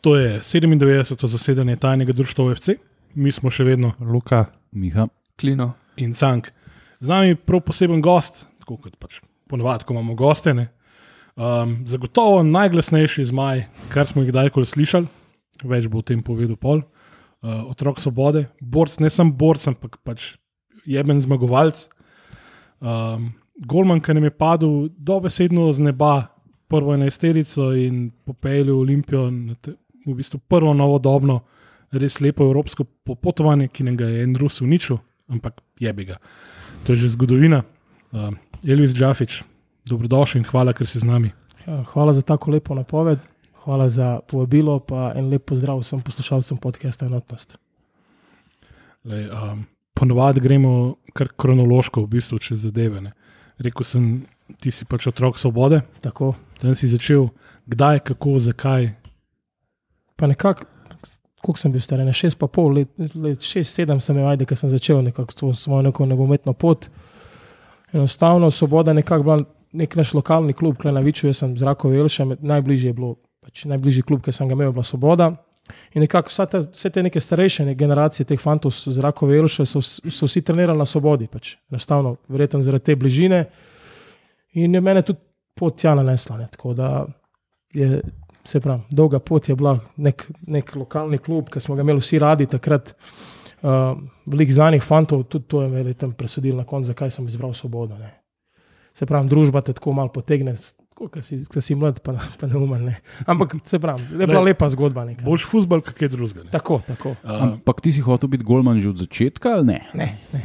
To je 97. zasedanje tajnega društva OFC, mi smo še vedno Luka, Miha, Klino. in Cank. Z nami je prav poseben gost, tako kot pač ponovadi, ko imamo goste. ne. Um, zagotovo najglasnejši zmaj, kar smo jih kdajkoli slišali, več bo o tem povedal Pol. Uh, otrok svobode, borc, ne samo borc, ampak pač jeben zmagovalec. Um, Golman, ki nam je padel dobesedno z neba, prvo enajsterico in popeljal Olimpijo na te, v bistvu prvo novodobno, res lepo evropsko popotovanje, ki nam ga je en Rus uničil, ampak jebi ga. To je že zgodovina. Um, Elvis Džafič, dobrodošli in hvala, ker si z nami. Ja, Hvala za tako lepo napoved, hvala za povabilo, pa en lep pozdrav vsem poslušalcem podcasta Enotnost. Lej, um, ponovadi gremo kar kronološko, v bistvu, čez zadeve. Ne. Rekl sem, ti si pač otrok svobode, Tako, tam si začel, kdaj, kako, zakaj. Pa nekako, koliko sem bil star, ne šest pa pol let, let šest, sedem sem imel, ajde, ker sem začel nekako svojo neko nogometno pot. Enostavno, svoboda nekako bila nek naš lokalni klub, kaj na Viču, jaz sem z Rakove Jelša, med- najbližje je bilo, pač najbližji klub, ki sem ga imel, bila Svoboda. In nekako vsa ta, vse te neke starejše ne, generacije teh fantov z Rakove Jelše so, so vsi trenirali na Svobodi, pač. enostavno, verjetno zaradi te bližine. In je mene tudi pot tja nanesla. Ne, tako da je, se pravi, dolga pot je bila nek, nek lokalni klub, ki smo ga imeli vsi radi takrat. Uh, veliko znanih fantov, tudi to je meni tam presodil na koncu, zakaj sem izbral svobodo. Ne. Se pravi, družba te tako malo potegne, ker si, si mlad, pa, pa. Ne. Ampak se pravi, je bila Le- lepa zgodba. Neka. Boljš futbol, kak je drugega. ne. Tako, tako. Um, Ampak ti si hotel biti golman že od začetka ali ne? Ne, ne.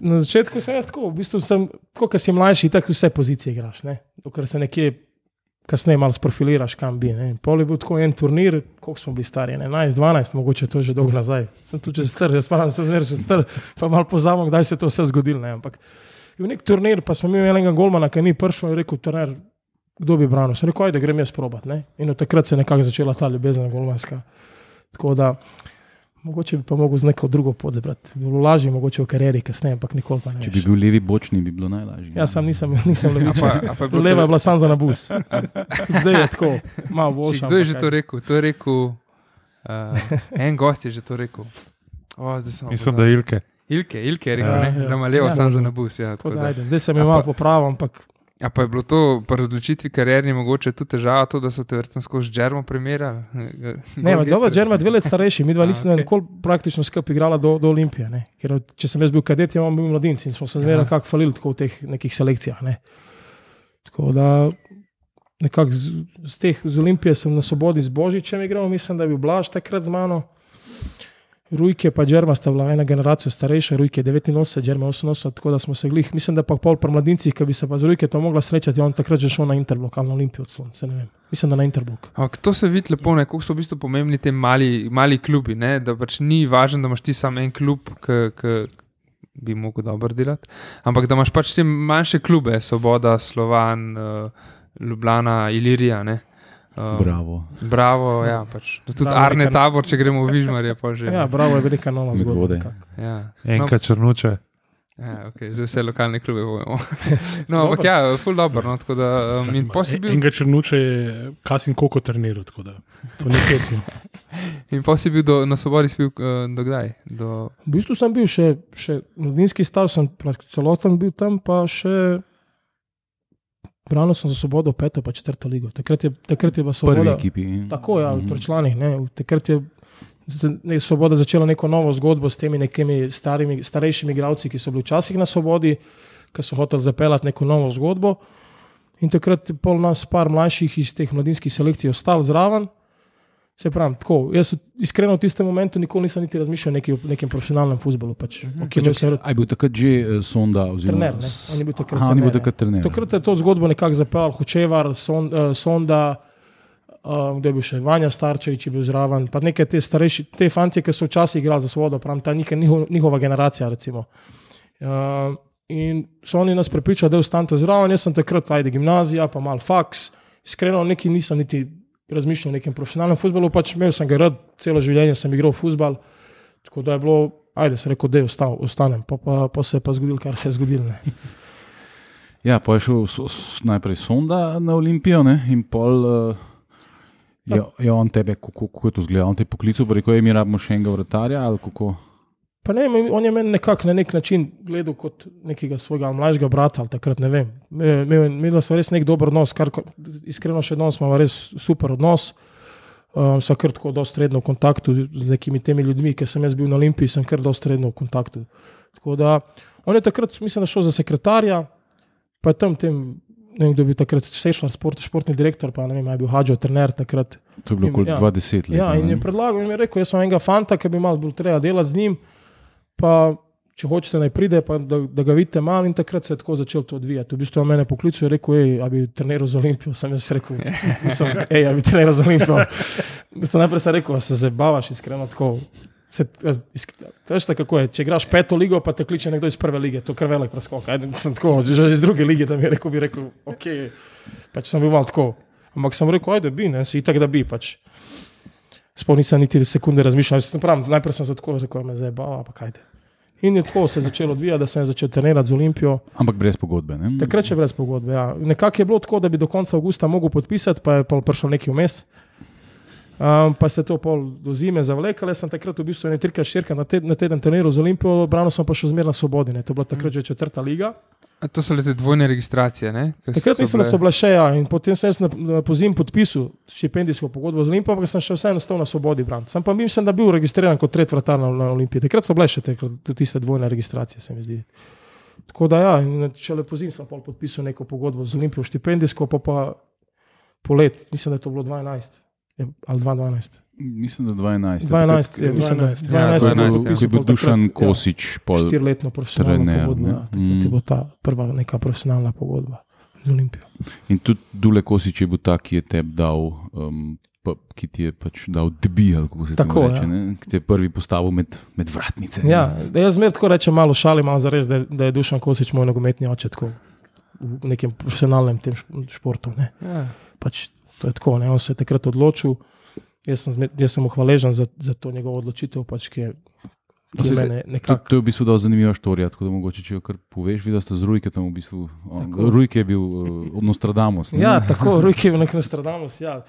Na začetku sem jaz tako, v bistvu sem, tako, ker si mlajši, tako vse pozicije igraš. ne. Dokler se nekje kasneje malo sprofiliraš, kam bi. Ne. Pol je bil tako en turnir, koliko smo bili stari, 11, 12, mogoče to že dolgo nazaj. Sem tu že star, jaz pa sem zmeraj že star, pa malo pozamem, kdaj se je to vse zgodilo. Ne. Ampak je bil nek turnir, pa smo imeli enega golmana, ki ni prišel in rekel, trener, kdo bi branil. Sem rekel, ajde, grem jaz probat. Ne. In od takrat se je nekako začela ta ljubezen golmanska. Tako da. Mogoče bi pa mogel z neko drugo pot zbrati. Bilo lažje, mogoče v karieri, kasneje, ampak nikoli pa ne. Če bi bil levi bočni, bi bilo najlažje. Jaz sam nisem, nisem je bilo Leva je to- bila sam za nabus. Tudi zdaj je tako, malo Če, boljša. Kdo je že ampak to rekel? To je rekel uh, en gost, je že to rekel. O, sem. Ja, Ja, Ja, da je Ilke. Ilke, Ilke je rekel, Ja, ne, ja. da ima levo Ja, sam za nabus. Ja, da, ajde, zdaj se mi A malo pa- popravil, ampak A pa je bilo to pri odločitvi karierni mogoče tudi težava, to, da so te vrtno skozi Džermo primerjali? ne, dobro, Džerma je dve let starejši, mi dva nismo okej. nikoli praktično skupaj igrala do, do Olimpije. Ne. Ker od- če sem jaz bil kadet, je on bil mladinec in smo se zmeraj Aha. nekako falili v teh nekih selekcijah. Ne. Tako da nekako z, z, teh, z Olimpije sem na svobodi z Božičem igral, mislim, da je bil Blaž takrat z mano. Rujke pa Džerma sta bila ena generacija starejša, Rujke 89, Džerma 88, tako da smo se glih, mislim, da pa pol pri mladincih, ki bi se pa z Rujke to mogla srečati, on takrat že šel na Interblok ali na Olimpijo odslon, se ne vem. Mislim, da na Interblok. Ampak to se vidi lepo, ne, kako so v bistvu pomembni ti mali, mali klubi. Ne, da pač ni važno, da imaš ti samo en klub, ki bi mogel dobro delati, ampak da imaš pač te manjše klube, Svoboda, Slovan, uh, Ljubljana, Ilirija. Ne, uh, Bravo. Bravo, ja, pač. Tudi Bravo, Arne neka- Tabor, če gremo v Vižmarje, pa že. Ja, bravo je velika nova zgodba. Ja. Enka črnuče. Ja, okay, zdaj vse lokalne klube bomo. No, ampak ja, ful dobro. No, tako da, um, in posebej Enega črnuče je Kasim Koko treniral, tako da to ni hecno. In pa si bil do, na svobodi, si bil uh, do kdaj? Do, V bistvu sem bil še, še mladinski stav, sem praktično celoten bil tam, pa še branil sem za svobodo peto, pa četrto ligo. Takrat je, takrat je bila Prvi svoboda. ekipi. Tako, ja, Mhm. pri članih. Ne. Takrat je ne, Svoboda začela neko novo zgodbo s temi nekimi starimi, starejšimi igralci, ki so bili včasih na Svobodi, ki so hoteli zapeljati neko novo zgodbo. In takrat je pol nas, par mlajših iz teh mladinskih selekcij, ostal zraven. Se pravi, tako, jaz iskreno v tistem momentu nikoli nisem niti razmišljal neki, o nekem profesionalnem futbolu. Pač. Okay, imel sem rad- A je bil takrat že eh, sonda? Oziroma, Trener, ne. On je bil takrat Aha, je bil trener, takrat trener. Takrat je to zgodbo nekako zapeljal, Hočevar, son, uh, Sonda, uh, kdo je bil še Vanja Starčevič, je bil zraven, pa neke te starejši, te fanti, ki so včasih igrali za svobodo, pravim, ta neka njihov, njihova generacija. Recimo. Uh, in so oni nas prepričali, da je ostanete zraven, jaz sem takrat, ajde, gimnazija, pa mal faks. Iskreno, neki nisem niti razmišljal o nekem profesionalnem futbalu, pač imel sem ga rad, celo življenje sem igral futbal. Tako da je bilo, ajde, se rekel, da je ostal, ostanem, pa, pa, pa se je pa zgodilo, kar se je zgodilo. ne. Ja, pa je šel najprej sonda na Olimpijo ne, in pol uh, Je, je on tebe, kako, kako je to zgleda? On te je poklical, rekel, je mi rabimo še enega vratarja ali kako? Pa ne, on je meni nekako na nek način gledal kot nekega svojega mlajšega brata ali takrat ne vem. Imela sem res nek dober odnos, kar iskreno še danes imamo res super odnos. Um, sem kar tako dosti redno v kontaktu z nekimi temi ljudmi, ki sem jaz bil na Olimpiji, sem kar dosti redno v kontaktu. Tako da on je takrat, mislim, šel za sekretarja, pa je tam tem, ne vem, kdo je bil takrat sešla, sport, športni direktor, pa ne vem, je bil Hadžo, trener takrat. To je bilo okoli Ja. 20 let. Ja, in je predlagal, in je rekel, jaz sem enega fanta, ki bi malo bolj treba delati z njim. Pa, če hočete, naj pride, pa da, da ga vidite malo. In takrat se je tako začelo to odvijati. V bistvu je mene poklical in rekel, hej, a bi treniral za Olimpijo. Sem jaz rekel, sem, hej, a bi treniral za Olimpijo. Mislim, najprej sem rekel, se zabavaš, iskreno tako. Se, tako, kako je, če igraš peto ligo, pa te kliče nekdo iz prve lige, to je kar velik preskok. Ajde, sem tako, že iz druge lige, da mi je rekel, bi rekel, ok, pač sem bil malo tako. Ampak sem rekel, ajde, bi, ne, si itak, da bi. Pač. Sploh nisem niti sekunde razmišljal, sem pravim, najprej sem se tako rekel, me zdaj bava, pa kaj. In je tako se je začelo odvijati, da sem začel trenirati z Olimpijo. Ampak brez pogodbe. Ne? Takrat je brez pogodbe. Ja. Nekako je bilo tako, da bi do konca avgusta mogel podpisati, pa je pol prišel neki vmes. Um, pa se je to pol do zime zavlekalo, sem takrat v bistvu ne trikrat, štirikrat na, ted, na teden treniral z Olimpijo, branil sem pa še zmeraj na svobodi, ne. to je bila takrat že četrta liga. A to so le te dvojne registracije. Ne? Ke Takrat mislim, da bile- so bile še, ja, in potem sem jaz na, na pozim podpisal štipendijsko pogodbo z Olimpijo, ampak sem še vseeno stal na svobodi braniti. Sem pa mislim, da bil registriran kot tretji vratar na, na Olimpiji. Takrat so bile še te, tiste dvojne registracije, se mi zdi. Tako da ja, če le pozim sem podpisal neko pogodbo z Olimpijo štipendijsko, pa pa polet, mislim, da je to bilo 12 je- ali 2012. Mislim, da 12. 12, je, mislim, da 12, 12 ja, je 12, bilo ja. Ko podpisal je bil pol takrat, Dušan ja. Kosič, pol Štiriletno profesionalno trener, pogodbo. Ja, Mm. je bila ta prva neka profesionalna pogodba z Olimpijo. In tudi Dule Kosič je bil ta, ki je tebi dal, um, pa, ki ti je pač dal debi, ali kako se Tako, reče, ja. ne? ki te je prvi postavil med, med vratnice. Ja, jaz zmeraj tako rečem, malo šalim, malo za res, da, da je Dušan Kosič moj nogometni oče tako v nekem profesionalnem športu. Ne. Ja. Pač, to je tako, ne. on se je takrat odločil. Jaz sem, jaz sem mu hvaležen za, za to njegovo odločitev, pač, ki je, ki je se- mene To, nekako. to je v bistvu zelo zanimiva štorija, tako da mogoče če jo kar poveš, videl ste z Rujke tam v bistvu. on-. Rujke je bil uh, Nostradamus. ne? Ja, tako, Rujki je bil nek Nostradamus. Ja.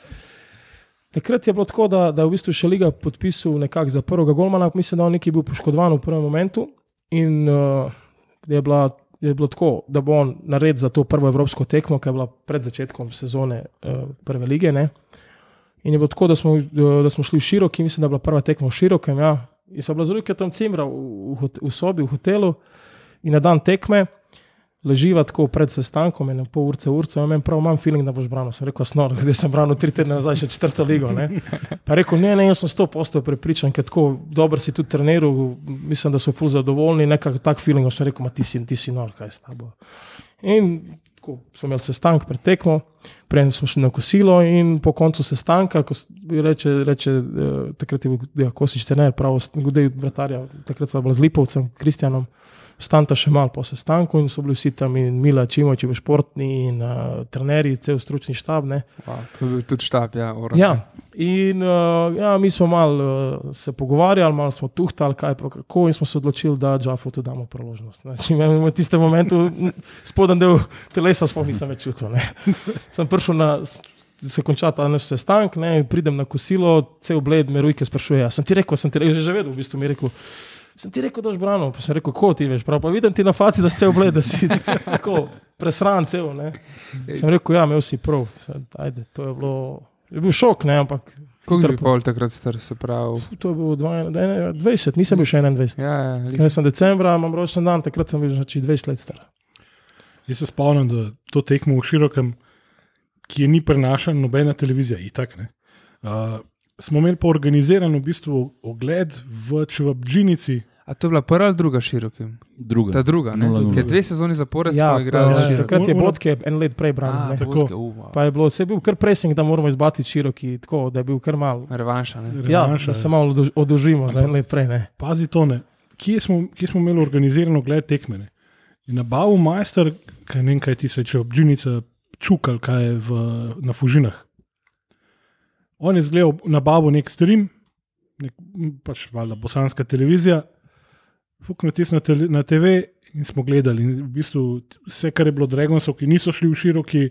Takrat je bilo tako, da, da je v bistvu še Liga podpisal nekako za prvega golmana, mislim, da on neki bil poškodovan v prvem momentu. In uh, je, bila, je bilo tako, da bo on naredil za to prvo evropsko tekmo, ki je bila pred začetkom sezone uh, prve lige. Ne. In je bilo tako, da smo, uh, da smo šli v široki, mislim, da je bila prva tekma v širokem. Ja. In so bila z Rujke tam cimra v, v, v sobi, v hotelu in na dan tekme. Leživa tako pred sestankom, eno pol urce, urce, in meni prav imam feeling, da boš branil. Sem rekel, snor, zdaj sem branil tri tedne nazaj, še četrto ligo. Ne? Pa rekel, ne, ne, jaz sem sto postov prepričan, ker tako dobro si tudi treniral, mislim, da so ful zadovoljni, nekak tak feeling, sem rekel, ma ti si, ti si nor, kaj s tabo. In tako smo imeli sestanek pred tekmo, prej smo šli na kosilo in po koncu sestanka, ko reče, reče eh, takrat je bil ja, Kosič trener, prav, gudej vratarja, takrat sem bil z Lipovcem, Kristjanom, stanta še malo po sestanku in so bili vsi tam in Mila Čimoč, bil športni in uh, trenerji, cel stručni štab. Ne. Wow, bil tudi štab, ja. Oran. Ja, in uh, ja, mi smo malo uh, se pogovarjali, malo smo tuhtali, kaj pa kako, in smo se odločili, da Džafu tudi damo priložnost. Znači, v tistem momentu spodnji del telesa sploh nisem več čutil. ne. Sem prišel na. Se konča ta naš sestanek, ne, pridem na kosilo, cel bled me rojke sprašuje. "A Sem ti rekel, sem ti rekel, že vedel, v bistvu mi je rekel. Sem ti rekel, da boš branil, pa sem rekel, kako ti veš, prav pa vidim ti na faci, da si cel bled, da si tako presran cel. Ne. Sem rekel, ja, imel si prav, ajde, to je bilo, je bil šok, ne, ampak Koliko hitro bi pol takrat star, se pravi? To je bilo 20, 20, nisem bil še 21. Ja, ja, lik- Jaz sem decembra, imam rojsten dan, takrat sem bil že 20 let star. Jaz se spomnim, da to tekmo v širokem, ki je ni prenašala nobena televizija, itak. ne. Uh, smo imeli pa organiziran v bistvu ogled v Čevabdžinici. A to je bila prva ali druga širokim? Druga. Ta druga, ne? Nula, nula. Ker dve sezoni zapored Ja, smo igrali ja, takrat je Bodke en let prej branil. Tako. Boske, uh, wow. Pa je bilo, vse je bil kar pressing, da moramo izbati široki, tako da je bil kar mal. Revanša, ne? Ja, Revanša, da ja. se malo oduž- odužimo za en let prej. Ne. Pazi to, ne. Kje smo, kje smo imeli organiziran ogled tekmene? In na Bavu majster, kaj ne vem, kaj ti se če obdžinica čukal, kaj je v, na Fužinah. On je zgledal na Bavu nek stream, nek, pač valjda bosanska televizija. fuknil tisk na, tele, na TV in smo gledali. In v bistvu vse, kar je bilo Dragonsov, ki niso šli v široki,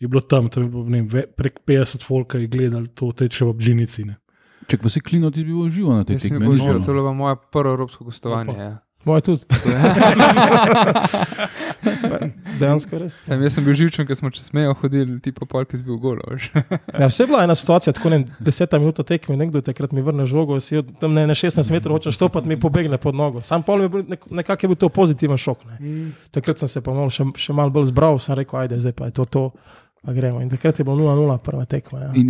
je bilo tam, tam je bilo, ne, vem, ve- prek 50 folka je gledali to teče v Bžinici. Ne. Če pa si klino, ti bi bil živo na tej tekmi. živel, bilo. to je bilo moje prvo evropsko gostovanje. Ja. Moje tudi. Dejansko res. Tam, jaz sem bil živčen, ker smo čez mejo hodili, ti pa polk, si bil golo. Ja, vse je bila ena situacija, tako ne, deseta minuta tekme, nekdo je takrat mi vrne žogo, si tam ne, na 16 metrov hoče štopati, mi pobegne pod nogo. Sam pol je bil nek, nekako je bil to pozitiven šok. Ne. Takrat sem se pa malo še, še malo bolj zbral, sem rekel, ajde, zdaj pa je to to, pa gremo. In takrat je bilo 0-0 prva tekma. Ja. In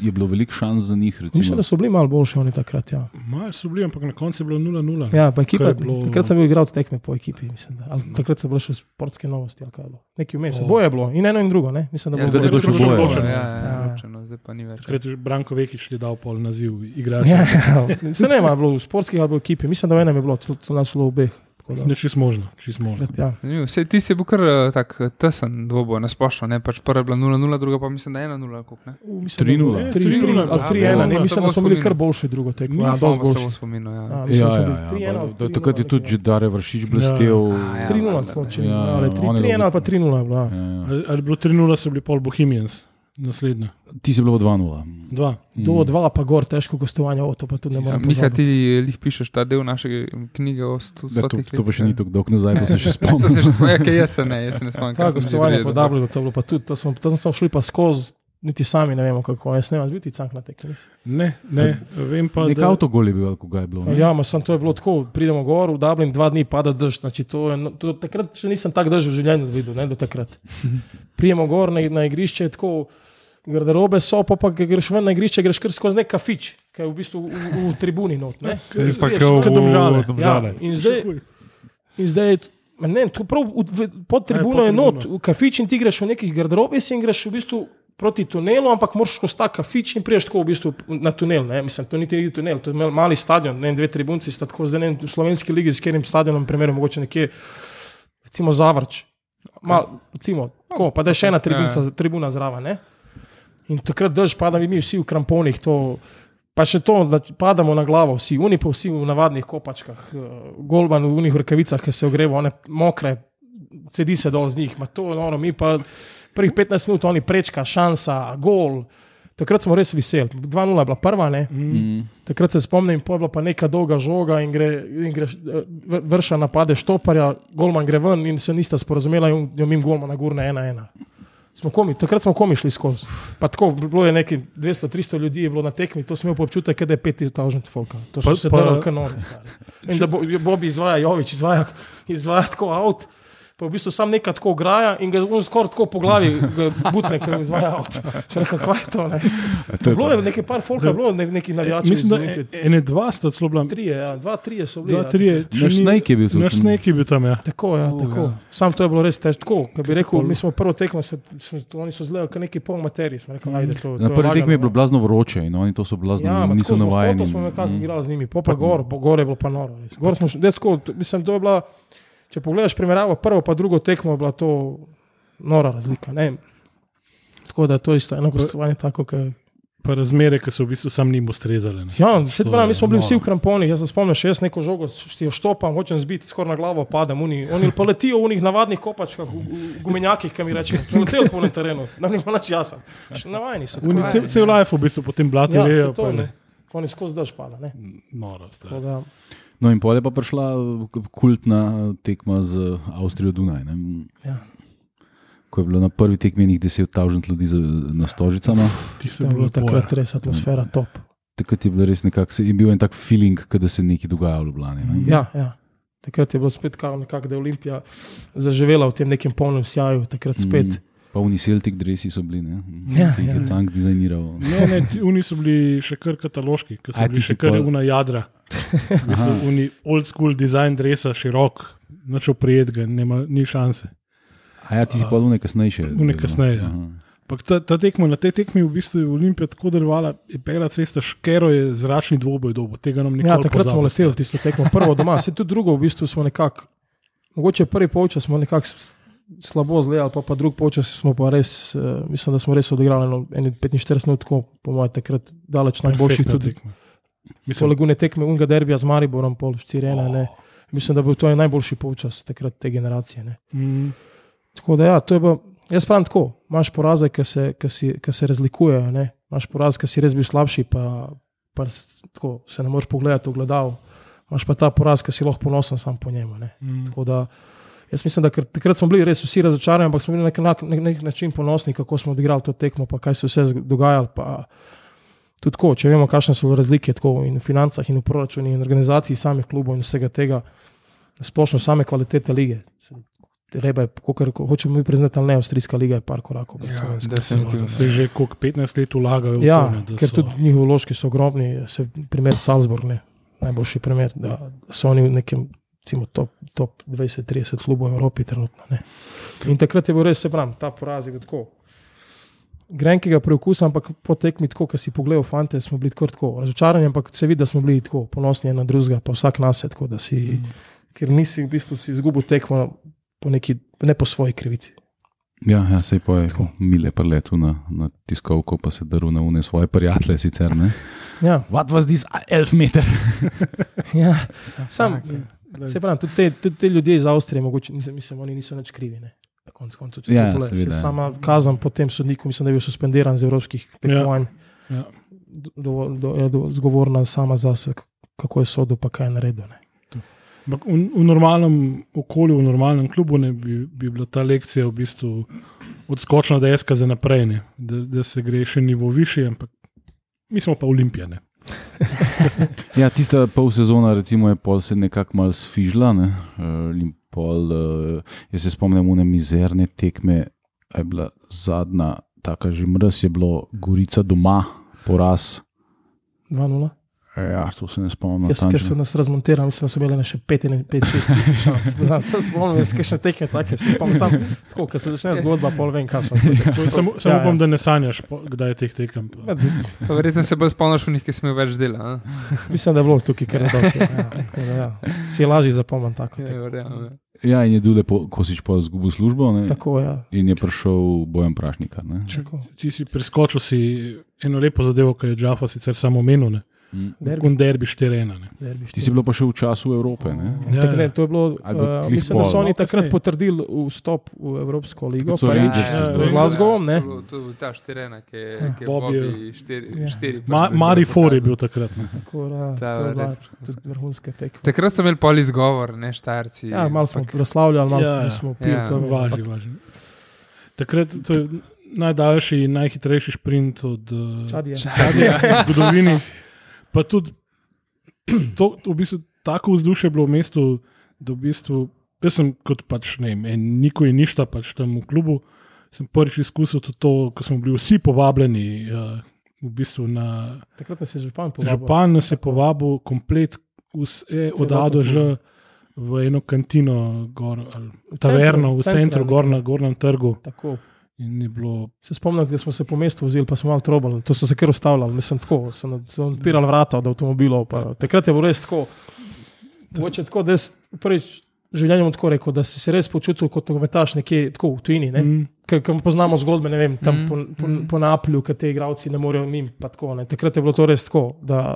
je bilo veliko šans za njih? Mislim, Recimo, da so bili malo boljši oni takrat. Ja, Malo so bili, ampak na koncu je bilo 0-0. ja pa ekipa, je bilo- takrat sem bil igralec tekme po ekipi. Mislim, da, ali, takrat so bile še sportske novosti. ali kaj je bilo. Nekaj vmes, O. boje je bilo in eno in drugo. Ne? Mislim, da Ja, bo takrat je bilo še je boje. še Ja, boje. ja, Ja. ločeno, zdaj pa ni več. Takrat je Branko Vekič ti dal pol naziv, igraš. Ja, ja, se ne ima bilo v sportskih ali v ekipi, mislim, da v enem je bilo, celo v obeh. Ne, čist možno, čist možno. ja. Sej, ti si bil kar eh, tak eh, tesen dvoboj, nasplošno. ne? Pač prva je bila 0-0, druga pa mislim, da 1-0. ali koliko, ne? U, mislim, da 3:0. bilo- Je, 3-0 3:0, ali ja, 3-1, ja, ne, ja, mislim, samo da smo bili kar boljši drugo tekmo. Ja, Ja, dosti boljši. Spominu, ja. Ja, mislim, Ja, ja, ja, 3:1 ali pa- takrat je 3:0 tudi Dare Vršič blestev. A, ja, 3-0, valjda, smo Ja, ali je 3-1 ali pa bil- 3-0 je bilo. ja. Ja, ja. Ali, ali je bilo 3-0, so bili pol Bohemians, naslednja. Ti si bilo 2-0. Dva. Do 2 pa gor, težko gostovanje, o, to pa tudi ne Ja, morem. Miha, ti lih pišeš ta del naše knjige o sto- Da, to, stotih to pa še ni letih, tako dolgo nazaj, to se še ja. To se spomnim. že spomnim, okay, jaz se ne, jaz se ne spomnim. Ta kaj sem gostovanje po. Dublinu, to je bilo pa tudi, to smo, to smo šli pa skozi, niti sami ne vemo kako, jaz ne vem, bil ti cank na tekmi. Ne, ne, vem pa, Nek da avtogol je bil, ali koga je bilo. ne? Ja, ma sem to je bilo tako, pridemo gor v Dublin, dva dni pada dež, znači to je, no, to, takrat še nisem tak dež v življenju videl, ne do takrat. Prijemo gor na, na igrišče, tako garderobe so, pa, pa ko greš ven na igrišče, greš kar skozi nek kafič, ki je v bistvu v, v, v tribuni not. Ne? Tako ven- v Domžale. Ja, in zdaj, in zdaj je ne, to prav v, pod tribuno pod je not, tribuno. v kafič in ti greš v nekih garderobih in greš v bistvu proti tunelu, ampak moraš skozi ta kafič in priješ tako v bistvu na tunel. Ne? Mislim, to ni tunel, to je mal- mali stadion, ne, dve tribunci sta tako, zdaj ne v slovenski ligi s katerim stadionom, primeru, mogoče nekje, recimo Zavrč. Mal, recimo, tako, pa da je še ena tribunca, tribuna zraven. In takrat dež pada, mi vsi v kramponih, to, pa še to, da padamo na glavo, vsi, oni pa vsi v navadnih kopačkah, eh, golman v unih rokavicah, ki se ogrevajo, one mokre, cedi se dol z njih, ma to noro, mi pa prvih 15 minut, oni prečka, šansa, gol. Takrat smo res veseli. 2-0 je bila prva, ne? Mm. takrat se spomnim, pa je bila pa neka dolga žoga in gre, in gre eh, vr- vrša napade štoparja, golman gre ven in se nista sporazumela in jo mim golmana gurne ena ena. Smo komi, takrat smo komi šli skozi. Pa tako, bilo je nekaj 200-300 ljudi je bilo na tekmi, to sem imel občutek, da je 5000 folka. To so Pa- se pa- delali stari. In da bo, Bobi izvaja, Jovič izvaja, izvaja tako avt. Pa v bistvu sam neka tako graja in ga on skoraj tako po glavi butne, ker izvaja avt. Še nekaj, kaj je to? Ne? To je Bilo je nekaj par folka, bilo je ne- neki navijači. Mislim, da iz e- ene dva sta celo bila. Trije, ja, dva, trije so bili. Dva, ja. trije. če Naš Snake je bil tudi. Naš snake je bil tam, ja. Tako, ja, Uh, tako. ja. Sam to je bilo res težko. Ko bi so rekel, mi smo prvo tekmo, se, se, oni so zgledali, kot neki pol materiji. Smo rekli, ajde, to, Na prvi tekmi je bilo lagano, blazno vroče in oni to so blazno, Ja, niso tako navajeni. To smo nekako Mm. igrali z njimi, po pa gor, gor je bilo pa noro. Gor smo, res tako, mislim, to je bila, če pogledaš primerjavo, prvo pa drugo tekmo je bila to nora razlika. Ne? Tako da to je isto eno gostovanje tako, kot Pa razmere, ki so v bistvu sam njim ustrezale. ne. Ja, se pravi, mi smo bili vsi v kramponih. Jaz se spomnim, še jaz neko žogo, ti jo štopam, hočem zbiti, skoraj na glavo padem. Oni, oni pa letijo v unih navadnih kopačkah, gumenjakih, ki mi rečejo, so leteli po terenu, nam nima nič jasno. Navajeni so. Oni cel, cel life v bistvu potem blati Ja, lejo. se to ne. Oni skozi dež pada. Ne? Noro. No, in pol je pa prišla uh, kultna tekma z Avstrijo Dunaj. Ne? ja. Ko je bilo na prvi tekmi enih 10.000 ljudi za, na stožicama, se je bilo bilo takrat res atmosfera top. takrat je, bilo res nekak, se- je bil en tak feeling, da se nekaj dogaja v Ljubljani. Ne? Ja, ja. Takrat je bilo spet kao nekako, da je Olimpija zaživela v tem nekem polnem sjaju, takrat spet. Mm. Pa oni Celtic dresi so bili, ne? Ja, ki jih ja, je. Cank dizajniral. Ne, ne, oni so bili še kar kataloški, ki so A, bili še kar pol- una jadra. Oni old school design dresa, širok, noč oprijetega, nema, ni šanse. A ja, ti si pa lune kasnejše. Une kasneje, ja. Pak ta, ta tekma, na tej tekmi v bistvu je Olimpija tako delovala, je pela cesta, škero je zračni dvoboj dobo, tega nam nikoli Ja, takrat smo pozabili. leteli tisto tekmo, prvo doma, se tudi drugo, v bistvu smo nekako, mogoče prvi polčas smo nekako slabo zgledali, pa, pa drugi polčas smo pa res, uh, mislim, da smo res odigrali eno 45 minut, po mojem, takrat daleč najboljših tudi. tekma. Mislim, Poleg une tekme, unga derbija z Mariborom, pol 4-1, ne. Mislim, da bo to najboljši polčas takrat te generacije. Ne. Mm. Tako da, ja, to je bilo, jaz pravim tako, imaš poraze, ki se, ki si, ki se razlikujejo, ne? imaš poraz, ki si res bil slabši, pa, pa tako, se ne moreš pogledati v gledal, imaš pa ta poraz, ki si lahko ponosen sam po njemu. Ne? Mm. Tako da, jaz mislim, da ker, takrat smo bili res vsi razočarani, ampak smo bili na nek, na nek, nek način ponosni, kako smo odigrali to tekmo, pa kaj se vse zg- dogajalo. Pa, tudi tako, če vemo, kakšne so razlike tako, in v financah, in v proračunih, in v organizaciji samih klubov in vsega tega, splošno same kvalitete lige. Se- Treba je, kako hočemo mi priznati, ali ne, avstrijska liga je par korakov. Ja, definitivno. Se že koliko 15 let vlagajo v Ja, to, ne, da ker so- tudi njihovi vložki so ogromni, se primer Salzburg, ne, najboljši primer, da so oni v nekem recimo, top, top 20-30 klubov v Evropi trenutno. Ne. In takrat je bil res, se pravi, ta poraz je bil tako. Grenkega preukusa, ampak po tekmi, tako, ki si pogledal, fante, smo bili tako, tako razočarani, ampak se vidi, da smo bili tako ponosni na drugega, pa vsak nas je tako, da si, mm. ker nisi v bistvu si izgubil tekmo po neki, ne po svoji krivici. Ja, ja sej pa je Tako. mile preletu na, na tiskovko, pa se daru na une svoje prijatelje sicer. Ne? Ja, What was this elf meter? ja. sam. Se pravi, tudi te, tudi te ljudje iz Avstrije, mogoče, nisem, mislim, oni niso nič krivi. Ne? Na koncu koncev, če Ja, ja, seveda, se ja. sama kazen po tem sodniku, mislim, da je bil suspendiran z evropskih tekmovanj, Ja. do, do, je do, zgovorna sama za sebe, kako je sodel, pa kaj je naredil. Ne? Ampak v, v normalnem okolju, v normalnem klubu ne, bi, bi bila ta lekcija v bistvu odskočna deska za naprej, ne, da, da se gre še nivo više, ampak mi smo pa olimpijane. Ja, tista pol sezona recimo, je pol se nekako malo sfižla. Ne? in Pol, uh, jaz se spomnim, une mizerne tekme, je bila zadnja, tako že mrz je bilo, Gorica doma, poraz. 2-0. Ja, to se ne spomnim. Ker, ker so nas razmontirali, mislim, da so imeli še 5-6 šans. Da, Sem spomnil, da so še tekme take, se spomnim sam, tako, ker se začne zgodba, pol vem, kaj sem. Samo sam Ja, ja. upam, da ne sanjaš, po- kdaj je teh tekem. pa- Pa Verjetno se bolj spomniš v njih, ki smo jih več dela. a? Mislim, da je bilo tukaj kar dosti. Ja, tako da, ja. Si je lažje zapomniti tako. Ja, tekmo. ja. Ja, in je Dule po- Kosič pa izgubil službo ne? Tako, ja. in je prišel bojem prašnika. Ti si preskočil si eno lepo zadevo, ki je Džafa sicer samo omenil. Derbi. Kun derbi 4-1. ne. Derbi Ti si bil pa še v času Evrope. Ne? Ja, Tak, ne, ja. to je bilo, uh, glih mislim, da so oni takrat potrdili vstop v Evropsko ligo, prvič Rangers Ja, z ja. Glasgowom. Ne? To je bilo- To je bil ta štirena, ki je, Ja. ki je Bobby je- Bobby štiri, Ja. štiri Ma, Mari pokazal. For je bil takrat. ne. Tako, da, Ta to je bila tudi vrhunska tekma. Takrat so imeli pol izgovor, ne štarci. Ja, malo smo proslavljali, malo Ja, ja. smo pili. Ja. Važi, važi. Takrat to je najdaljši in najhitrejši sprint od uh, Čadija. Čadija v zgodovini. Pa tudi to, v bistvu, tako vzdušje je bilo v mestu, da v bistvu, jaz sem kot pač ne vem, Niko in ništa pač tam v klubu, sem prvič izkusil tudi to, ko smo bili vsi povabljeni. Uh, v bistvu na Takrat nas je župan povabil. Župan nas je povabil, komplet vse od A do Ž v eno kantino, gor, ali V taverno, centru, v centru, gor na gornjem trgu. Tako. Bilo, Se spomnim, da smo se po mestu vozili, pa smo malo trobali. To so se kar ustavljali, mislim, tako. So so odpirali vrata od avtomobilov. Pa. Takrat je bilo res tako. Mogoče tako, da jaz prvič v življenju tako rekel, da si se res počutil kot nogometaš nekje tako v tujini. Ne? mm, Ker poznamo zgodbe, ne vem, tam Mm, po, po, mm. po Naplju, ki te igravci ne morejo mim. pa Tako, ne. takrat je bilo to res tako, da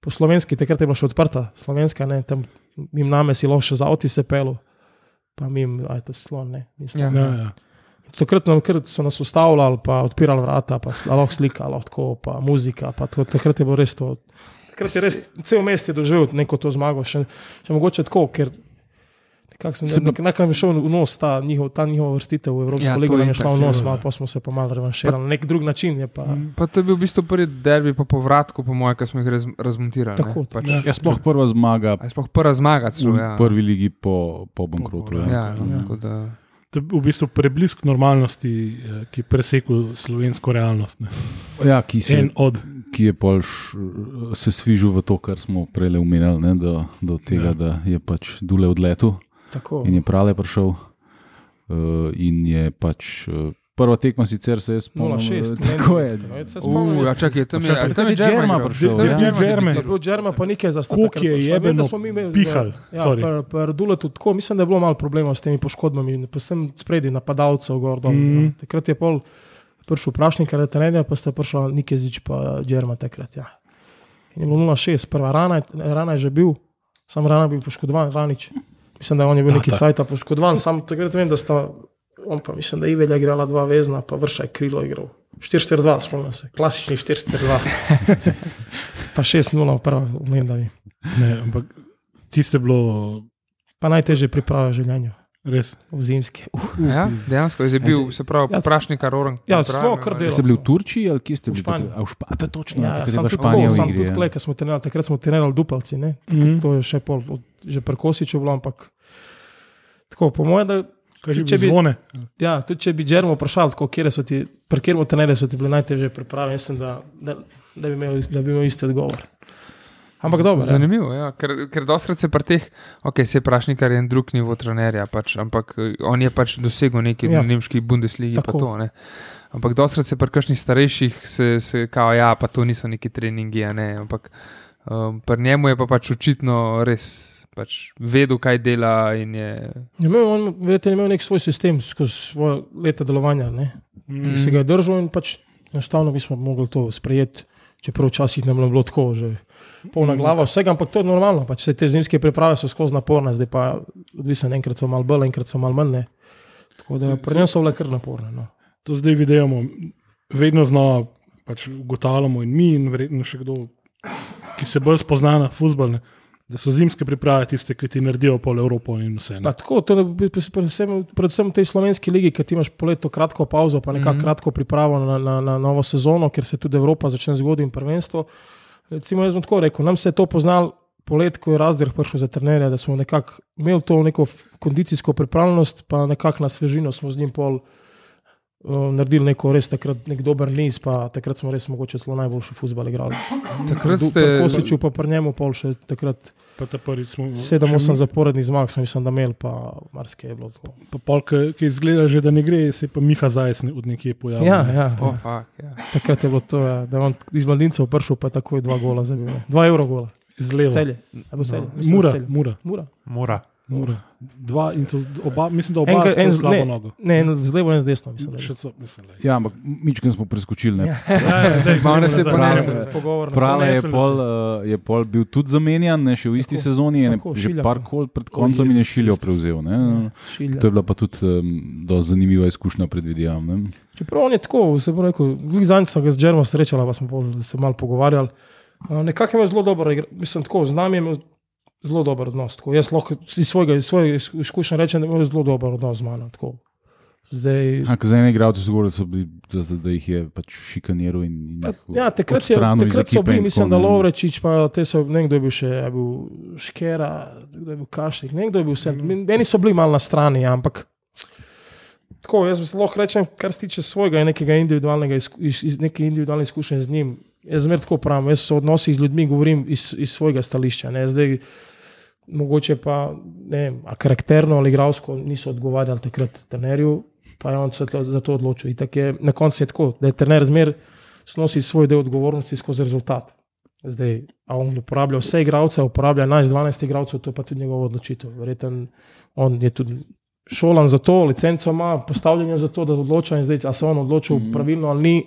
po slovenski, takrat je bila še odprta slovenska, ne, tam mim name si lahko še za avti se pelu, pa mim, aj ta slon, ne. mim slon. Ja. ja, ja. Takrat nam, kar so nas ustavljali, pa odpirali vrata, pa lahko slika, lahko tako, pa muzika. Pa to, takrat je bilo res to. Takrat je res cel mest je doživel neko to zmago, še, še mogoče tako, ker nekako sem Se nek, nekaj mi šel v nos ta, njihov, ta njihova vrstitev v Evropsko Ja, ja, ligo, nam je šla v nos, malo pa smo se pa malo revanširali. Na nek drug način je pa. Mm. Pa to je bil v bistvu prvi derbi po povratku, po mojem, ki smo jih raz, razmontirali. ne. Tako, pač, ja. Ja, sploh prva zmaga A je sploh prva zmaga, celo, v ja. prvi ligi po, po bankrotu. Po- Ja. Ja, Ja. To je v bistvu preblisk normalnosti, eh, ki je presekal slovensko realnost. Ne. Ja, ki, se, En od. ki je pol š, se svižil v to, kar smo prej omenjali, ne, do, do tega, ja. Da je pač Dule odletel Tako. in je prale prišel. Uh, in je pač uh, prva tekma, sicer se je spomnil. 0-6. eh, Tako je. Uh, ja, čakaj, tam je, tam je tudi Džerma prišel, ja. Tam je Tudi Džerma. Je bil Džerma, pa nekaj za Koliko je jebeno pihal, Ja, sorry. per, per Duletu, tako, mislim, da je bilo malo problemov s temi poškodbami, predvsem spredi napadalcev. Gor, dol, Mm. mm. Takrat je pol prišel vprašnik, kar je trenerja, pa sta prišla Nikezič pa Džerma takrat. Ja. In je bilo 0-6, prva rana, je- rana je že bil, sam rana bil poškodovan, ranič. Mislim, da on je bil neki cajt poškodovan, sam takrat vem, da sta, on pa mislim, da je Ivelja igrala dva vezna, pa vrša je krilo igral. 4-4-2, spomnim se, klasični 4-4-2. pa 6-0 v prvi, v Mendavi. Ne, ampak tiste bilo Pa najtežje priprave v življenju, res. v zimski. Uh, Ja, dejansko je bil, se pravi, Ja, prašnik Roran. ja, smo kar delali. Ste bili v Turčiji ali kje ste V bili? Španiji. A v Španiji, pa točno, ja, je sam tudi tako, v sam igri. tudi ja. ko smo trenirali, takrat smo trenirali dupalci, ne? Mhm. To je še pol, od, že prekosičo bilo, ampak tako, po mojem, da Že Če bi zvone? Ja, tudi če bi Džermo vprašal, kje so ti, pri katerem trenerju so ti bile najtežje priprave, mislim, da, da, da, bi imel, da bi imel isti odgovor. Ampak dobro. Ja. Zanimivo, ja, ker, ker doskrat se pri teh, ok, se prašnikar je en drug nivo trenerja, pač, ampak eh, on je pač dosegel neki Ja. ja. nemški Bundesligi. To, ne. ampak doskrat se pri kakšnih starejših, se, se kao, ja, pa to niso neki treningi, ne, ampak um, pri njemu je pa pač očitno res. Pač vedel, kaj dela, in je. Je imel, on, vedete, je imel nek svoj sistem skozi svoje leta delovanja, ne, Mm. ki se ga je držal in pač enostavno bi smo mogli to sprejeti, čeprav včasih nam je bilo tako, že polna glava vsega, ampak to je normalno. Pač te zimske priprave so skozi naporne, zdaj pa odvisno, enkrat so malo bolj, enkrat so malo manj. ne. Tako da pri njem so bile kar naporne. No. To zdaj vidimo, vedno znova pač ugotavljamo, in mi, in verjetno še kdo, ki se bolj spozna na futbol, da so zimske priprave tiste, ki ti naredijo pol Evropo in vse. ne. Pa tako, to je predvsem, predvsem v tej slovenski ligi, ki ti imaš poletno kratko pauzo, pa nekako mm. -hmm. kratko pripravo na, na, na novo sezono, ker se tudi Evropa začne zgoditi in prvenstvo. Recimo, jaz bom tako rekel, nam se je to poznal polet, ko je razdelek prišel za trenerja, da smo nekako imeli to neko kondicijsko pripravljenost, pa nekako na svežino smo z njim pol. Uh, naredili neko res takrat nek dober niz, pa takrat smo res mogoče celo najboljši futbol igrali. Takrat ste. pri Kosiču, pa pri njemu pol še takrat Pa ta prvi smo. 7-8 zaporednih zmag, sem mislim, da imel, pa marsikaj je bilo tako. Pa pol, ki, ki izgleda že, da ne gre, se pa Miha Zajec ne- od nekje pojavil. Ja, ja, Oh, fuck, ja. takrat je bilo to, ja, da je on iz mladincev prišel, pa takoj dva gola zabil. ne. Dva evra gola, Z levo. celje. Celje? No. Mislim, Mura, Celje. mura, Mura. Mora. mura. Dva in to oba, mislim, da oba en, en slabo ne. nogo. Ne, en z levo, en z desno, mislim. da so, mislim, da. Ja, ampak mičken smo preskočili. Ne? Ja. Ja, ja, gremo se. Gremo. Pogovor na Prale je pol, uh, je pol bil tudi zamenjan, ne, še v isti Tako, sezoni, je ne, tako, že par kol pred koncem in je šiljo prevzel. Ne. Šilja. To je bila pa tudi um, dosti zanimiva izkušnja, predvidevam. Ne. Čeprav on je tako, se bo rekel, zadnjič sem ga z Džermo srečala, pa smo pol se malo pogovarjali. Uh, Nekako je zelo igra- mislim, tako, z nami je zelo dober odnos. Tako. Jaz lahko iz svojega, iz svojega izkušnja rečem, da imel zelo dober odnos z mano. Tako. Zdaj, A, ker za ene igralce so govorili, da da, da, jih je pač šikaniral in, in jih Ja, takrat, je, takrat so bili, mislim, da. Lovrečič, pa te so, ne vem, kdo je bil še, je bil Škera, kdo je bil Kašnik, ne vem, kdo je bil vse. Meni so bili malo na strani, ja, ampak tako, jaz lahko rečem, kar se tiče svojega in nekega individualnega, iz, iz, neke individualne izkušnje z njim. Jaz zmer tako pravim, jaz so odnosi z ljudmi, govorim iz, iz svojega stališča. Ne, zdaj, mogoče pa, ne karakterno ali igralsko niso odgovarjali takrat trenerju, pa je on se za to odločil. Itak Je, na koncu je tako, da je trener zmer snosi svoj del odgovornosti skozi rezultat. Zdaj, a on uporablja vse igralce, uporablja 11-12 igralcev, to je pa tudi njegova odločitev. Verjetno on je tudi šolan za to, licenco ima, postavljen je za to, da odloča in zdaj, a se on odločil mm. pravilno ali ni,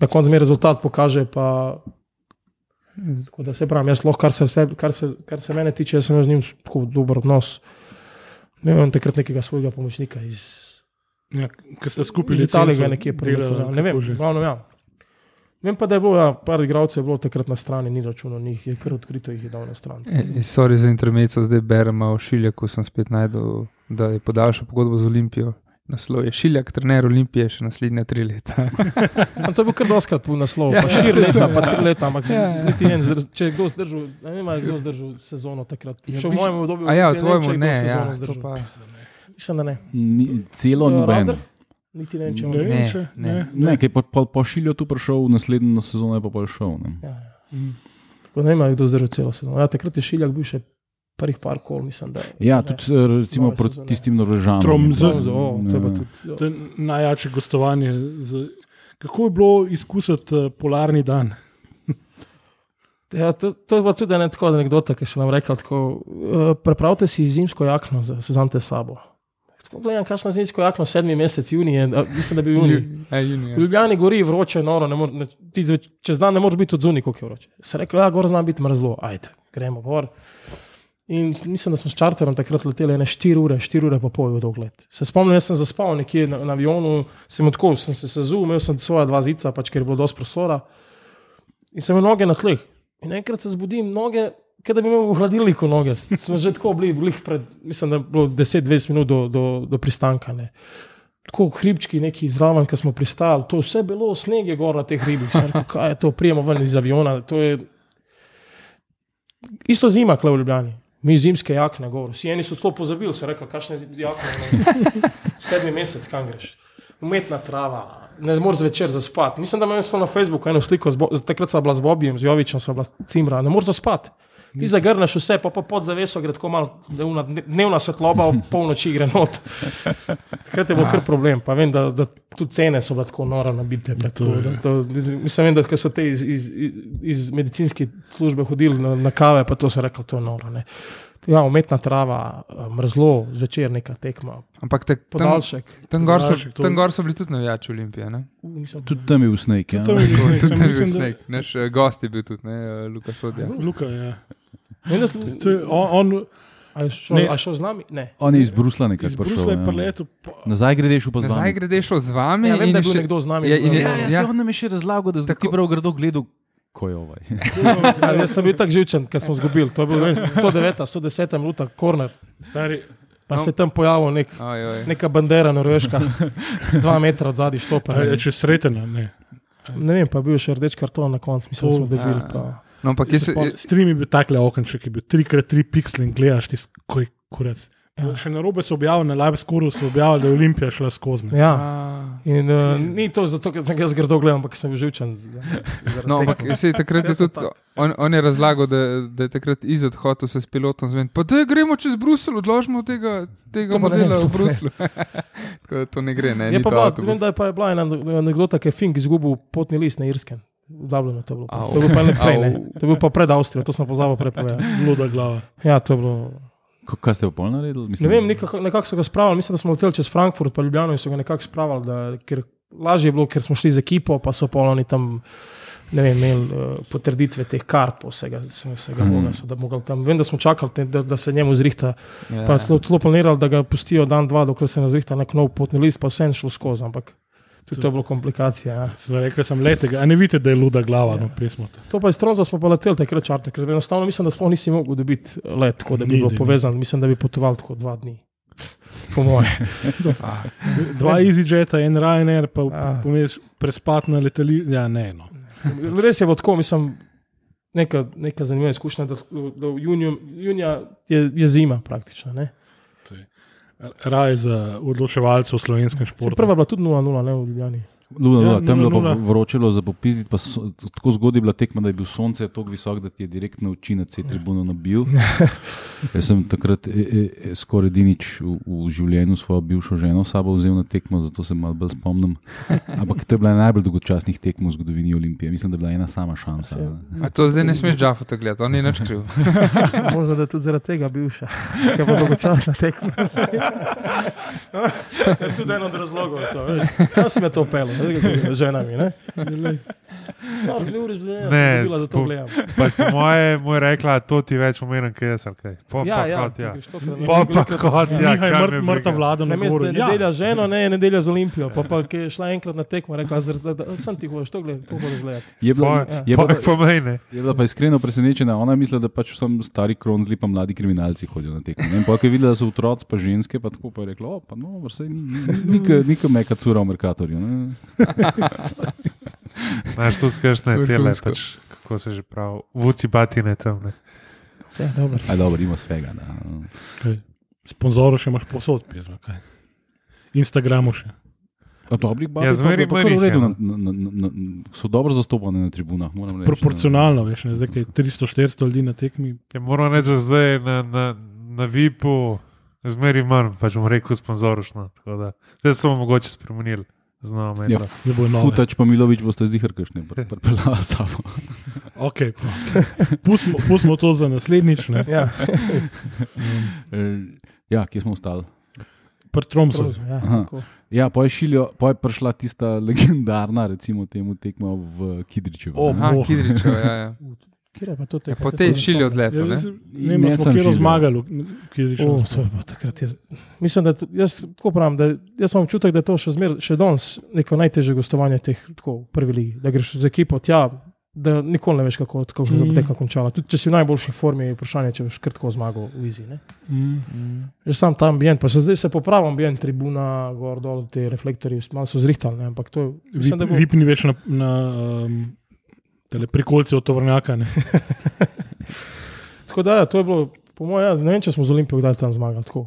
na koncu zmer rezultat pokaže. Pa, tako da se pravim, jaz lahko, kar se, seb- kar, se, kar se mene tiče, jaz sem imel z njim tako dober odnos. Ne vem, takrat nekega svojega pomočnika iz, Ja, ker ste skupaj Italije celo nekje delali, prebral. Ne vem, glavno ja. Vem pa, da je bilo, ja, par igralcev bilo takrat na strani, ni računal njih, je kar odkrito jih je dal na stran. E, e, sorry za intermezzo, zdaj berem malo Šiljaka, sem spet najdel, da je podaljšal pogodbo z Olimpijo. Naslov je Šiljak, trener Olimpije, še naslednja tri leta. Am to je bil kar doskrat po naslovu, Ja, pa štiri saj to, leta, pa ja. tri leta, ampak Ja, ja. niti en, če je kdo zdržal, ne vem, ali je kdo zdržal sezono takrat. Ja, Še v mojem obdobju. A ja, v kdo ne, ja, zdržal. pa. Mislim, da ne. Ni, celo Ja, noben. Niti ne vem, če Ne Ne, če- ne. ne, Ne, ki je po, po, pošiljo tu prišel, naslednjo sezono je pa pol šel. Ne. Ja, ja. Mm. Ne vem, ali je kdo zdržal celo sezono. Ja, takrat je Šiljak bil še prvih par kol, mislim, da. Ja, ne. tudi eh, recimo proti sezone. tistim Norvežanom. Tromsø. je bilo, Tromsø, o, to je pa ja. tudi. To je najjače gostovanje. Z, kako je bilo izkusiti uh, polarni dan? Ja, to, to je pa tudi ena tako anekdota, ki sem vam rekel. Tako, uh, prepravite si zimsko jakno, za- si vzamete sabo. Tako gledam, kakšno zimsko jakno, sedmi mesec, junij, mislim, da bil junij. Ja, junija. V Ljubljani gori vroče, noro, ne more, ne, ti čez dan ne moreš biti od zunaj, koliko je vroče. Se rekel, ja, gor znam biti mrzlo, ajde, gremo gor. In mislim, da smo s čarterom takrat leteli ne 4 ure, 4 ure pa pol dogled. Se spomnim, jaz sem zaspal nekje na, na avionu, sem odkol, sem se sezul, imel sem svoja dva zica, pač, ker je bilo dosti prostora. In sem imel noge na tleh. In enkrat se zbudim, noge, kot da bi imel v hladilniku noge. Smo že tako bili, bili pred, mislim, da je bilo 10-20 minut do, do, do pristanka. Ne. Tako hribčki, neki zraven, ki smo pristali, to je vse bilo, sneg je gor na teh hribih. Rekel, kaj je to, prijemo ven iz aviona. Je isto zima, kle v Ljubljani. Mi zimske jakne, gor. Vsi eni so to pozabili, so rekli, kakšne jakne. Sedmi mesec, kam greš. Umetna trava, ne moreš zvečer zaspati. Mislim, da imam na Facebooku eno sliko, takrat sem bila z Bobijem, z Jovičem, sem bila cimra, ne moreš zaspati. Ti zagrneš vse, pa, pa pod zaveso gre tako malo, una dnevna svetloba, ob polnoči gre not. Takrat je bil kar problem, pa vem, da, da tudi cene so bile tako noro nabite. pa to da, to, mislim, vem, da so te iz, iz, iz, medicinske službe hodili na, na kave, pa to so rekli, to je noro. Ne. Ja, umetna trava, eh, mrzlo, zvečer neka tekma, Ampak te, tam, podaljšek. tam, gor so, tam gor so bili tudi navijači Olimpije. Tudi tam je v sneg. Ja. Tam bil Tudi tam je bil sneg. Naš eh, gost je bil tudi, ne, eh, Luka Sodja. Luka, ja. To je on, on A je šel, Ne. a je šel z nami? Ne. On je iz Brusla nekaj iz prišel. Brusla je preletel. pa- Nazaj greš pa z Nazaj nami. greš z vami. Ja, vem, da je je bil še- nekdo z nami. Ja, in je- Ja, ja, Ja. ja. on nam je še razlagal, da zdaj Tako- ti prav grdo gledal, ko je ovaj. Ja, jaz sem bil tako živčen, ker smo izgubili. To je bilo ne vem, 109, 110 minuta, korner. Stari, Pa No. se je tam pojavil nek, Oj, oj. neka bandera norveška, dva metra od zadaj štopa. je če sretena, ne. Ne vem, pa je bil še rdeč karton na koncu, mislim, da smo dobili. No, ampak jaz, Pa Stream je bil takle okenček, ki je bil 3x3 pixel in gledaš ti skoj kurec. Ja. Še na robe so objavili, na live skoru so objavili, da je Olimpija šla skozi. ne. Ja. In uh, ni to zato, ker sem jaz grdo gledal, ampak sem bil živčen. No, ampak se je takrat je sem tudi, on, on je razlagal, da, da je takrat izod hotel se s pilotom zmeniti. Pa da gremo čez Bruselj, odložimo tega, tega ne modela to v ne. Bruslu. Tako da to ne gre, ne. Je pa bila, vem, da je pa je bila ena anekdota, ki je Fink izgubil potni list na Irskem. V Dublinu to je bilo. Au. To je bilo pa prej, ne. To je bilo pa pred Avstrijo, to sem pozabil prej povedati. Luda glava. Ja, to je bilo. Ko- Kaj ste pol naredili? Mislim, Ne vem, nekako, nekako so ga spravili, mislim, da smo leteli čez Frankfurt, pa Ljubljano in so ga nekako spravili, da, ker lažje je bilo, ker smo šli z ekipo, pa so pa oni tam. Ne vem, imeli uh, potrditve teh kart, vsega, vsega mm. so, da mogli tam. Vem, da smo čakali, te, da, da se njemu zrihta. Ja. Pa so celo planirali, da ga pustijo dan, dva, dokler se ne zrihta nek nov potni list, pa vse šlo skozi. Ampak tudi to je bilo komplikacija. Ja. Sem rekel, sem letega, a ne vidite, da je luda glava, no, pesmo. To pa je stronzo, smo pa leteli takrat čarter, ker enostavno mislim, da sploh nisi mogel dobiti let, tako da bi ni. povezano. Mislim, da bi potoval tako dva dni. Po mojem. Dva EasyJeta, en Ryanair, pa Ja. pomeš prespati na letališču. Ja, ne, no. Res je bilo tako, mislim, neka, neka zanimiva izkušnja, da, da v juniju, junija je, je zima praktično. Ne? Raj za odločevalce v slovenskem Se športu. Prva je bila tudi 0-0, ne v Ljubljani. Luna, Ja, ja, tam je bilo pa 0:0. vročilo za popizditi, pa so, tako zgodaj je bila tekma, da je bil sonce tako visok, da ti je direktno oči na C-tribuno nabil. Jaz sem takrat e, e, e, skoraj edinič v, v življenju svojo bivšo ženo sabo vzel na tekmo, zato se malo bolj spomnim. Ampak to je bila najbolj dolgočasnih tekm v zgodovini Olimpije. Mislim, da je bila ena sama šansa. A to zdaj ne smeš Džafota gledati, on je nič kriv. Možno da je tudi zaradi tega bivša, ker bo dolgočasna tekma. je tudi en od razlogov. je To, veš. Kaj si me to pelo, z ženami? Ne? Snor, ne uriš, da Ne, bila za to po- gledam. Pač po moje mu je rekla, to ti več pomeni, kaj jaz. ali kaj. Po Ja, pa ja, kot, ti ja. greš tokrat- Po pa kot, ja. Mihaj kaj me mrt, mrta briga. vlada na da je Ja, nedelja z ženo, ne, je nedelja z Olimpijo. Pa, pa ki je šla enkrat na tekmo, rekla, da, da, da sem ti hočeš to gledati, to. Je bila, je, Po je pa iskreno presenečena. Ona je mislila, da pač samo stari kronzli, pa mladi kriminalci hodijo na tekmo. Ne, in Pa ko je videla, da so otroci, pa ženske, pa tako pa je rekla, o, pa no, vse ni neka meka cura v Merkatorju. Ne." Znaš tudi, kakšne tele, pač, kako se že pravi, vuci batine tam. Ne. Ja, dobro. Aj dobro, ima svega. Da. Sponzorov še imaš posod, pismo. Kaj. Instagramu še. A dobrih Ja, babi pa zmeraj je pa kar v jih redu, je, na, no. na, na, na, so dobro zastopane na tribunah. moram reči, no. Proporcionalno, veš, ne, zdaj je 300-400 ljudi na tekmi. Ja, moram reči, da zdaj na, na, na VIP-u zmeri manj, pač bom rekel, sponzorošno. tako da Zdaj so mogoče spremenili. Znamo, Ja, Zdaj. Futač pa Milovič boste zdihar kakšne, pripeljala sabo. Okay. Pustimo, pustimo to za naslednjič. ne. Ja, Eh, Ja, kje smo ostali? Pri Tromsu. ja, Aha. tako. Ja, pa je, šiljo, pa je prišla tista legendarna, recimo, temu tekmo v Kidričevu. O, ne? Aha, Boh. Kidričev, ja, ja. Kjer je pa to Ja, po Te tej se ne šili odletu. Ja, ne? ne Ne, smo kjer živel. zmagali, kjer je O, šlo. to je pa takrat. Jaz, mislim, da tu- jaz tako pravim, da jaz imam občutek, da je to še, zmer, še danes neko najtežje gostovanje teh tako, v prvi ligi. Da greš z ekipo tja, da nikoli ne veš, kako, bo Mhm. tekma končala. Tudi če si v najboljši formi, je vprašanje, če boš kar tako zmagal v Izi. ne. Mm. Že sam ta ambient, pa se zdaj se popravim, ambient, tribuna, gor dol, ti reflektorji, malo so zrihtali, ne, ampak to mislim, da bo. Vip ni več na, na um, tele prikolci od tovrnjaka. ne. Tako da, ja, to je bilo, po mojem, jaz ne vem, če smo z Olimpijo kdaj tam zmagali. Tako.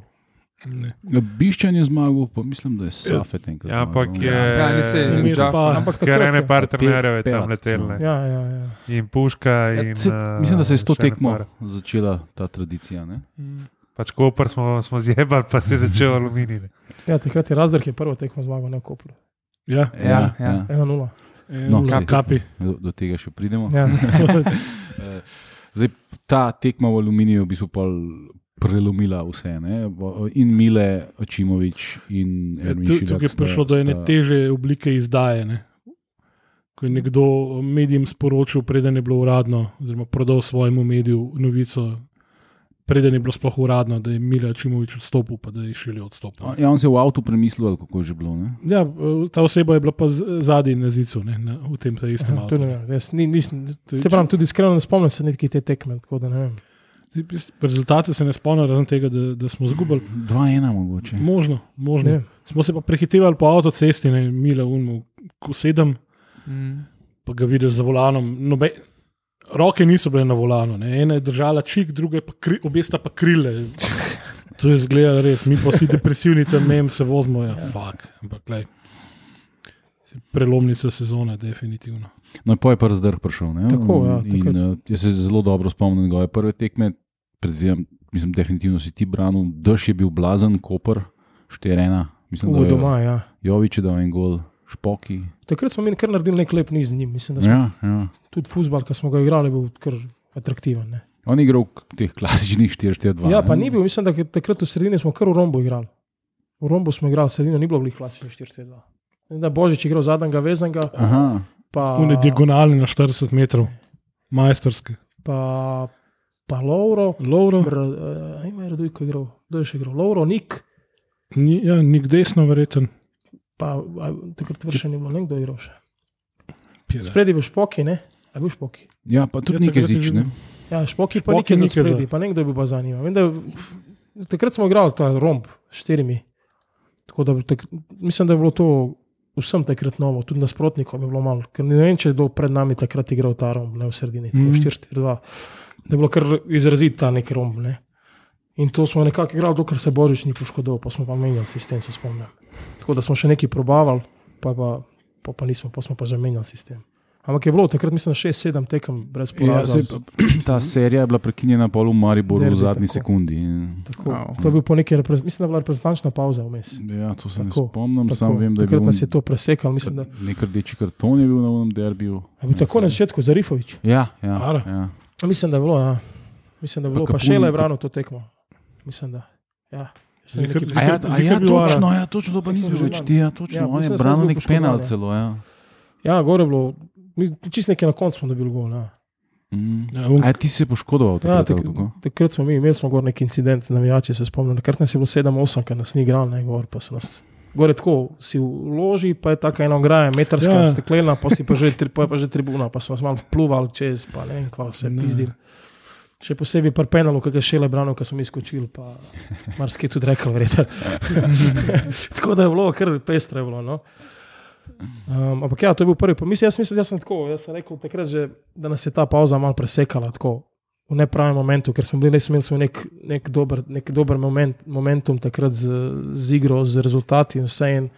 Ne. Biščan je zmagal, pa mislim, da je Safet enkrat. Ja, ampak je. Ja, ni se- Vmes Vmes pa- Ampak Ker ene je. par trenerjev je tam Pevac letel. celo. ne. Ja, ja, ja. In puška. Ja, In, se- eh, Mislim, da se je s to tekmo začela ta tradicija. Ne? Mm. Pač Koper smo, smo zjebali, pa se je začel aluminij. ne. ja, takrat je Razdrh je prvo tekmo zmagal, ne v Kopru. Ja, Ja, ja. 1-0. No, no, saj. kapi. Do, do tega še pridemo. Ja. Eh, Zdaj, ta tekma v aluminiju je v bistvu pol prelomila vse. Ne? In Mile, Očimovič in Ja, Šilak Tukaj je prišlo do ene teže oblike izdaje. Ne? Ko je nekdo medijem sporočil, preden je bilo uradno, oziroma prodal svojemu mediju novico, preden je bilo sploh uradno, da je Mila Čimovič odstopil, pa da je šele odstopil. Ja, on se je v avtu premislil, kako je že bilo. Ne? Ja, ta oseba je bila pa zadnji na zicu, ne, na, v tem ta istem avtu. ne jaz ni, nisem, se pravim, tudi iskreno ne spomnim se nekaj te tekme, tako da ne vem. Rezultate se ne spomnim, razen tega, da, da smo izgubili. 2-1 mogoče. Možno, Ne možno. vem. Smo se pa prehitevali po avtocesti, ne, Mila Unmo, ko sedem, Mm. pa ga vidiš za volanom. Nobe, roke niso bile na volanu, ne. ena je držala čik, druga je pa kri, obe sta pa krile. To je zgleda res, mi pa vsi depresivni tam mem se vozimo, ja, fuk. Ampak, glej, prelomnica sezone, definitivno. No, pa je pa razdrh prišel. Ne? Tako, ja, In, takrat. uh, jaz se zelo dobro spomnim njegove prve tekme. Predvidevam, mislim, definitivno si ti branil. Dež je bil blazen, Koper, 4-1. Mislim, da V je doma, ja. Jovič je dal en gol, Špoki. Takrat smo mi kar naredili nek lep niz z njim. Mislim, da smo Ja, ja. tudi futbal, ki smo ga igrali, bil kar atraktiven. Ne. On je igral v teh klasičnih 4-4-2. Ja, pa ne. ni bil, mislim, da takrat v sredini smo kar v rombu igrali. V rombu smo igrali, sredino ni bilo glih klasičnih 4-4-2. Vem, Da je Božič igral zadnjega vezanga, Aha, pa, Une diagonalne na 40 metrov, majsterske. pa, pa Lauro, Lauro, uh, ima je Radujko igral, kdo je še igral, Lauro, Nik, ni, ja, nik desno, verjeten. Pa a, takrat vršen ni bilo, nekdo igral še. Spredi bil Špoki, ne? A bil Špoki. ja, pa tudi Ja, nekaj zič. Ne? Ja, Špoki pa Špoki nekaj nekaj za- spredi, pa nekdo je bil pa za njima. Vem, da, takrat smo igrali ta romb s štirimi. Tako da tak, mislim, da je bilo to vsem takrat novo, tudi nasprotnikom je bilo malo. Ker ne vem, če je kdo pred nami takrat igral ta romb, ne v sredini, tako Mhm. 4-4-2. Da je bilo kar izrazit ta nek romb. Ne. In to smo nekako igrali, dokler se Božič ni poškodoval, pa smo pa menjali sistem, se spomnim. Tako da smo še nekaj probavali, pa, pa, pa, pa nismo, pa smo pa že menjali sistem. Ampak je bilo takrat, mislim, 6-7 tekem brez Ja, poraza. saj, ta serija je bila prekinjena pol v Mariboru v Derbi, zadnji tako. sekundi. Tako, Wow. to je bil po neki, mislim, da je bila reprezentančna pauza vmes. ja, to se ne Tako, spomnim, Tako, samo vem, da je takrat bil nas je to presekal, mislim, da nek rdeči karton je bil na unem derbiju. je bil tako na začetku za Rifovič. Ja, ja, Ara. ja. Mislim, da je bilo, ja. Mislim, da je bilo, pa, pa Kapun- še le branil to tekmo. Mislim, da. Ja. Zihar- nekaj A ja, Zihar- a zihar ja, Ara. točno, ja, točno, to pa nisem že ti, ja, točno, Ja, on je da sem branil nek penal ja. celo, ja. Ja, gore je bilo, mi čist nekaj na koncu smo dobili gol. Ja. Mm. Ja, un- A ja, ti si se poškodoval Ja, takrat, tak, smo mi imeli smo gor neki incident, navijači se spomnim. Takrat nas je bilo 7-8, ker nas ni igral, ne gor, pa so nas. Gore tako si vloži, pa je tako ena ograja, metrska, Ja. ja. steklena, pa si pa že, tri- pa je pa že tribuna, pa smo malo pluvali čez, pa ne vem, kva se Ne. Še posebej pri penalu, ki ga še le branil, ko smo izkočili, pa marsikaj tudi rekel, verjetno. tako da je bilo, kar pestro je bilo. No. Um, ampak ja, to je bil prvi. pa Mislim, jaz mislim, da sem tako. Jaz sem rekel takrat, že, da nas je ta pauza malo presekala tako, v nepravem momentu, ker smo bili res imeli nek, nek dober, nek dober moment, momentum takrat z, z igro, z rezultati in vse. In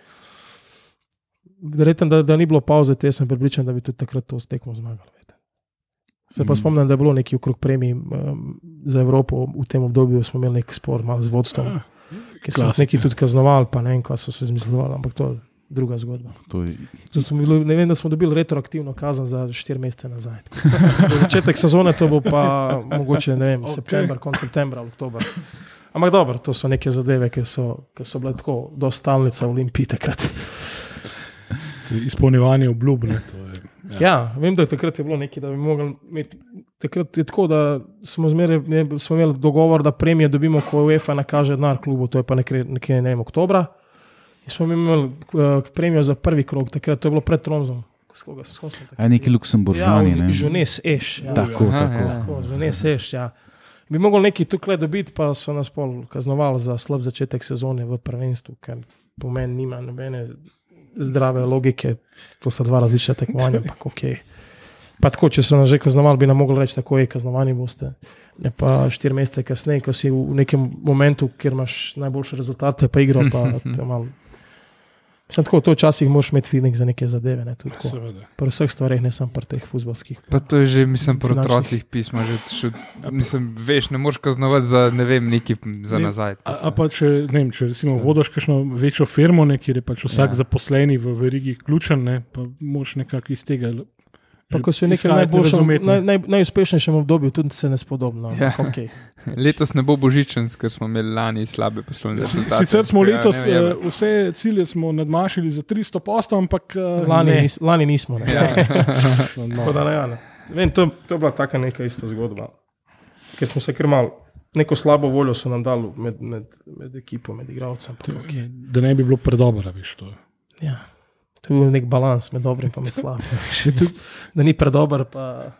Verjetno, da, da ni bilo pauze, te sem pripričan, da bi tudi takrat to tekmo zmagali. Se pa Mhm. spomnim, da je bilo nekaj okrog premij um, za Evropo v tem obdobju, smo imeli nek spor z vodstvom, Ja, ki so nas klasika. neki tudi kaznovali, pa ne vem, kaj so se zmišljali, ampak to je druga zgodba. To je, smo bili- Ne vem, da smo dobili retroaktivno kazen za 4 mesece nazaj. Za začetek sezone to bo pa mogoče, ne vem, Ok. okay. september, konec septembra, oktober. Ampak dobro, to so neke zadeve, ki so, ki so bile tako, do stalnica v Olimpiji takrat. Izpolnjevanje obljub. ne, je Ja, vem, da je takrat je bilo nekaj, da bi mogli imeti. Takrat je tako, da smo, zmeraj, ne, smo imeli dogovor, da premije dobimo, ko UEFA nakaže denar klubu, to je pa nekje, nekje ne vem, oktobra. In smo imeli uh, premijo za prvi krog, takrat to je bilo pred Tromzom. Aj neki luksemburžani. Ja, ne? Žunes, eš. Ja. Tako, Aha, tako. ja. Tako, Žunes, eš, ja. Bi mogli nekaj tukaj dobiti, pa so nas pol kaznovali za slab začetek sezone v prvenstvu, ker po meni nima nobene zdrave logike. To sta dva različna tekmovanja. ampak okej. Pa tako, če so nas že kaznovali, bi nam mogli reči, tako je, kaznovani boste. Ne pa štiri mesece kasneje, ko si v nekem momentu, kjer imaš najboljše rezultate, pa igro, pa te malo. Mislim, tako, to včasih moraš imeti feeling za neke zadeve. Ne, tudi. Pri vseh stvareh, ne samo pri teh futbalskih. Pa to je že, mislim, pri otrocih pisma. Že, še, mislim, veš, ne moreš kaznovati za ne vem, neki za Ne, nazaj. A, a pa če, ne vem, če recimo vodiš kakšno večjo firmo, ne, kjer je pač vsak Ja. ja. zaposleni v verigi ključen, ne, pa moš nekako iz tega. Pa ko si v nekem najboljšem, naj, naj, najuspešnejšem obdobju, tudi se ne spodobno. Ja. Ja. Okay. Letos ne bo božičen, ker smo imeli lani slabe poslovne rezultate. Sicer smo Ja, letos ne vem, eh, vse cilje smo nadmašili za 300 postov, ampak eh, Lani, ne. nis, lani nismo. Ne. Ja. No, Tako da ne, ja, ne. Vem, to, to je bila taka neka ista zgodba. Ker smo se kar mal, neko slabo voljo so nam dali med, med, med ekipo, med igralcem. okej. Da ne bi bilo predobro, veš. To. Ja. To je bil nek balans med dobrim in slabim. da ni predober, pa.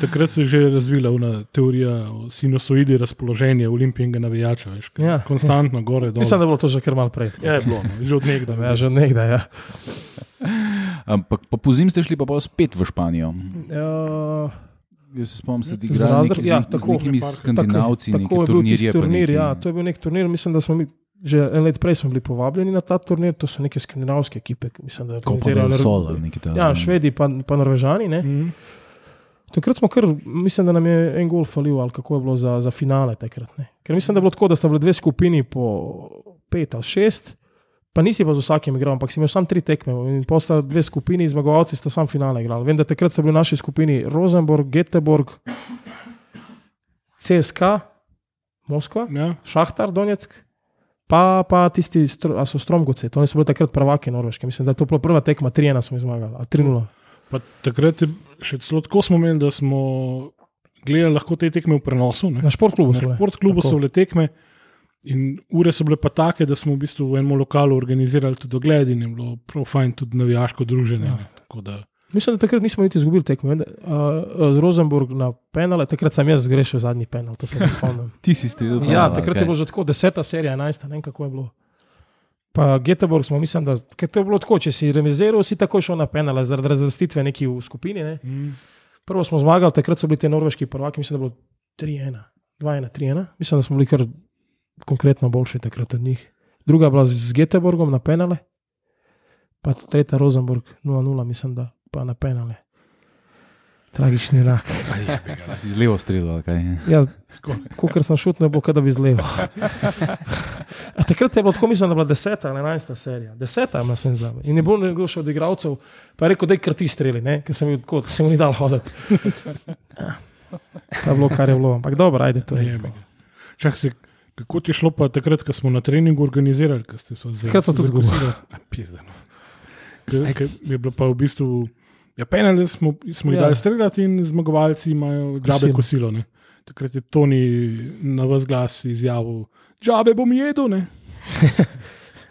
Takrat se je že razvila ona teorija o sinusoidi razpoloženja olimpijskega navijača. Veš, Ja. konstantno gore dol. Mislim, da je bilo to že kar mal prej. Ja, je bilo, no, že od nekdaj. Ja, že nekdaj. Ja. Ampak pa po zim ste šli pa pol spet v Španijo. Uh, Jaz se spomnim, da ste Z igrali razred- neki, ja, z, tako. z nekimi Tako- skandinavci, tako neke je bil pa turnir. neki- Ja, to je bil nek turnir. Mislim, da smo mi že en let prej smo bili povabljeni na ta turnir. To so neke skandinavske ekipe, ki mislim, da je Copa organizirala del Nor- Sol ali nekaj takega. Ja, Švedi pa, pa Norvežani. Ne? Mm. Takrat smo kar, mislim, da nam je en gol falil, ali kako je bilo za, za finale takrat. Ne? Ker mislim, da je bilo tako, da sta bile dve skupini po pet ali šest, pa nisi pa z vsakim igral, ampak si imel samo tri tekme in posta dve skupini, zmagovalci sta sam finale igrali. Vem, da takrat so bili v naši skupini Rosenborg, Göteborg, CSK, Moskva, Ja. Šahtar, Donetsk. Pa, pa tisti, stro- a so Stromgovci, to so bili takrat prvaki Norveške. Mislim, da je to bila prva tekma, 3-1 smo zmagali, a 3-0. Pa takrat je še celo tako smo imeli, da smo gledali lahko te tekme v prenosu. Ne? Na športklubu so Na bile. športklubu Tako. so bile tekme. In ure so bile pa take, da smo v bistvu v enem lokalu organizirali tudi ogled in je bilo prav fajn tudi navijaško druženje. Ja. ne. Tako Da, Mislim, da takrat nismo niti izgubili tekme. Uh, z Rosenborg na penale, takrat sem jaz zgrešil zadnji penal, to se ne spomnim. Ti si streljal. ja, takrat je bilo že tako, deseta serija, enajsta, ne vem kako je bilo. Pa Göteborg smo, mislim, da ker to je bilo tako, če si remiziral, si tako šel na penale, zaradi razvrstitve neki v skupini. Ne. mm. Prvo smo zmagali, takrat so bili ti norveški prvaki, mislim, da je bilo 3-1, 2-1, 3-1. Mislim, da smo bili kar konkretno boljši takrat od njih. Druga je bila z Göteborgom na penale, pa tretja Rosenborg 0-0, mislim, da pa na penale. Tragični rak. A si z levo streljal? Ja, Ko sem ne bo kada bi zleval. A takrat je bilo tako, mislim, da je bila deseta ali enajsta serija. Deseta je sem za me. In ne bo nekdo še od igralcev, pa je rekel, da je kar ti streli, ne? ker sem jim tako, sem jim ni dal hoditi. Ja. To je bilo, kar je bilo. Ampak dobro, ajde to. je. Čak se, kako ti je šlo pa takrat, ko smo na treningu organizirali? ko ste se za- Takrat smo tudi izgubili. no. Je bilo pa v bistvu, ja, penale smo, smo jih Ja. dali streljati in zmagovalci imajo džabe Kosilo. kosilo. ne. Takrat je Toni na vas glas izjavil, džabe bom jedel.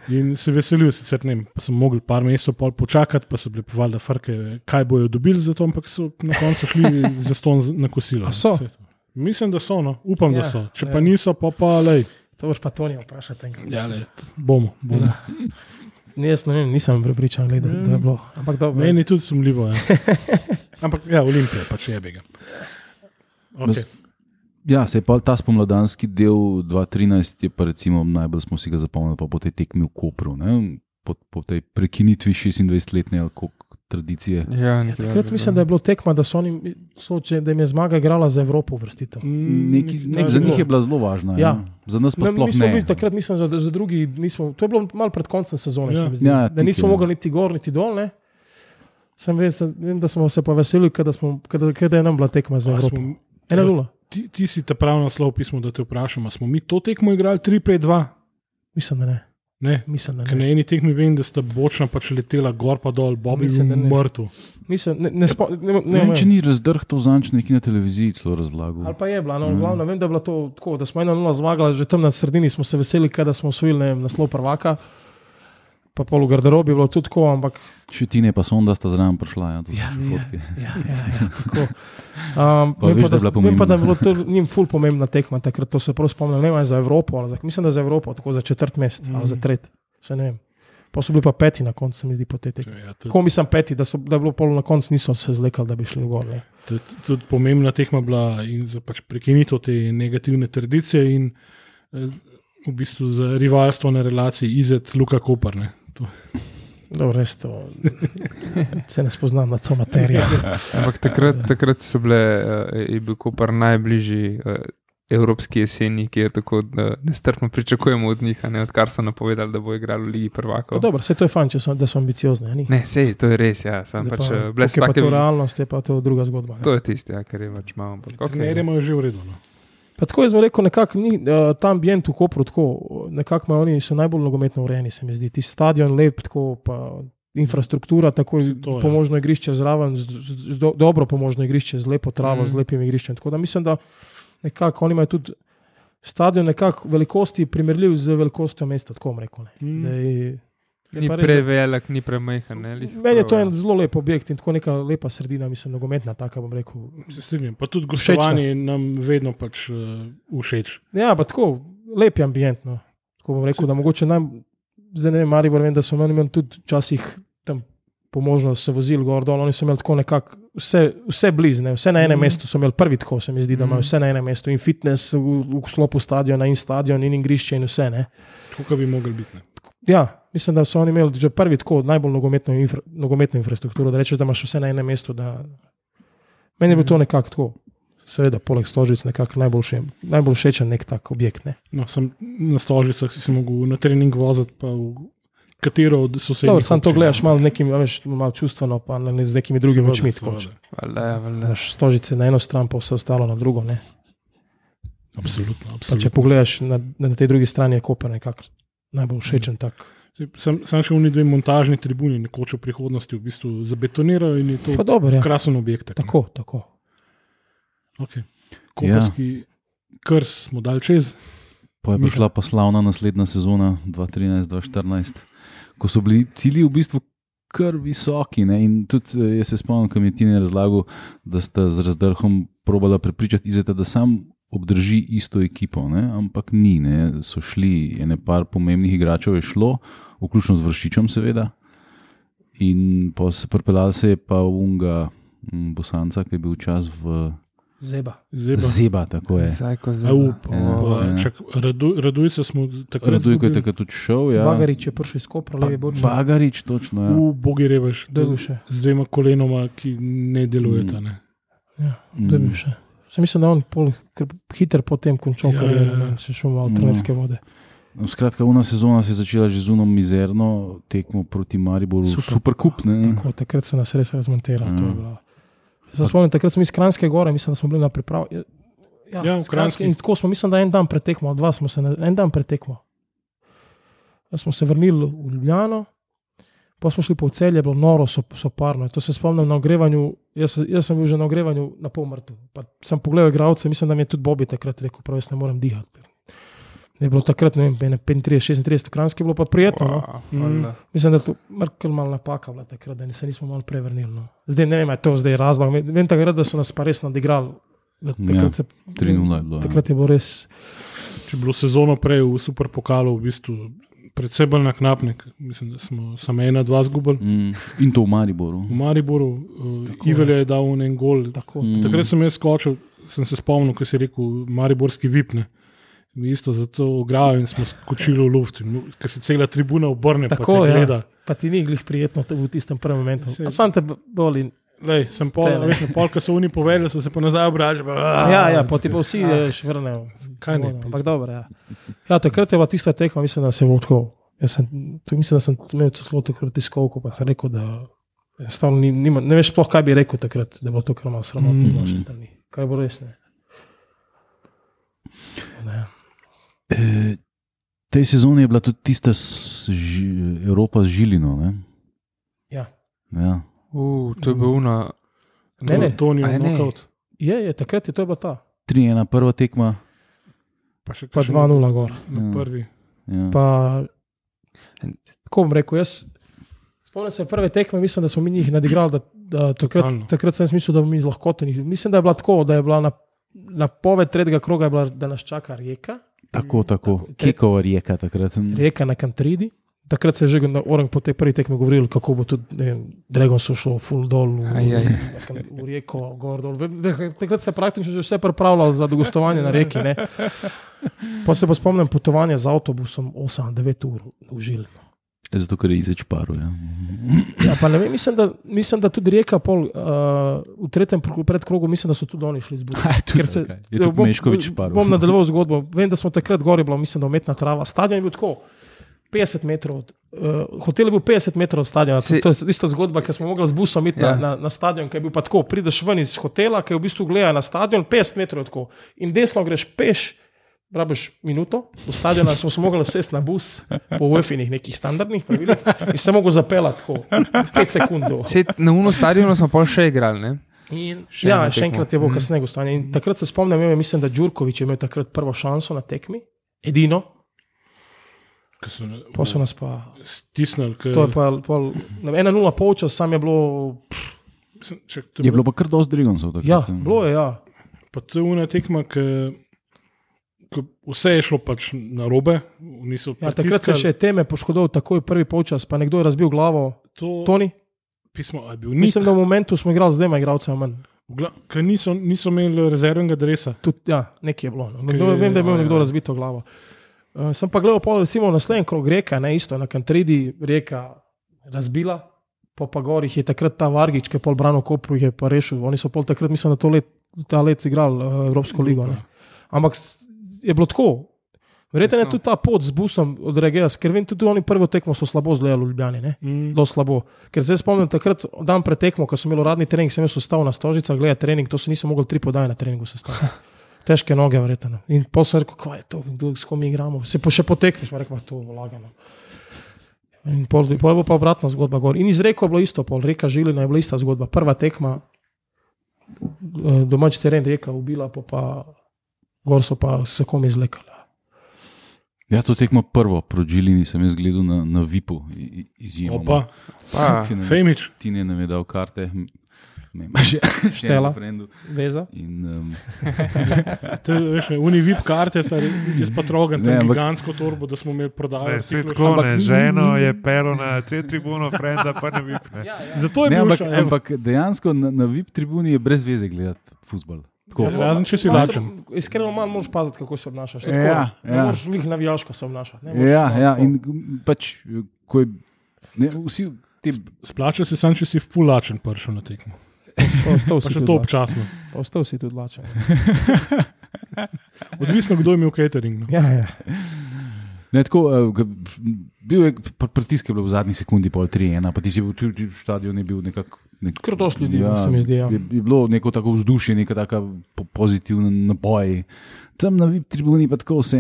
In se veselil, sicer ne, pa sem mogel par mesecev pol počakati, pa so bile povedali, frke, kaj bojo dobili za to, ampak so na koncu šli za ston na kosilo. Vse. Mislim, da so, no. upam, Ja, da so. Če ja. pa niso, pa pa lej. To boš pa Tonija vprašati enkrat. Ja, le, bomo. bomo. Ne, jaz ne vem, nisem prepričan, glede, da, da je bilo. Ampak dobro. Meni tudi sumljivo. Ja. Ampak ja, Olimpija pač je bega. Okay. Ja, se je pa ta spomladanski del 2013, je pa recimo najbolj smo si ga zapomnili pa po tej tekmi v Kopru, ne? po, po tej prekinitvi 26-letne ali koliko tradicije. Ja, Ja, takrat mislim, da je bilo tekma, da, so oni, so, če, da jim je zmaga igrala za Evropo vrstitev. Neki, nek, za njih je bila zelo važna, Ja. ja. za nas pa Ne, sploh ne. bili takrat, mislim, za, za drugi nismo. To je bilo malo pred koncem sezone, Ja. ja. zdi. Ja, Ja, da nismo je. mogli niti gor, niti dol. Ne? Sem vem, sem, vem, da smo se pa veselili, kada, smo, kada, kada je nam bila tekma za Evropo. Ena nula. Ti, ti si ta pravi naslov pismo, da te vprašam, a smo mi to tekmo igrali 3-5-2? Mislim, da ne. Ne. Mislim, da Ker na ne. eni tekmi vem, da sta bočna pač letela gor pa dol, Bob je bil ne. mrtev. Mislim, ne, ne, spo, ne, ne, Ne ne, vem, če ni razdrh to zanč neki na televiziji celo razlagal. Ali pa je bila, no, Mm. glavno, vem, da je bilo to tako, da smo eno nula zmagali, že tam na sredini smo se veseli, kaj da smo osvojili ne vem, naslov prvaka. Pa pol v garderobi je bilo tudi tako, ampak Še ti ne pa sonda sta zraven prišla. Ja, to so Ja, še fotke. ja, ja, ja, tako. Um, Pa vem, veš, pa, da je da, vem pa, da je bilo to njim ful pomembna tekma, takrat to se prav spomnim, ne vem, za Evropo, ali za, mislim, da za Evropo, tako za četrt mest mm. ali za tret, še ne vem. Pa so bili pa peti na koncu, se mi zdi, po tej tekmi. Ja, Tako mislim peti, da, so, da je bilo pol na koncu, niso se zlekali, da bi šli gor. Tudi, tudi pomembna tekma bila in za pač prekinitev te negativne tradicije in eh, v bistvu za rivalstvo na relaciji Izet Luka Koper. Ne. Dobro, res to se ne spoznam na to materijo. Ampak takrat, takrat so bile, uh, je bil Koper najbližji uh, evropski jeseni, ki je tako nestrpno pričakujemo od njih, a ne odkar so napovedali, da bo igral v Ligi No, prvakov. dobro, vse to je fajn, če so, da so ambiciozni. ni? Ne, sej, to je res, ja. Sam pač, pa, koliko je pa to realnost, je pa to druga zgodba. ne. to je tisto, ja, kar je pač malo. ampak okej. Trenerje imajo že v redu. No. Pa tako jaz rekel, nekako ni uh, ta ambient v Kopru tako, nekako imajo oni so najbolj nogometno urejeni, se mi zdi. Ti stadion lep, tako pa infrastruktura, tako To je. pomožno igrišče zraven, z, z, z, do, dobro pomožno igrišče, z lepo travo, mm. z Mhm. lepim igriščem. Tako da mislim, da nekako oni imajo tudi stadion nekako velikosti primerljiv z velikostjo mesta, tako rekel. Mm. Zdaj, je Ni prevelik, ni premajhen. ne, lih Meni je to en zelo lep objekt in tako neka lepa sredina, mislim, nogometna, taka bom rekel. Se strinjam. Pa tudi gostovanje nam vedno pač uh, všeč. Ja, pa tako, lep je ambient. No. Tako bom rekel, da mogoče naj, zdaj ne vem, Maribor, vem, da so oni imeli tudi včasih tam po možnost se vozili gor dol, oni so imeli tako nekako vse, vse blizne, vse na enem mm. mestu so imeli prvi tako, se mi zdi, da imajo Mhm. vse na enem mestu in fitness v, v sklopu stadiona in stadion in igrišče in vse. Ne. Tako bi mogli biti. Ne. Ja, mislim, da so oni imeli že prvi tako najbolj nogometno, infra, nogometno infrastrukturo, da rečeš, da imaš vse na enem mestu. Da... Meni je bilo to nekako tako. Seveda, poleg stožic, nekako najbolj, še, najbolj všečen nek tak objekt. Ne. No, sem na stožicah si se mogel na trening voziti, pa v katero od sosednjih. Dobro, sam to gledaš malo, nekim, veš, malo čustveno, pa ne, z nekimi drugimi očmi. ja, stožice na eno stran, pa vse ostalo na drugo. Ne. Absolutno. Pa absolutno. če pogledaš na, na tej drugi strani, je Koper nekako najbolj všečen. Tak. Saj, Sem, sem še v neki dve montažni tribuni, nekoč v prihodnosti, v bistvu zabetonirajo in je to Pa dobro, ja. krasen objekt. Tako, tako. Okay. Koperski ja. krs smo dal čez. Pa je Miha. prišla pa slavna naslednja sezona 2013-2014, ko so bili cilji v bistvu kar visoki. Ne? In tudi eh, jaz se spomnim, ko mi je Tina razlagal, da sta z razdrhom probala prepričati Izeta, da sam obdrži isto ekipo, ne? ampak ni. Ne? So šli, ene par pomembnih igračev je šlo, vključno z vršičem, seveda. In pa se pripeljal se je pa unga mm, Bosanca, ki je bil čas v Zeba. Zeba. Zeba, tako je. Zdaj, ko A, zdaj. up, Ja, pa, ja. čak, radu, radujce smo takrat. Radujko je izgubili. takrat tudi šel. Ja. Bagarič je prišel iz Kopra, levi bočni. Bagarič, točno. Ja. V bogi revež. Z dvema kolenoma, ki ne delujeta. Ne. Ja, Mm. Sem mislil, da je on pol hiter potem končal Ja, kariero, ja, ja. se šel malo No. trenerske vode. No, Skratka, una sezona se je začela že z unom mizerno tekmo proti Mariboru, Super. super, kup. Tako, takrat so nas res razmontirali. Ja. Se spomnim, takrat smo iz Kranjske gore, mislim, da smo bili na pripravi. Ja, Ja, v v. Kranjski. In tako smo, mislim, da en dan pretekmo, dva smo se, en dan pretekmo. Smo se vrnili v Ljubljano, pa smo šli po celju, je bilo noro, so, so parno. To se spomnim na ogrevanju. Jaz, jaz sem bil že na ogrevanju na pol mrtev. Pa sem pogledal igralce, mislim, da mi je tudi Bobby takrat rekel, prav jaz ne morem dihati. Je bilo takrat, ne vem, ene 35, 36, kranjske je bilo pa prijetno. No? Wow, valjda. Mislim, da je to kar malo napaka bila takrat, da se nismo malo prevrnili. No. Zdaj ne vem, je to zdaj razlog. Vem takrat, da so nas pa res nadigrali. Da Takrat, se, 3-0 je bilo. ja. takrat je bilo res. Če je bilo sezono prej v superpokalu, v bistvu predvsej bolj naknapnik. Mislim, da smo samo ena, dva zgubili. Mm. In to v Mariboru. V Mariboru, uh, Ivelja je dal en gol. Tako. Mm. Takrat sem jaz skočil, sem se spomnil, ko si rekel, Mariborski vipne. Mi isto za to ograjo in smo skočili v luft. Ker se cela tribuna obrne, Tako, pa te ja. Pa ti ni glih prijetno v tistem prvem momentu. Sam te boli. Lej, sem pol, Te ne. veš, na pol, ko so oni povedali, so se pa nazaj obražali. Ja, ja, pa ti pa vsi veš, vrnejo. kaj ne, Ampak dobro, ja. Ja, takrat je bila tista tekma, mislim, da se je tako. Jaz sem, to mislim, da sem imel celo takrat tiskovko, pa sem rekel, da enostavno ni, nima, ne veš sploh, kaj bi rekel takrat, da bilo to kar malo sramotno Mm. naše strani. Kaj bo res ne. ne. E, tej sezoni je bila tudi tista s, ži, Evropa z Žilino. Ne? Ja. Ja. Uh, to je bil una. Ne, ne. Antonijo, A je ne? Je, je, takrat je to bila ta. 3-1, prva tekma. Pa še Pa kakšen 2-0 gor. Na Ja. prvi. Ja. Pa, tako bom rekel, jaz spomnim se prve tekme, mislim, da smo mi njih nadigrali. Da, da takrat, Totalno. takrat sem mislil, da bomo mi z lahkoto njih. Mislim, da je bila tako, da je bila na, napoved tretjega kroga, je bila, da nas čaka reka. Tako, tako. Tako, Kikova rijeka takrat. Reka na Kantridi. Takrat se je že na orang po tej prvi tekmi govorilo, kako bo tudi vem, Dragon so šlo full dol v, Aj, aj. v reko, gor dol. Takrat se je praktično že vse pripravljalo za gostovanje na reki. Ne. Pa se pa spomnim potovanja z avtobusom 8-9 ur v Žil. Zato, ker je izeč paru. Ja. Ja, pa ne vem, mislim, da, mislim, da tudi reka pol, uh, v tretjem pr- predkrogu, mislim, da so tudi oni šli zbuditi. Okay. Je tudi bom- Meškovič paru. Bom nadaljeval zgodbo. Vem, da smo takrat gori bila, mislim, da umetna trava. Stadion je bil tako. 50 metrov, od, uh, hotel je bil 50 metrov od stadiona. Si- To je ista zgodba, ki smo mogli z busom iti ja. Na, na, na stadion, ki je bil pa tako. Prideš ven iz hotela, ki je v bistvu gleda na stadion, 50 metrov tako. In desno greš peš, rabiš minuto, do stadiona smo se mogli sesti na bus po UEFI-nih nekih standardnih pravilih in se mogel zapeljati tako 5 sekund na uno stadionu smo pa še igrali. Ne? In, Še ja, še enkrat je bilo Mhm. kasneje gostovanje. Takrat se spomnim, je, mislim, da Đurkovič je imel takrat prvo šanso na tekmi, edino, so pa so nas pa. stisnili. ke- To je pa pol, ne ena nula polčas, sam je bilo. Mislim, čak, to Je bilo pa kar dosti Drigonsov. Ja, bilo je, ja. Pa to je una tekma, ki vse je šlo pač na robe. Ja takrat se je še teme poškodoval, takoj prvi polčas, pa nekdo je razbil glavo. to Toni, pismo. a je Bil Nik, mislim, da v momentu smo igrali z dvema igralcema manj. Ker niso, niso imeli rezervnega dresa. Tudi, ja, nekaj je bilo. No. Nekdo, je- vem, da je imel ja, nekdo ja. razbito glavo. Uh, sem pa gledal, pol, recimo, naslednji krog reka, ne isto na Kantridi, reka razbila, pa pa gor jih je takrat ta Vargič, ki je pol branil Kopru, je pa rešil. Oni so pol takrat, mislim, da to let, ta let igrali uh, Evropsko ligo. Ne. Ampak je bilo tako. Verjetno je tudi ta pot z busom odreagirala, ker vem, tudi oni prvo tekmo so slabo zgledali v Ljubljani. Ne? Mm. Zelo slabo. Ker zdaj spomnim, takrat, dan pred tekmo, ko sem imel uradni trening, sem jaz ostal na stožicah, gledaj trening, to se nisem mogel tri podaje na treningu sestaviti. Težke noge, verjetno. In potem sem rekel, kaj je to, kdo, s kom mi igramo. Se pa še potekneš, pa rekel, to je lagano. In pol, pol bila pa obratna zgodba gor. In izreko je bilo isto, pol reka Žilina je bila ista zgodba. Prva tekma, eh, domač teren reka ubila, pa, pa gor so pa se kom izlekali. Ja, to tekmo prvo proti Žilini sem jaz gledal na, na VIP-u, izjemno. Opa, Femič. Tine nam je dal karte, ima še Štela. Veza. In, um, Te, veš, ne, uni VIP karte, stari, jaz pa trogam Ne, ampak- gigantsko torbo, da smo imeli prodajo. Ne, se tako ne, ampak- ženo je pelo na C-tribuno, frenda pa ne vipne. Ja, ja. Zato je ne, ampak, še, evo. ampak dejansko na, na VIP tribuni je brez veze gledati futbol. Tako. Ja, razen če si Malo lačen. Iskreno, malo moraš paziti, kako se obnašaš. Ja, Ja, ne ja. moreš njih navijaško se obnašati. ne Ja, malo ja, tako. in pač, ko je, ne, vsi ti Splača se sam, če si fulačen prišel na tekmo. Ostal si tudi občasno. Pa Ostal si tudi lačen. Odvisno, kdo je imel catering. No. Ja, ja. Ne, tako, uh, bil je pr- pritisk, je bil v zadnji sekundi, pol 3-1, pa ti si bil tudi v stadionu, je bil nekako. Nek, Kar dosti ljudi, se mi zdi, ja. Je, je bilo neko tako vzdušje, neka taka po, pozitivna naboj. Tam na VIP tribuni pa tako vse,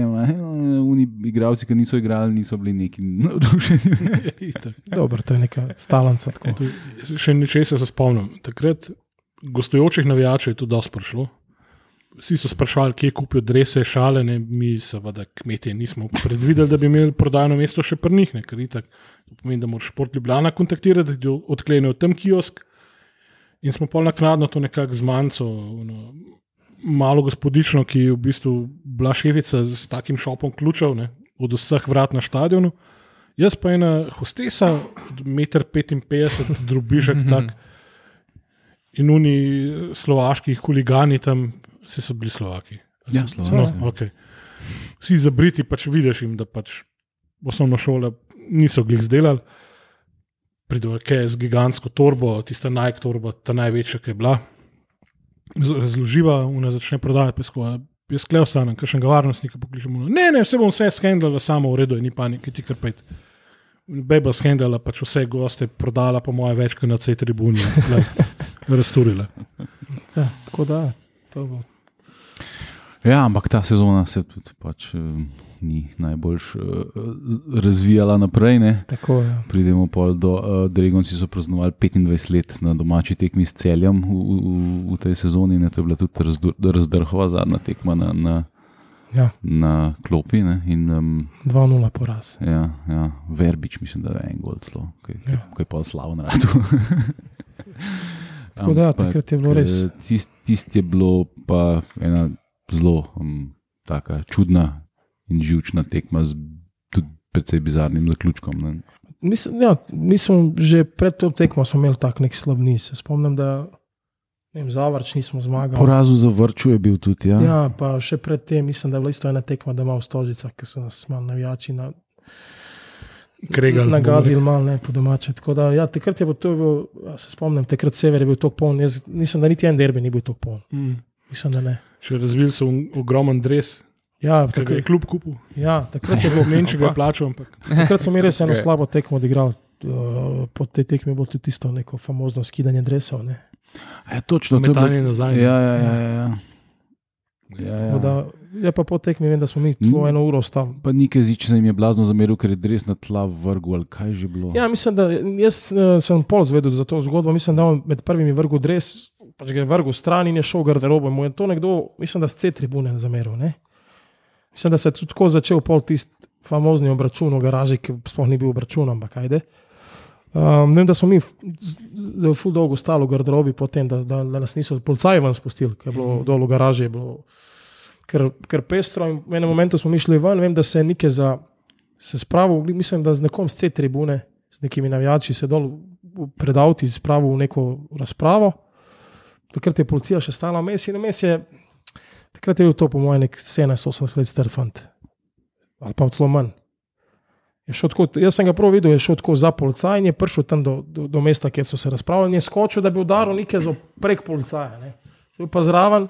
oni igravci, ki niso igrali, niso bili neki navdušeni. Dobro, to je neka stalnica. Tako. To je- Še nečesa se spomnim. Takrat gostujočih navijačev je tudi dosti prišlo. Vsi so sprašvali, kje kupijo drese, šale, ne? mi, seveda, kmetje, nismo predvideli, da bi imeli prodajno mesto še pri njih. ne, ker itak To pomeni, da moraš šport Ljubljana kontaktirati, da ti odklenejo tam kiosk. In smo pa naknadno to nekako zmanjco, ono, malo gospodično, ki je v bistvu bila šefica s takim šopom ključev ne, od vseh vrat na stadionu. Jaz pa ena hostesa, 1,55 m, drobižek tak. In oni slovaški huligani tam, vsi so bili Slovaki. Ja, Slovaci. No, okay. Vsi za Briti pač vidiš jim, da pač osnovno šolo niso glih zdelali. Kaj z gigantsko torbo, tista Nike torba, ta največja, ki je bila. Razloživa, una začne prodajati pesko. Jaz klej ostanem, kakšnega varnostnika pokličemo. Ne, ne, vse bom vse skenirala, samo v redu, ni panike, ti kar pet. Beba skenirala, pač vse goste prodala, po moje, več kot na C tribuni. Razturila. Ja, tako da, to bo. Ja, ampak ta sezona se tudi pač, eh, ni najbolj uh, razvijala naprej. Ne. Tako. Ja. Pridemo pol do uh, Dragonci, so praznovali 25 let na domači tekmi s celjem v, v, v tej sezoni. Ne. To je bila tudi razdur, razdrhova zadnja tekma na, na, Ja, na klopi. Ne. In, um, 2-0 poraz. ja, ja, Verbič, mislim, da je en gol celo, ki Ja. je pa slavo na radu. Tako da, ja, takrat je bilo res. Tisti tist je bilo pa ena zelo um, taka čudna in živčna tekma z tudi precej bizarnim zaključkom. Ne. Mislim, ja, mislim, že pred to tekmo smo imeli tak nek slab niz. Se Spomnim, da vem, zavrč nismo zmagali. Porazu za vrču je bil tudi. Ja. Ja, pa še predtem mislim, da je bila isto ena tekma, da ima v Stožicah, ki so nas malo navijači na, Kregal. nagazili, malo ne po domače. Tako Da, ja, takrat je bilo to, bil, ja, se spomnim, takrat sever je bil tako poln. Jaz, mislim, da niti en derbi ni bil tako poln. Mm. Mislim, da ne. Še razvil so ogromen dres, Ja, ga je kljub kupu. ja, takrat je bilo Meni, če ga je plačal, ampak Takrat smo mi res eno slabo tekmo odigrali. Uh, Po tej tekmi je bilo tudi tisto neko famozno skidanje dresov. Ne? Ja, točno, to je bilo. metanje nazaj. Ja, ja, ja, ja, ja. Ja, Tako ja. Da, je pa po tekmi, vem, da smo mi Mm. eno uro ostali. Pa nekaj zične jim je blazno zameril, ker je dres na tla vrgel, ali kaj že bilo. Ja, mislim, da jaz uh, sem pol zvedel za to zgodbo. Mislim, da je on med prvimi vrgel dres, pač ga je vrgel stran in je šel v garderobo. In Mu je to nekdo, mislim, da z C tribune zameril. Ne? Mislim, da se je tudi tako začel pol tisti famozni obračun v garaži, ki sploh ni bil obračun, ampak ajde. Um, vem, da smo mi f- z- z- ful dolgo stali v garderobi, potem, da, da, da nas niso policaji ven spustili, ker je bilo dol v garaži. Bilo, ker, ker pestro in v enem momentu smo šli ven, vem, da se je nekaj za, se spravil, mislim, da z nekom z C tribune, z nekimi navijači se dol v- pred avti spravil v neko razpravo. Takrat je policija še stala vmes in vmes je, takrat je bil to po mojem nek 17-18 let star fant. Ali pa celo manj. Je Tako, jaz sem ga prav videl, je šel tako za policaj in je prišel tam do, do, do mesta, kjer so se razpravljali. Je skočil, da bi udaril nekaj prek policaja. Ne. Bil pa zraven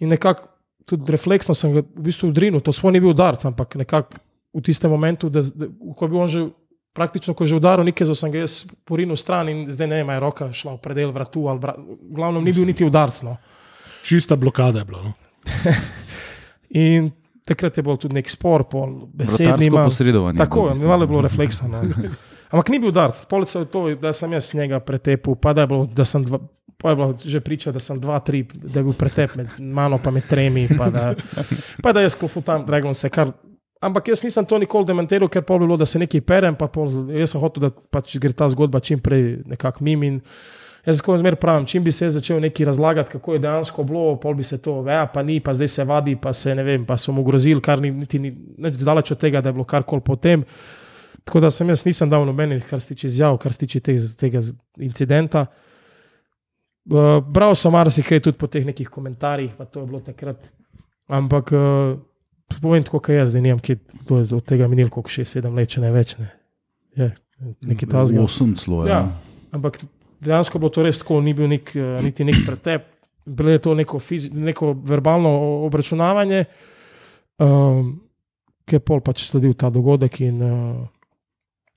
in nekako tudi refleksno sem ga v bistvu udrinil. To svoj ni bil udarc, ampak nekako v tistem momentu, da, da, ko je bil on že praktično, ko je že udaril nekaj, zo sem ga jaz porinil stran in zdaj ne vem, je roka šla v predel vratu bra, v glavnem ni bil niti udarc. No. čista blokada je bila. No. In takrat je bil tudi nek spor, pol besedni. Vratarsko ima- posredovanje. Tako, v bistvu. malo je bilo refleksno. No. Ampak ni bil udarc, polico je to, da sem jaz njega pretepil, pa da je bilo, da sem dva. Pa je bilo že priča, da sem dva, tri, da je bil pretep med mano, pa med tremi, pa da, pa da jaz klofutam, dragon se kar. Ampak jaz nisem to nikoli demantiral, ker pol bi bilo, da se nekaj perem, pa pol, jaz sem hotel, da pač gre ta zgodba čim prej nekako mim. In jaz tako zmer pravim, čim bi se začel nekaj razlagati, kako je dejansko bilo, pol bi se to, ja, pa ni, pa zdaj se vadi, pa se ne vem, pa so mu grozili, kar ni niti ni nič daleč od tega, da je bilo karkoli potem. Tako da sem jaz nisem dal nobenih, kar se tiče izjav, kar se tiče tega, tega incidenta. Uh, bral sem marsikaj tudi po teh nekih komentarjih, pa to je bilo takrat. Ampak uh, povem tako, kot jaz, da nimam, kje to je od tega minilo, koliko 6-7 let, če ne več. Ne. Je, nekaj tazga. Osem celo, ja. Ja. Ampak dejansko bilo to res tako, ni bil nek, eh, niti nek pretep, bilo je to neko, fizi, neko verbalno obračunavanje, um, ki je pol pač sledil ta dogodek. In, uh,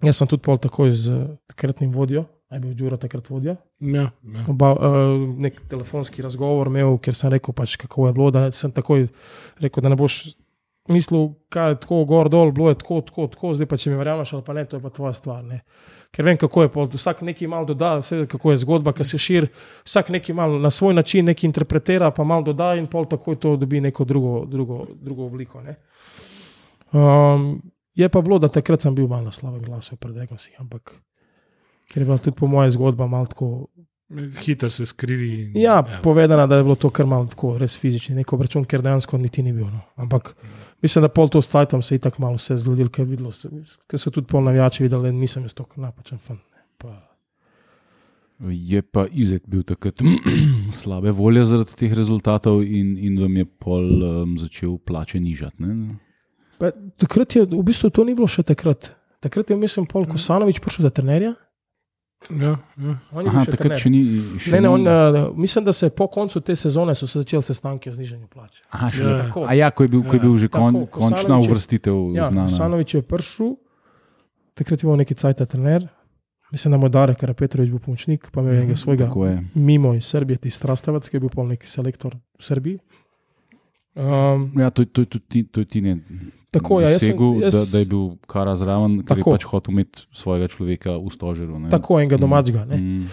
jaz sem tudi pol takoj z eh, takratnim vodjo, naj bil Đuro takrat vodja. Ja, ja. Oba, uh, nek telefonski razgovor imel, ker sem rekel, pač, kako je bilo. Da sem takoj rekel, da ne boš mislil, kaj je tako gor dol, bilo je tako, tako, tako, zdaj pa če mi verjameš ali pa ne, to je pa tvoja stvar. Ne. Ker vem, kako je, pol, vsak nekaj malo doda, vse, kako je zgodba, ki se širi, vsak nekaj malo na svoj način nekaj interpretira, pa malo doda in pol takoj to dobi neko drugo, drugo, drugo obliko. Ne. Um, je pa bilo, da takrat sem bil malo na slabem glasu pred Egosi, ampak ker je bila tudi po moje zgodba malo tako Hitro se skrivi. in- Ja, povedano, da je bilo to kar malo tako, res fizični, neko račun, ker dejansko niti ni bil. No. Ampak mislim, da pol to s Tajtom se je tako malo vse zgodilo, ker, videlo, ker so tudi pol navijači videli, da nisem jaz tako napačen fan. Pa, Je pa izet bil takrat slabe volje zaradi teh rezultatov in, in vam je pol um, začel plače nižati. Ne? pa, takrat je, v bistvu to ni bilo še takrat. Takrat je, mislim, Pol Kosanovič prišel za trenerja. Ja, ja. Je Aha, takrat še ni. Še Ne, ne, on, uh, mislim, da se je po koncu te sezone so se začeli sestanki o znižanju plače. Aha, še Ja, tako. A ja, ko je bil, ko je bil že Tako, kon, končna Kosanovič je- uvrstitev Ja, znana. Kosanovič je prišel, takrat je bil neki cajt trener. Mislim, da mu je Darek Petrovič bil pomočnik, pa imel je enega svojega Tako je. mimo iz Srbije, ti Strastavac, ki je bil pol neki selektor v Srbiji. Um, Ja, to, to, to, to, to je ti ne. Tako, ja, jaz sem- jaz- da, da je bil kara zraven, ker je Tako. pač hotel imeti svojega človeka v stožeru. ne. tako enega domačega. ne. Mm.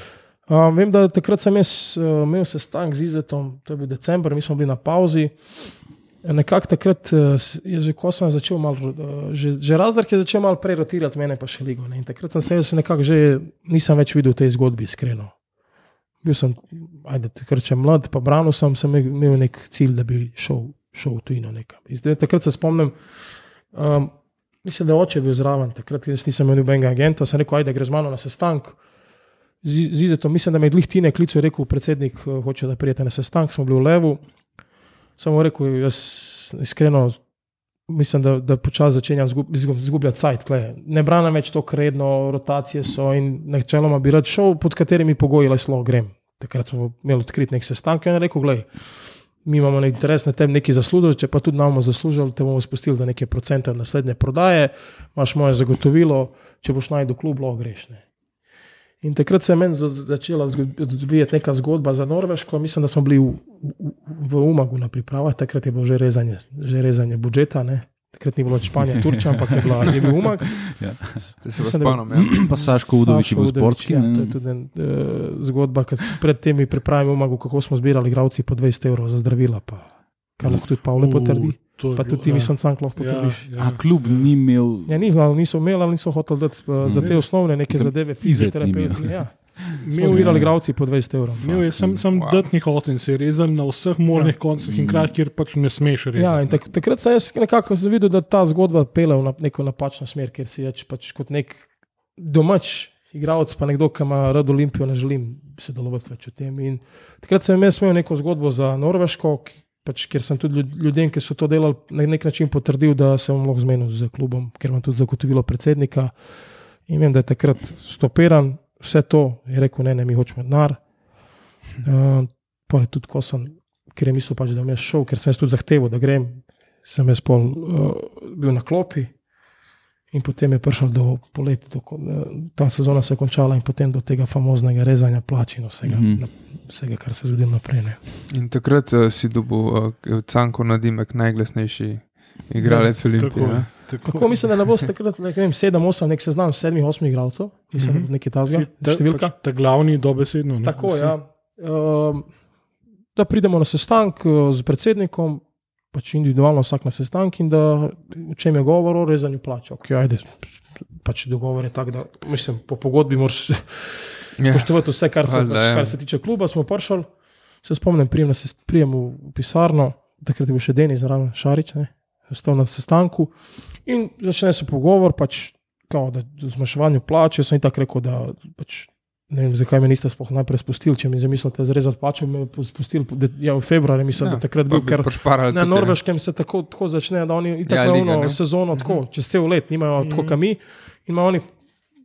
Um, vem, da takrat sem jaz uh, imel sestanek z Izetom, to je bil decembr, mi smo bili na pauzi. Nekako takrat uh, je že, ko sem začel malo, uh, že, že razred je začel malo prej rotirati mene, pa še ligo. Ne. In takrat sem se jaz nekako že nisem več videl tej zgodbi, iskreno. Bil sem, ajde, takrat če mlad, pa branil sem, sem imel nek cilj, da bi šel, šel v tujino nekam. In zdaj, takrat se spomnim, um, mislim, da je oče bil zraven, takrat jaz nisem imel nobenega agenta, sem rekel, ajde, gre z mano na sestanek. Zizeto, mislim, da me je glih Tine klical, je rekel, predsednik eh, hoče, da prijete na sestanek, smo bili v Levu. Samo rekel, jaz iskreno mislim, da, da počasi začenjam zgub- izgub- izgubljati sajt. Ne branim več to kredno, rotacije so in načeloma bi rad šel, pod katerimi pogoji lahko grem. Takrat smo imeli odkrit nek sestanek in je rekel, gledaj, mi imamo interes na tem nekaj zaslužiti, če pa tudi nam bomo zaslužili, te bomo spustili za neke procente naslednje prodaje, imaš moje zagotovilo, če boš najdel klub, lahko greš. Ne. In takrat se je meni za- začela odvijati neka zgodba za Norveško. Mislim, da smo bili v, v, v Umagu na pripravah, takrat je bilo že rezanje, že rezanje budžeta. Ne? Takrat ni bilo več Španija, Turčija, ampak je, bila, je bil. To da bi- spomnim. Ja. Pa Saško Udovič je bil sportski. Ja, to je tudi en, uh, zgodba, ki pred temi pripravami v Umagu, kako smo zbirali igravci po 200 evrov za zdravila. Pa, kar lahko tudi Pavle potrdi. to je Pa tudi ti, ja. mislim, cank lahko Ja, potrdiš. ja. A klub ni imel. Ja, ni, ali niso imeli, ali niso hoteli dati uh, za te osnovne neke zadeve, Izet ni Ja. Smo zbirali igravci po 200 evrov. Imel je sem, sem Wow. datni hotel in se je rezal na vseh možnih ja. koncih in kraj, kjer pač ne smeš rezati. Ja, in tak, takrat sem jaz nekako zavidel, da ta zgodba pele v na- neko napačno smer, ker si več pač kot nek domač igralec, pa nekdo, ki ima rad Olimpijo, ne želim sodelovati več v tem. In takrat sem jaz imel neko zgodbo za Norveško, ki- pač, ker sem tudi ljud- ljudem, ki so to delali, na nek način potrdil, da sem lahko zmenil z klubom, ker imam tudi zagotovilo predsednika. In vem, da je takrat stopiran, vse to je rekel, ne, ne, mi hočemo denar. Uh, pa je tudi, ko sem, ker je mislil, pač, da bom jaz šel, ker sem jaz tudi zahteval, da grem, sem jaz pol, uh, bil na klopi. In potem je prišel do poletja, eh, ta sezona se je končala, in potem do tega famoznega rezanja plač in vsega, mm Mhm. -hmm. vsega kar se je zgodilo naprej. Ne. In takrat uh, si dobil uh, Canko na Dimek, najglasnejši igralec Ja, Olimpije. Tako, tako. Mislim, da ne bo takrat, ne vem, 7-8, nek seznam sedmih, osmih igralcev, mislim, mm. -hmm. nekaj tazga, Ta- številka. Pač, ta glavni dobesedno. Ne? Tako, Vsi. ja. Um, da pridemo na sestanek uh, z predsednikom, pač individualno vsak na sestanek in da o čem je govor, o rezanju plač. Okay, ajde, pač dogovor je tak, da mislim, po pogodbi moraš Ja. spoštovati vse, kar se, pač, kar se tiče kluba. Smo prišli, se spomnim, prijem, prijem v pisarno, takrat je bil še Denis zraven Šarič, ne, stal na sestanku in začne se pogovor, pač, kao, da o zmanjševanju plač. Jaz sem tako rekel, da pač, ne vem, zakaj me niste sploh najprej spustili, če mi zamislite zrezati plače, me spustili ja, v februarju, mislim, ja, da takrat bil, ker na ne. Norveškem se tako, tako začne, da oni Ja, tako liga, ja, ne. sezono, tako, čez cel let, nimajo tako, kot mi, in imajo oni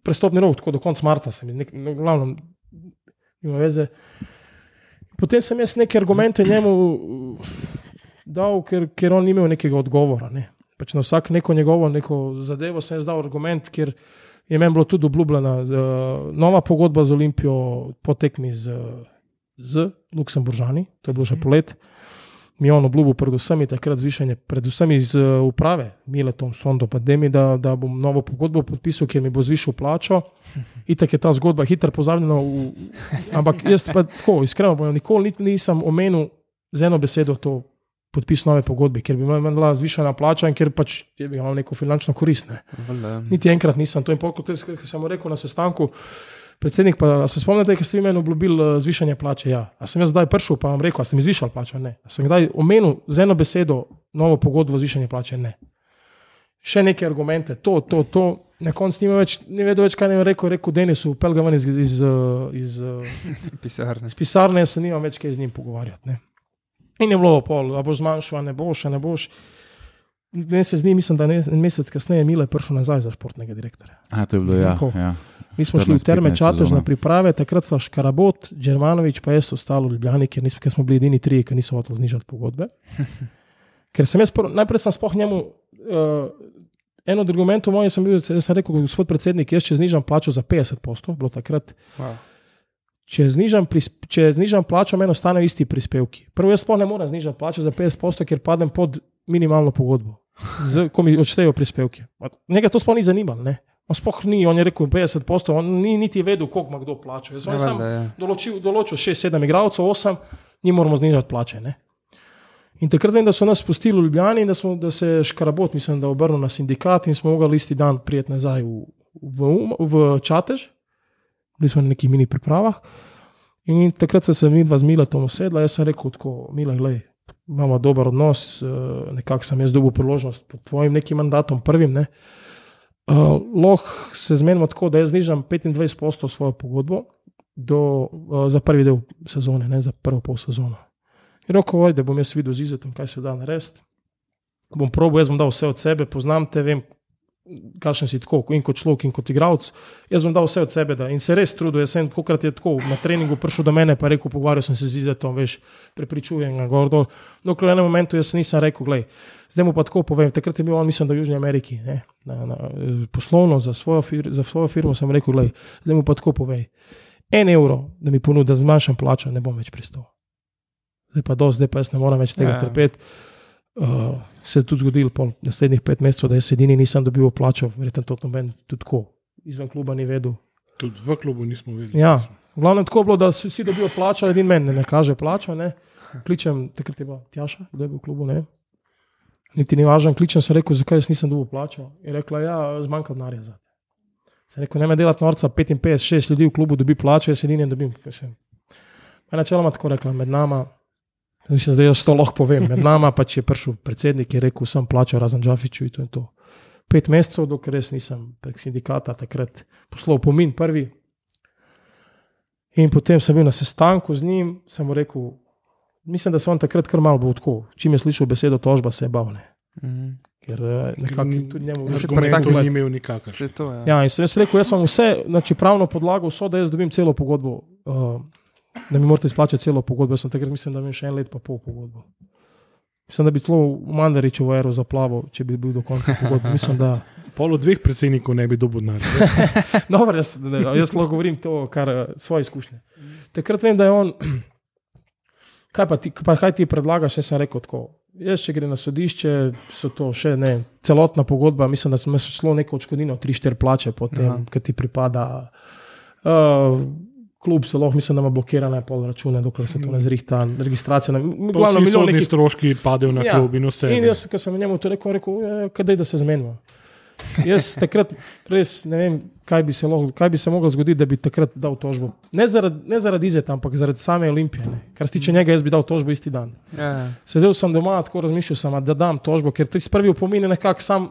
prestopni rok, tako do konca marca, se mi, nek, no, glavno, nima veze. Potem sem jaz neke argumente njemu dal, ker, ker on ni imel nekega odgovora. Ne. Pač na vsak neko njegovo neko zadevo sem jaz dal argument, ker je meni bilo tudi obljubljena uh, nova pogodba z Olimpijo po tekmi z, z Luksemburžani, to je bilo še polet. Mi je on obljubil, predvsem takrat zvišanje, predvsem iz uh, uprave, Miletom, Sondo, pa Demi, da, da bom novo pogodbo podpisal, ker mi bo zvišal plačo. Itak je ta zgodba hitro pozabljena. V, ampak jaz pa tako, iskreno povem, nikoli nisem omenil z eno besedo to podpis nove pogodbe, ker bi meni bila zvišana plača in ker pač je bi imel neko finančno korist. Ne. Valjda. Niti enkrat nisem to in pol, kot sem rekel na sestanku. Predsednik, pa se spomnite, da ste vi meni obljubili eh, zvišanje plače? Ja. A sem jaz zdaj prišel, pa vam rekel, a ste mi zvišali plačo? Ne. A sem kdaj omenil z eno besedo novo pogodbo zvišanje plače? Ne. Še neke argumente, to, to, to. Na koncu ni več, ni vedel več, kaj ne rekel, rekel Denisu, pel ga ven iz, iz, eh, iz, iz, Pisarne. iz pisarne, jaz se nimam več kaj z njim pogovarjati. Ne. In je bilo pol, a boš zmanjšal, a ne boš, a ne boš. Mesec dni, mislim, da ne, en mesec kasneje, Mile je prišel nazaj za športnega direktorja. A, to je bilo, ja. Tako. ja. Mi smo šli v 14-15 Terme Čatež na priprave, takrat so Škarabot, Džermanovič, pa jaz ostalo v Ljubljani, ker, nismo, ker smo bili edini tri, ki niso hoteli znižati pogodbe. Ker sem jaz, najprej sem spoh njemu, uh, en od argumentov mojih sem bil, sem rekel, gospod predsednik, jaz če znižam plačo za 50 postov, bilo takrat, Wow. Če znižam, prisp- če znižam plačo, meni ostanejo isti prispevki. Prvo, jaz sploh ne morem znižati plače za 50%, ker padem pod minimalno pogodbo, z, ko mi odštejejo prispevki. Ma, Njega to sploh ni zanimalo. Ne? On sploh ni, on je rekel 50%, on ni niti vedel, koliko ima kdo plačo. Jaz Ja, sem valjda, ja. določil, določil 6-7 igralcev, 8, ni moramo znižati plače. Ne? In takrat vem, da so nas spustili v Ljubljani in da, smo, da se je Škarabot, mislim, da obrnil na sindikat in smo mogli isti dan prijeti nazaj v, v, Um- v Čatež, bili smo na nekih mini pripravah. In takrat se mi dva z Milatom usedla, jaz sem rekel tako, Mila, gledaj, imamo dober odnos, eh, nekako sem jaz dobil priložnost pod tvojim nekim mandatom, prvim. Ne. Uh, lahko se zmenimo tako, da jaz znižam 25% svojo pogodbo do, uh, za prvi del sezone, ne za prvo pol sezono. In roko, da bom jaz videl z izotom, kaj se da narediti. Bom probil, jaz bom dal vse od sebe, poznam te, vem, kakšen si tako, in kot človek, in kot igralec. Jaz bom dal vse od sebe da. in se res trudil. Jaz sem kokrat je tako na treningu prišel do mene, pa rekel, pogovarjal sem se z izotom, veš, prepričujem ga gor dol. No, v enem momentu jaz nisem rekel, gledaj. Zdaj mu pa tako povem, takrat je bil on, mislim, da v Južni Ameriki, ne, na, na, poslovno za svojo, fir, za svojo firmo sem rekel, gledaj, zdaj mu pa tako povej. En evro, da mi ponudi, da zmanjšam plačo, ne bom več pristal. Zdaj pa do, zdaj pa jaz ne morem več tega Ja. ja. trpeti. Uh, se je tudi zgodilo po naslednjih pet mesecev, da jaz edini nisem dobil plačo, verjetno to noben tudi tako. Izven kluba ni vedel. Tudi v klubu nismo videli. Ja, v glavnem tako bilo, da vsi vsi dobijo plačo, edin meni ne, ne kaže plačo. Ne. Kličem, takrat je bila Tjaša, kdo je bil v klubu, ne. Niti ni važno, kličem se rekel, zakaj jaz nisem dobil plačo. Je rekla, ja, zmanjka denarja za te. Sem rekel, ne me delati norca, 55, 6 ljudi v klubu dobi plačo, jaz edini ne dobim. Načeloma tako rekla, med nama, mislim, da jaz to lahko povem, med nama pač je prišel predsednik in rekel, sem plačal razen Džafiču in to in to. Pet mesecev, dokler res nisem prek sindikata takrat poslal pomin prvi, In potem sem bil na sestanku z njim, sem mu rekel, mislim, da se on takrat kar malo bo tako. Čim je slišal besedo tožba, se je bal. Ne. Mhm. Ker eh, nekako tudi njemu Še Argumentov tako- ni imel to je. Ja, in sem jaz rekel, jaz imam vse, znači pravno podlago, vso, da jaz dobim celo pogodbo, uh, da mi morate izplačati celo pogodbo. Jaz sem takrat mislim, da imam še en let pa pol pogodbo. Mislim, da bi tlo v Mandaričevo ero zaplaval, če bi bil do konca pogodbe. Mislim, da. Polo dveh predsednikov ne bi dobil denar. Dobro, jaz, ne, jaz lahko govorim to, kar eh, svoje izkušnje. Takrat vem, da je on. Kaj pa ti, pa kaj ti predlagaš? Jaz sem rekel tako. Jaz, če gre na sodišče, so to še ne, celotna pogodba. Mislim, da smo se šlo neko odškodnino, 3-4 plače, potem, ki ti pripada. Uh, klub se lahko, mislim, da ima blokirane pol račune, dokler se to ne zrihta, registracija. Glavno, milijon sodni nekih stroški padejo na Ja. klub in vse. In jaz, ko sem njemu to rekel, rekel, "Ja, kadaj da se zmenimo. Jaz takrat res ne vem, kaj bi se, lahko, kaj bi se moglo zgoditi, da bi takrat dal tožbo. Ne zaradi, ne zaradi Izeta, ampak zaradi same Olimpije. Ne. Kar se tiče njega, jaz bi dal tožbo isti dan. Ja, ja. Sedel sem doma, tako razmišljal sem, da dam tožbo, ker ti prvi upomini nekako sam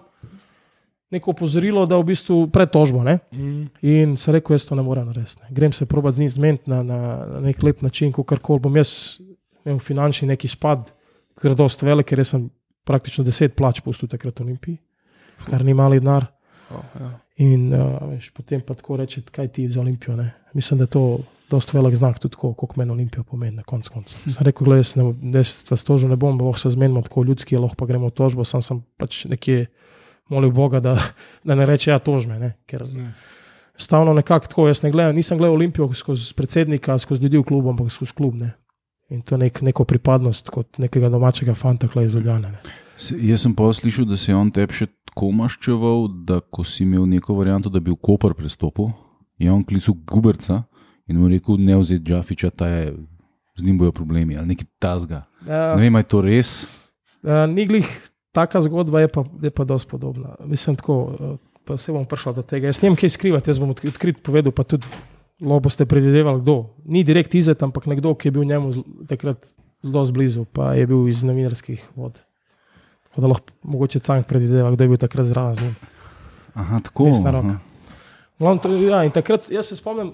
neko opozorilo, da v bistvu pred tožbo. Ne. Mm. In se rekel, jaz to ne morem narediti. Grem se probat z njim zmeniti na, na, na nek lep način, kot kar bom jaz imel finančni neki spad, ker je dosti velik, ker sem praktično deset plač pustil takrat v Olimpiji, kar ni mali denar. Oh, ja. In uh, veš, potem pa tako reče, kaj ti za Olimpijo. Ne? Mislim, da je to dosti velik znak, tudi tako, koliko meni Olimpija pomeni na koncu. konca. Sem rekel, gledaj, jaz ne, jaz vas tožil ne bom, lahko se zmenimo tako ljudski, lahko pa gremo v tožbo, sam sem pač nekje molil Boga, da, da ne reče, ja, tožme. Ne? Ker Ne. stavno nekako tako, jaz ne gledam, nisem gledal Olimpijo skozi predsednika, skozi ljudi v klubu, ampak skozi klub. Ne? In to je nek, neko pripadnost kot nekega domačega fanta, klej iz Ljubljana. ne. Se- Jaz sem pa slišal, da se je on tebi še tako maščeval, da ko si imel neko varianto, da bi v Koper prestopil, je on klical Guberca in mu rekel: ne vzeti Džafiča, ta je, z njim bojo problemi ali nekaj tasga. Ja. Ne vem, je to res. Uh, ni glih taka zgodba, je pa, je pa dosti podobna. Mislim, tako, uh, pa se bom prišla do tega. Jaz ne vem, kaj skrivati, jaz bom odk- odkrit povedal, pa tudi lobo ste predvidevali, kdo. Ni direkt izet, ampak nekdo, ki je bil njemu takrat zelo blizu, pa je bil iz novinarskih vod. Tako da lahko mogoče Cank predvideva, kdo je bil takrat zraven z njim. Aha, tako. Aha. Glavno, to, ja, in takrat jaz se spomnim,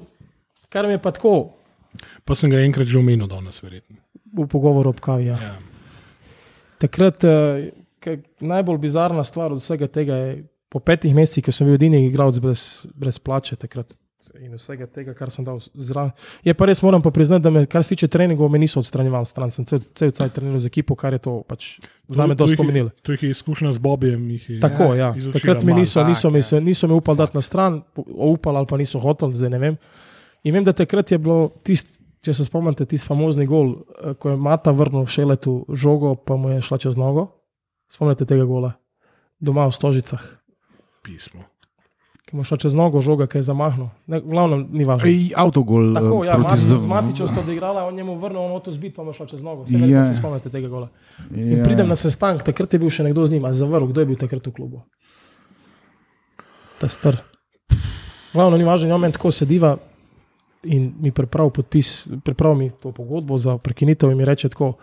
kar mi je pa tako Pa sem ga enkrat že omenil danes, verjetno. v pogovoru ob kavi. Ja. Ja. Takrat, eh, kaj, najbolj bizarna stvar od vsega tega je, po petih mesecih, ko sem bil edini igralec brez, brez plače, takrat in vsega tega, kar sem dal zraven. Je pa res, moram pa priznati, da me, kar se tiče treningov, me niso odstranjevali stran. Sem cel, cel cel treniral z ekipo, kar je to pač za me dosti pomenilo. To jih je izkušnja z Bobijem. jih je- Tako, ja. izučila Takrat mi niso, niso, Tak, mi, ja. se, niso me upali dati na stran, upali ali pa niso hoteli, zdaj ne vem. In vem, da takrat je bilo tisto, če se spomnite, tisti famozni gol, eh, ko je Mata vrnil šele tu žogo, pa mu je šla čez nogo. Spomnite tega gola, doma v Stožicah, Pismo. ki mu šla čez nogo žoga, ki je zamahnil. Ne, glavno, ni važno. Ej, avtogol Tako, eh, ja, proti Mati- Zav- Matičev sta odigrala, on njemu vrnil, on to zbit, pa mu šla čez nogo. Se, Ja. yeah. se spomnite tega gola. In Ja. pridem na sestanek, takrat je bil še nekdo z njim, a zavrl, kdo je bil takrat v klubu. Ta star. Glavno, ni važno, on meni tako sediva in mi pripravi podpis, pripravi mi to pogodbo za prekinitev in mi reče tako.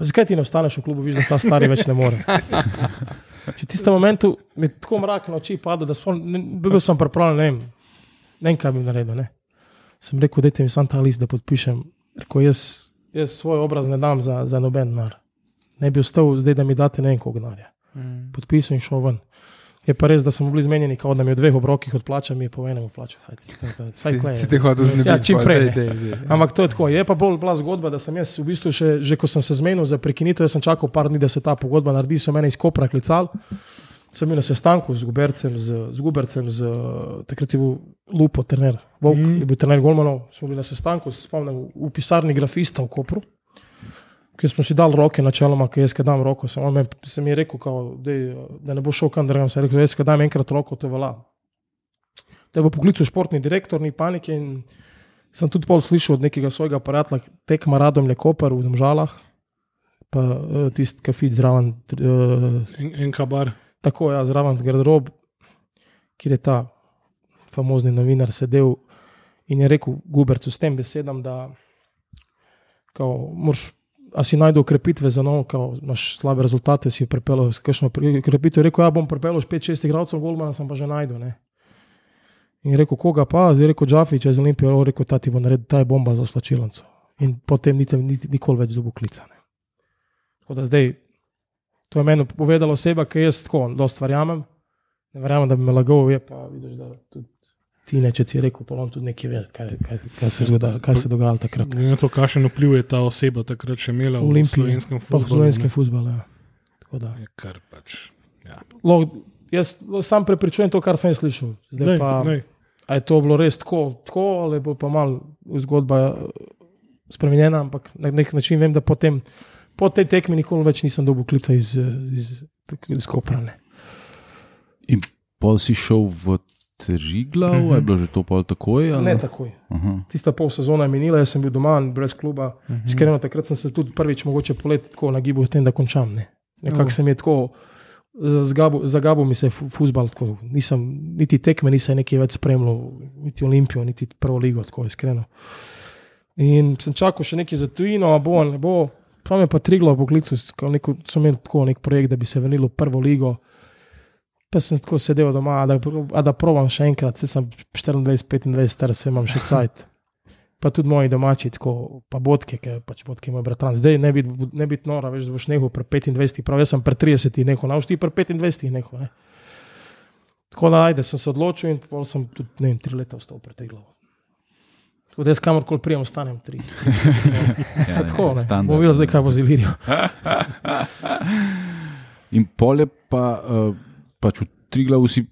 Pa zakaj ti ne ostaneš v klubu, vidiš, da ta stari več ne more? Če v tistem momentu mi je tako mrak na oči padel, da ne- bil sem pripravljen, ne vem, ne vem, kaj bi naredil. Ne. Sem rekel, dajte mi sam ta list, da podpišem. Rekel, jaz, jaz svoj obraz ne dam za, za noben denar. Ne bi ostal zdaj, da mi date ne vem koliko denarja. Mm. Podpisal in šel ven. Je pa res, da smo bili zmenjeni, kao, da mi v dveh obrokih odplača, mi je po enem plača. Si te hotel znebiti. Ja, čim pa, prej, dej, dej, dej. Ampak to je tako. Je pa bolj bila zgodba, da sem jaz v bistvu še, že ko sem se zmenil za prekinitev, sem čakal par dni, da se ta pogodba naredi, so mene iz Kopra klicali. Sem bil na sestanku z Gubercem, z, z Gubercem, z, takrat je bil Lupo, trener, Vok, mm. je bil trener Golmanov. Smo bili na sestanku, se spomnim, v pisarni grafista v Kopru, ki smo si dali roke načeloma, ki jaz, ki dam roko. Sem, on sem mi rekel, kao, dej, da ne bo šel kam drugam, sem rekel, jaz, ki dam enkrat roko, to velja. Da bo poklical športni direktor, ni panike. In sem tudi pol slišal od nekega svojega prijatelja, tekma radom je Koper v Domžalah, pa uh, tisti kafit zraven. Uh, En, en kabar. tako ja, zraven garderob, kjer je ta famozni novinar sedel in je rekel Gubercu s tem besedam, da kao, moraš, a si najdu ukrepitve za novo, kao, imaš slabe rezultate, si pripeljal s kakšno. Je rekel, ja bom pripeljal 5-6 igralcev, Golmana sem pa že najdu. Ne. In rekel, koga pa, je rekel Džafič iz Olimpije, je rekel, ta ti bo naredil, ta je bomba za slačilnico. In potem niti nikoli več dobu klicane. Tako da zdaj, to je meni povedala oseba, ki jaz tako, dosta verjamem. Ne verjamem, da bi me lagal, je pa vidiš, da tudi ti ne, če ti je rekel, pa on tudi nekaj ve, kaj, kaj, kaj se, zgoda, kaj se je dogajalo takrat. Glede na to, kakšen vpliv je ta oseba takrat še imela V v slovenskem Pa v futbalu. slovenskem futbalu. Ja. Tako da. Je kar pač. Ja. Lo, jaz sam prepričujem to, kar sem slišal. Zdaj Dej, pa, dej. a je to bilo res tako, tako ali je bilo pa malo zgodba eh, spremenjena, ampak na nek način vem, da potem, po tej tekmi nikoli več nisem dobil klica iz, eh, iz, iz, iz Koprane. In pol si šel v Triglav, Mhm. -hmm. je bilo že to pol takoj? ali? Ne takoj. Aha. Tista pol sezona je minila, jaz sem bil doma, brez kluba. Uh Mhm. -huh. Iskreno, takrat sem se tudi prvič mogoče poleti tako nagibal, s tem, da končam. Ne. Nekako Oh. se mi je tako. Zgabo, zagabo mi se je fu- fuzbal, tako, nisem, niti tekme nisem nekaj več spremljal, niti Olimpijo, niti prvo ligo, tako iskreno. In sem čakal še nekaj za tujino, a bo ali ne bo. Prav me pa triglo v poklicu, ko neko, so imeli tako nek projekt, da bi se vrnil v prvo ligo. Pa sem tako sedel doma, a da, a da provam še enkrat, se sem 24-25 star, se imam še cajt. Pa tudi moji domači, tako, pa bodke, ki pač bodke moj bratran. Zdaj ne biti ne bit nora, veš, da boš nehal pri 25, prav jaz sem pri 30 nehal, nauš ti pri 25 nehal. Ne? Tako da ajde, sem se odločil in pol sem tudi, ne vem, tri leta ostal pri tej glavi. Tako da jaz kamorkoli prijem, ostanem tri. Ja, Tako, ne. standard. Bomo videli zdaj, kaj bo z Ilirijo. In pole pa, uh, pač v Triglavu si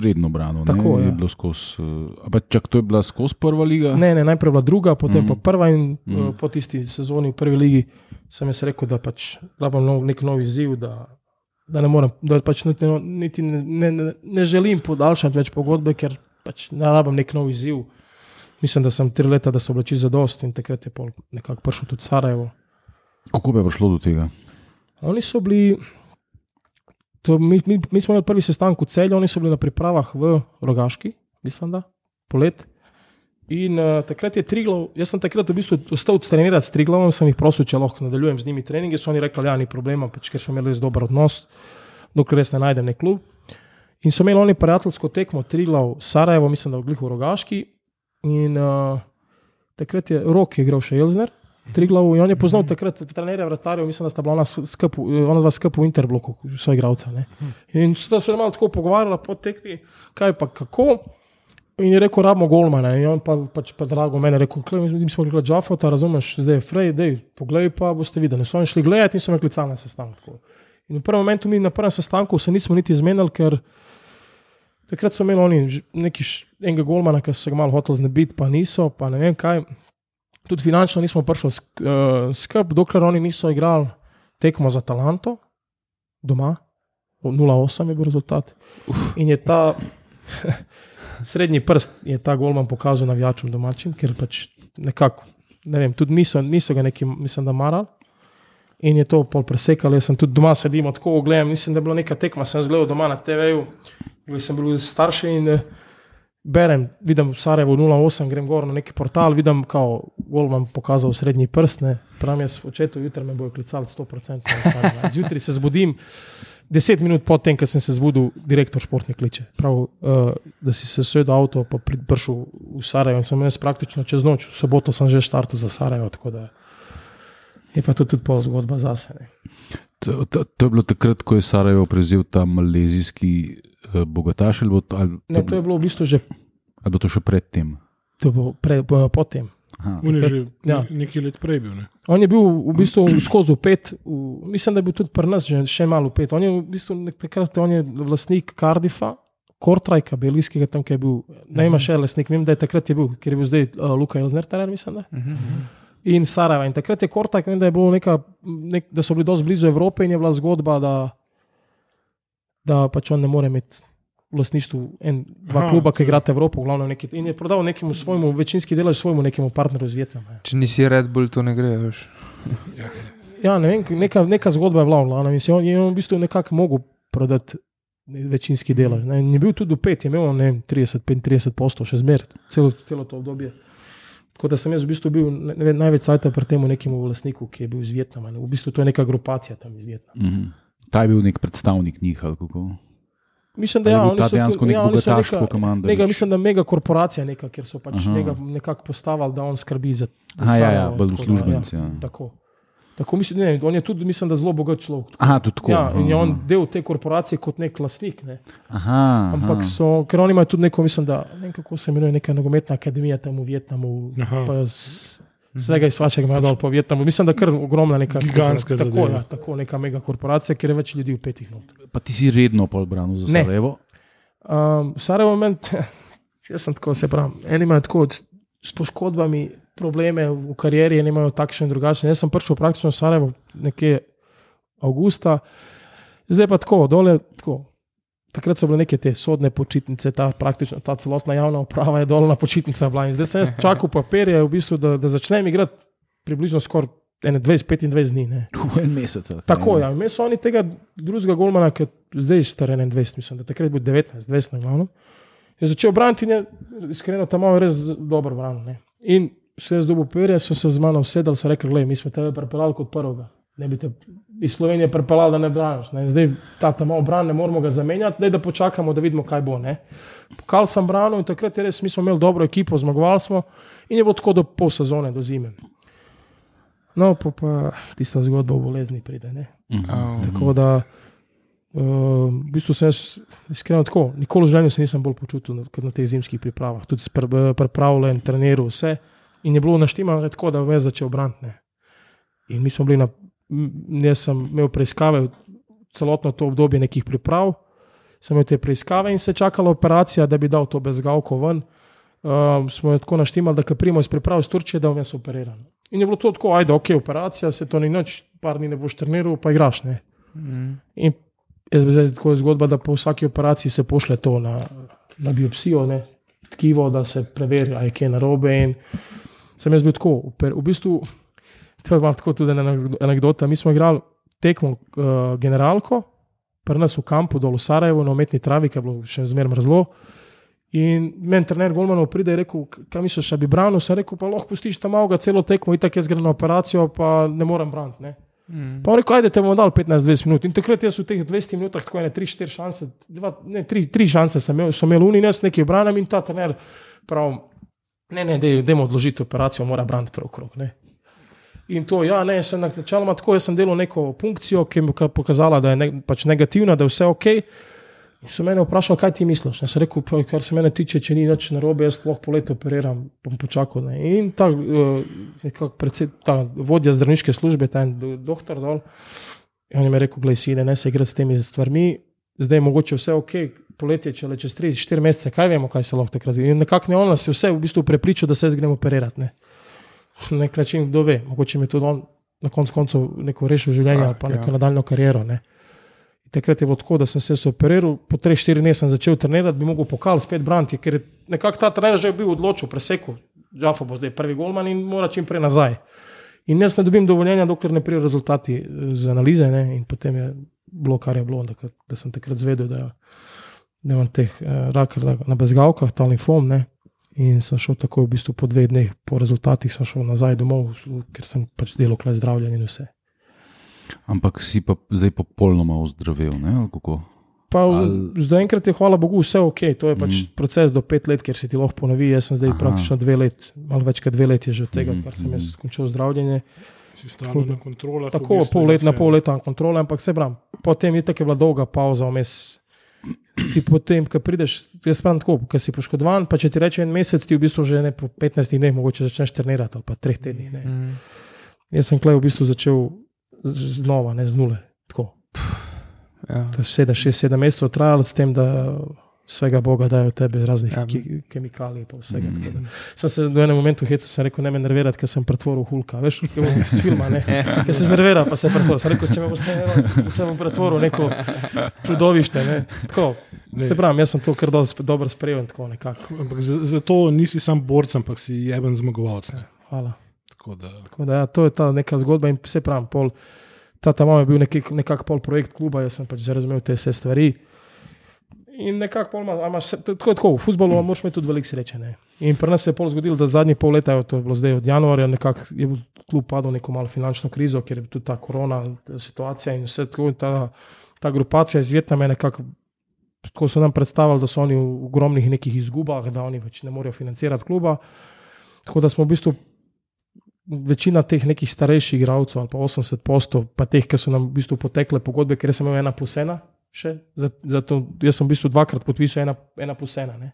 redno branil. Tako, ne? ja. je bilo skozi. Uh, pa čak to je bila skozi prva liga? Ne, ne, najprej bila druga, potem mm. pa Mhm. prva in mm. po tisti sezoni v prvi ligi sem jaz rekel, da pač rabim nov, nek nov izziv, da, da ne morem, da pač niti, niti ne, ne, ne, želim podaljšati več pogodbe, ker pač ne rabim nek nov izziv. Mislim, da sem tri leta, da so oblači za dost in takrat je nekako prišel tudi Sarajevo. Kako bi prišlo do tega? Oni so bili, to, mi, mi, mi smo imeli prvi sestanek v celju, oni so bili na pripravah v Rogaški, mislim, da polet. In uh, takrat je Triglav, jaz sem takrat v bistvu ostal trenirati s Triglavom, sem jih prosil, če lahko nadaljujem z njimi treninge. So oni rekli, da ja, ni problema, pač, ker smo imeli res dober odnos, dokler res ne najdem nek klub. In so imeli oni prijateljsko tekmo Triglav, Sarajevo, mislim, da v Glihu Rogaški. In uh, takrat je Rok je igral še Elzner. Triglav, in on je poznal takrat trenerja vratarjev, mislim, da sta bila ona skupaj, ona dva skupaj v Interbloku, so igralca. Ne. In sta se malo tako pogovarjala po tekmi, kaj pa kako. In je rekel, rabimo golmana. In on pa pač pa drago mene rekel, klej, mi smo gledali Džafota, razumeš, zdaj je Frej, dej, poglej pa boste videli. So oni šli gledati in so me klicali na sestanek. tako. In v prvem momentu mi na prvem sestanku se nismo niti zmenili, ker Takrat so imeli oni neki š- enega golmana, ki so se ga malo hoteli znebiti, pa niso, pa ne vem kaj. Tudi finančno nismo prišli sk uh, skup, dokler oni niso igrali tekmo za Talanto doma. 0-8 je bil rezultat. Uf. In je ta srednji prst, je ta golman pokazal navijačem domačim, ker pač nekako, ne vem, tudi niso, niso ga neki, mislim, da marali. In je to pol presekal, jaz sem tudi doma sedim, tako gledam, mislim, da je bila neka tekma, sem zelo doma na TV-ju, bil sem bil starši in eh, berem, vidim v Sarajevo 08, grem gor na neki portal, vidim, kao golman pokazal srednji prst, ne, pravim jaz očetu, jutri me bojo klicali 100%, na Sarajevo. zjutraj se zbudim, deset minut potem, ko sem se zbudil, direktor športne kliče. Prav, uh, da si se sedel avto, pa pri- prišel v Sarajevo in sem jaz praktično čez noč, v soboto sem že štartil za Sarajevo, tako da je pa to tudi pol zgodba zase. Ne. To, to, to je bilo takrat, ko je Sarajevo prevzel ta malezijski uh, bogataš, ali, bo to- ali, Ne, to je bilo v bistvu že ali bo to še predtem? to je bilo pre, po- potem. Aha. On je že Ja. nekaj let prej bil. Ne? On je bil v bistvu skozi pet, v, mislim, da je bil tudi pri nas že še malo pet. On je v bistvu takrat on je lastnik Cardiffa, Kortrajka, belgijskega, tam ki je bil, ne ima še lastnik, vem, da je takrat je bil, ker je bil zdaj uh, Luka Elzner, mislim. Da? In Sarajeva. In takrat je Kortrajk, vem, da, je bilo neka, nek, da so bili dosti blizu Evrope in je bila zgodba, da, da pač on ne more imeti. V lastništvu en, dva Aha, kluba, ki igrata Evropo, v glavnem neki. In je prodal nekemu svojemu, večinski delež svojemu nekemu partnerju iz Vietnama. Če nisi Red Bull, to ne gre. Veš. Ja, ne vem, neka, neka zgodba je bila, no, mislim, on je on v bistvu nekako mogel prodati večinski delež. ne, in Je bil tudi v pet, je imel ne vem, 30-35 postov, še zmeraj, celo, celo to obdobje. Tako da sem jaz v bistvu bil ne, vem, največ cajta pri tem nekemu lastniku, ki je bil iz Vietnama. ne. V bistvu to je neka grupacija tam iz Vietnama. Mhm. Ta je bil nek predstavnik njih. ali kako? Mislim, da je ja, oni ta dejansko nek ja, oni so bogataš, neka- mislim, da mega korporacija, neka, kjer so pač nekako postavili, da on skrbi za. za Aha, ja, ja, Sarajevo, bolj uslužbenci, ja. Tako. Tako mislim, ne, on je tudi, mislim, da zelo bogat človek. Aha, tudi tako. Ja, in je on del te korporacije kot nek lastnik. Ne. Aha, Ampak aha. so, ker oni imajo tudi neko, mislim, da ne vem, kako se imenuje, neka nogometna akademija tam v Vietnamu. Aha. Pa z, svega iz svačega imajo dol po Vietnamu. Mislim, da kar ogromna neka Gigantska tako, zadeva. ja, tako neka mega korporacija, ker je več ljudi v petih not. Pa ti si redno pol branil za Ne. Sarajevo? Um, Sarajevo meni, jaz sem tako, se pravi, eni imajo tako s poškodbami probleme v karieri, eni imajo takšne in drugačne. Jaz sem prišel praktično v Sarajevo nekje avgusta, zdaj pa tako, dole tako. Takrat so bile neke te sodne počitnice, ta, praktično ta celotna javna uprava je dolna počitnica bila. In zdaj sem čakal papirje, v bistvu, da, da začnem igrati približno skoraj 20-25 dni. Ne. V en mesec. kaj? Tako je. Ja. Imeli so oni tega drugega golmana, ki je zdaj star 21, mislim, da takrat je bil 19, 20 na glavno. Je začel braniti in je iskreno tam malo res dobro branil. ne. In se je zdobil perje, so se z mano usedali, so rekli, gledaj, mi smo tebe pripeljali kot prvega. Ne bi te iz Slovenije pripeljali, da ne braniš. Ne. Zdaj ta tam malo bran, ne moramo ga zamenjati, daj da počakamo, da vidimo, kaj bo. Ne. Pokal sem branil in takrat je res, mi smo imeli dobro ekipo, zmagovali smo in je bilo tako do pol sezone, do zime. No, pa, pa tista zgodba o bolezni pride. Ne. Mhm. Tako da, uh, v bistvu sem iskreno tako, nikoli v življenju se nisem bolj počutil kot na teh zimskih pripravah. Tudi spr- pripravljen, treniral vse. In je bilo naštimano tako, da me je začel braniti. In mi smo bili na, jaz sem imel preiskave celotno to obdobje nekih priprav, sem imel te preiskave in se je čakala operacija, da bi dal to bezgalko ven. Um, smo jo tako naštimali, da ko prijemo iz priprav iz Turčije, da vmes operiran. In je bilo to tako, ajde, ok, operacija, se to ni nič, par dni ne boš treniral, pa igraš. Ne. Mm. In je zdaj tako zgodba, da po vsaki operaciji se pošle to na, na biopsijo, ne, tkivo, da se preveri, ali je kaj narobe. In sem jaz bil tako, v bistvu, to je tako tudi ena anekdo- anekdota. Mi smo igrali tekmo uh, generalko, pri nas v kampu dol v Sarajevu, na umetni travi, ki je bilo še zmeraj mrzlo. In meni trener Golmanov pride in rekel, "K- kaj misliš, da bi branil? Sem rekel, pa lahko pustiš tam malo celo tekmo, itak jaz grem na operacijo, pa ne morem braniti. ne." Mm. Pa rekel, ajde, te bomo dal 15-20 minut. In takrat jaz v teh 20 minutah, tako ene 3-4 šanse, dva, ne, 3, 3 šanse sem imel, sem imel unin, jaz nekaj branim in ta trener prav, ne, ne, dej, dejmo odložiti operacijo, mora braniti prav krok. Ne. In to, ja, ne, sem načeloma tako, jaz sem delal neko funkcijo, ki mi je pokazala, da je ne, pač negativna, da je vse ok. In so me vprašali, kaj ti misliš. Jaz sem rekel, pa, kar se mene tiče, če ni nič narobe, jaz lahko poletje operiram, bom počakal. Ne. In ta, uh, nekako predsed, ta vodja zdravniške službe, ta doktor dol, on je mi rekel, gledaj, sine, ne se igrati s temi stvarmi. Zdaj je mogoče vse ok, poletje, če le čez 3-4 mesece, kaj vemo, kaj se lahko takrat zgodi. In nekako ne on nas je vse v bistvu prepričal, da se jaz gremo operirati. Ne. Na nek način, kdo ve, mogoče mi je tudi on na koncu koncev neko rešil življenje ali pa ja. neko nadaljno kariero. Ne. Takrat je bilo tako, da sem se operiral, po 3-4 dni sem začel trenirati, bi mogel pokal spet braniti, ker je nekako ta trener že bil odločil, presekal. Jaffa bo zdaj prvi golman in mora čim prej nazaj. In jaz ne dobim dovoljenja, dokler ne prijo rezultati eh, z analize. Ne? In potem je bilo, kar je bilo, da, da sem takrat zvedel, da, da imam teh eh, rakar na, na bezgavkah, ta limfom. Ne? In sem šel tako, v bistvu po dveh dneh, po rezultatih sem šel nazaj domov, ker sem pač delal kle zdravljenje in vse. Ampak si pa zdaj popolnoma ozdravel, ne? ali kako? Pa Ali- zdaj enkrat je, hvala Bogu, vse ok, to je pač mm. proces do pet let, ker se ti lahko ponovi. Jaz sem zdaj Aha. Praktično dve leti, malo več kot dve leti je že od tega, mm. kar sem jaz mhm. končal zdravljenje. Si stalno na kontrolah. Tako, v bistvu, pol leta na pol leta na kontrole, ampak se pravim, potem je tako je bila dolga pauza vmes. Ti potem, ko prideš, jaz pravim tako, ker si poškodovan, pa če ti reče en mesec, ti v bistvu že ne po 15 dneh mogoče začneš trenirati ali pa 3 tednih. Ne. Mm. Jaz sem klej v bistvu začel znova, ne z nule. Tako. Ja. To je 7-6-7 mesecev trajalo, s tem, da vsega Boga dajo tebi raznih Ja. ja. ke, kemikalij. pa Vsega, Mm. Sem se v enem momentu hecal, sem rekel, ne me nervirati, ker sem pretvoril Hulka. Veš, kot iz filma, ne. Ker se znervira, pa se pretvoril. Sem rekel, če me boste nervirali, se bom pretvoril neko čudovište. Ne. Tako, Ne. se pravi, jaz sem to kar dosti dobro sprejel in tako nekako. Ampak za- zato nisi sam borc, ampak si jeben zmagovalec. ne. Hvala. Tako da, Tako da, ja, to je ta neka zgodba in vse pravim. Pol, ta tam je bil nekak, nekak pol projekt kluba, jaz sem pač razumel te vse stvari. In nekako pol ima, a imaš, se- tako je tako, v futbolu mm. moraš imeti tudi veliko sreče. Ne? In pri nas se je pol zgodilo, da zadnji pol leta, to je bilo zdaj od januarja, nekako je klub padel v neko malo finančno krizo, ker je tudi ta korona situacija in vse tako. In ta, ta grupacija iz Vietnama je nekako. Tako so nam predstavili, da so oni v ogromnih nekih izgubah, da oni pač ne morejo financirati kluba. Tako da smo v bistvu večina teh nekih starejših igralcev, ali pa 80 postov, pa teh, ki so nam v bistvu potekle pogodbe, ker sem imel ena plus ena. Še, zato, jaz sem v bistvu dvakrat podpisal ena, ena plus ena. Ne.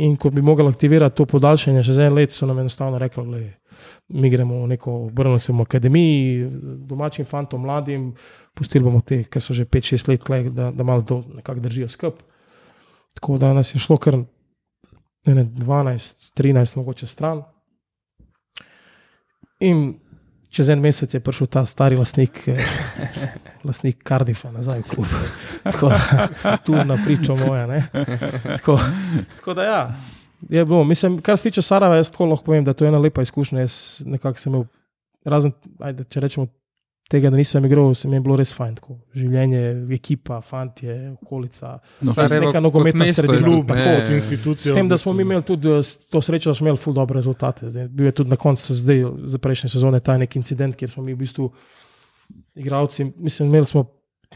In ko bi mogli aktivirati to podaljšanje, še za en let, so nam enostavno rekli, da mi gremo v neko, obrnili se v akademiji, domačim fantom, mladim, pustili bomo te, ki so že 5-6 let, klej, da, da malo nekako držijo skup. Tako da nas je šlo kar ne, 12-13, mogoče stran. In čez en mesec je prišel ta stari lasnik, eh, lasnik Cardiffa nazaj v klub. Tako da tu na pričo moja. ne. Tako, tako da ja, je bilo. Mislim, kar se tiče Sarajeva, jaz tako lahko povem, da to je ena lepa izkušnja. Jaz nekako sem imel, razen, ajde, če rečemo. Tega, da nisem igral, se mi je bilo res fajn. Tako. Življenje, ekipa, fantje, okolica. No, Sarajevo neka nogometna sredina. kot institucija. S tem, da smo mi imeli tudi eh, to srečo, da smo imeli ful dobre rezultate. Zdaj, bil je tudi na koncu zdaj, za prejšnje sezone ta nek incident, kjer smo mi v bistvu igravci, mislim, imeli smo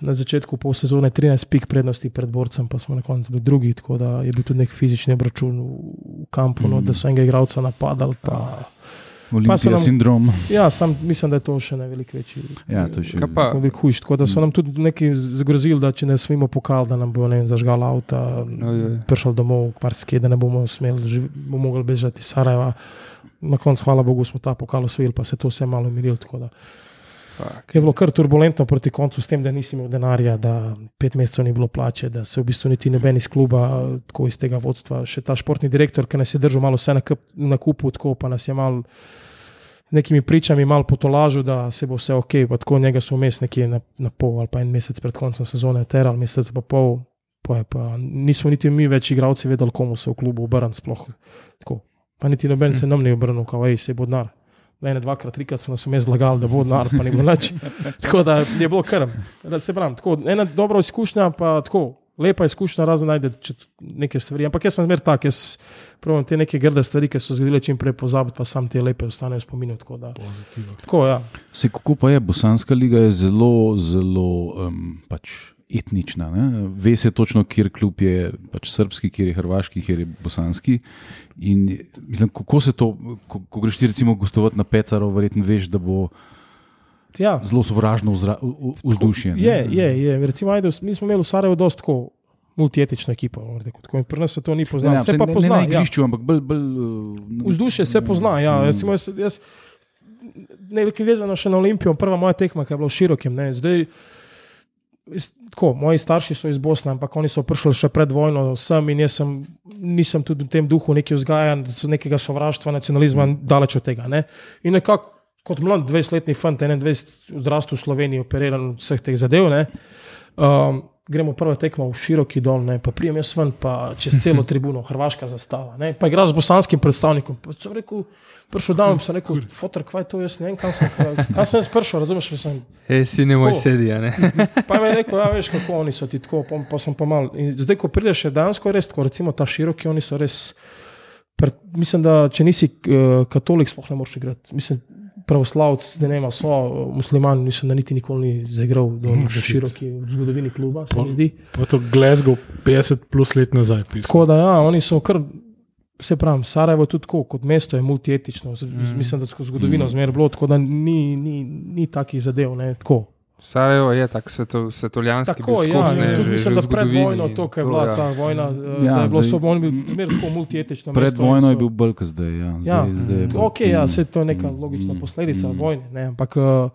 na začetku pol sezone 13 pik prednosti pred borcem, pa smo na koncu bili drugi, tako da je bil tudi nek fizični obračun v, kampu, no, Mhm. da so enega igralca napadali. Pa, Nam- sindrom. ja, sam mislim, da je to še ne veliko večji. Ja, to je še- pa, Veliko hujš, tako da so nam tudi neki zgrozili, da če ne smemo pokal, da nam bo ne vem, zažgal avta, Ojoj. prišel domov, marsikaj, da ne bomo smeli, živ- bomo mogli bežati iz Sarajeva. Na koncu, hvala Bogu, smo ta pokal osvojili, pa se je to vse malo umirilo. Fuck. Je bilo kar turbulentno proti koncu, s tem, da nisi imel denarja, da pet mesecev ni bilo plače, da se v bistvu niti noben iz kluba, tako iz tega vodstva, še ta športni direktor, ki nas je držal malo vse na, kup, na kupu, tako pa nas je mal nekimi pričami mal potolažil, da se bo vse ok, pa tako njega so vmes nekje na, na pol ali pa en mesec pred koncem sezone terali, mesec pa pol, pa, je pa nismo niti mi več igravci vedeli, komu se v klubu obrniti sploh. Tako. Pa niti noben se nam ni obrnil, kao, ej, se bo denar. Ne, dvakrat, trikrat so nas zlagali, da bo denar, pa ni bilo nič. Tako da je bilo. Da Se pravim, tako, ena dobra izkušnja, pa tako. Lepa izkušnja, razen najde če t- neke stvari. Ampak jaz sem zmer tak, jaz pravim te neke grde stvari, ki so zgodile čim prej pozabiti, pa sam te lepe ostanejo spominu. Tako, da, Pozitivno. tako ja. Se kako pa je, Bosanska liga je zelo, zelo um, pač etnična. Ne? Ve se točno, kjer klub je pač srpski, kjer je hrvaški, kjer je bosanski. In mislim, kako se to, ko, ko greš ti recimo gostovati na Pecaro, verjetno veš, da bo ja. zelo sovražno vzdušje. ne? Je, je, je. Recimo, ajde, mi smo imeli v Sarajevu dosta tako bom rekel, tako, Pri nas se to ni Ne, poznalo. ne, Se saj pa ne, pozna. ne na ja. igrišču, ampak bolj. bolj uh, Vzdušje se pozna. Ja. Recimo, jaz, jaz, nekaj vezano še na Olimpijo, prva moja tekma, ki je bila v širokem. Ne. Zdaj, tako, moji starši so iz Bosne, ampak oni so prišli še pred vojno sem in jaz sem, nisem tudi v tem duhu neki vzgajan, nekega sovraštva, nacionalizma, daleč od tega. Ne? In nekako kot mlad 20-letni fant, 21, odrastel v Sloveniji, operiran od vseh teh zadev. Ne? Um, gremo prva tekma v široki dol, ne? pa prijem jaz ven, pa čez celo tribuno, hrvaška zastava. Ne? Pa igraš z bosanskim predstavnikom. Pa sem rekel, prišel dan, sem rekel, fotor, kaj to, jaz ne vem, kam sem, kam sem jaz prišel, razumeš, sem, Hej, si ne moj sedi, ne. Pa mi je rekel, ja, veš, kako oni so ti tako, pa, pa sem pa mal. In zdaj, ko prideš še dejansko res tako, recimo ta široki, oni so res. Pred, mislim, da če nisi uh, katolik, sploh ne moreš igrati. Mislim, pravoslavc, da ne ima, so muslimani, da niti nikoli ni zaigral do za shit. široki v zgodovini kluba, zdi. Pa to Glasgow 50 plus let nazaj pisal. Tako da, ja, oni so kar. Se pravi, Sarajevo je tudi tako, kot mesto je multietično. Mm. Mislim, da skozi zgodovino mm. zmeraj bilo tako, da ni, ni, ni takih zadev. Ne, tako. Sarajevo je tak sveto, svetovljanski. Tako bil ja, že- mislim, že da pred vojno, to, kar je bila ja. ta vojna, ja, Ja, da je bilo so oni bili zmeraj tako multietično. Pred mesto vojno je so- bil bolj kot zdaj. Ja, zdaj, Ja, zdaj je bolj- Ok, ja, Mm, se to je neka mm, logična mm, posledica mm. vojne, ne, ampak uh,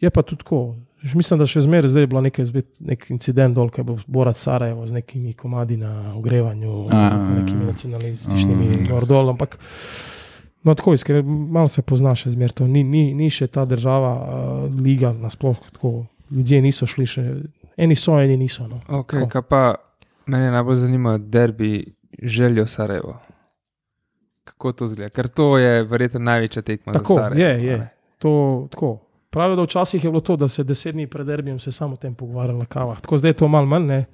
je pa tudi tako. Že Mislim, da še zmeraj zdaj je bil nek, nek incident dol, ki je bil Borat Sarajevo z nekimi komadi na ogrevanju, A, nekimi nacionalističnimi gor dol, ampak no, tako iskreno, malo se pozna še zmeraj to. Ni, ni, ni še ta država, uh, liga nasploh tako. Ljudje niso šli še, eni so, eni niso. No. Okay, kaj pa mene najbolj zanima, derbi željo Sarajevo. Kako to zgleda? Ker to je verjetno največja tekma. Tako, Sarajevo, je, je. To, tako. Pravijo, da včasih je bilo to, da se deset dni pred derbijem se samo o tem pogovarjali na kavah. Tako zdaj je to malo manj. ne.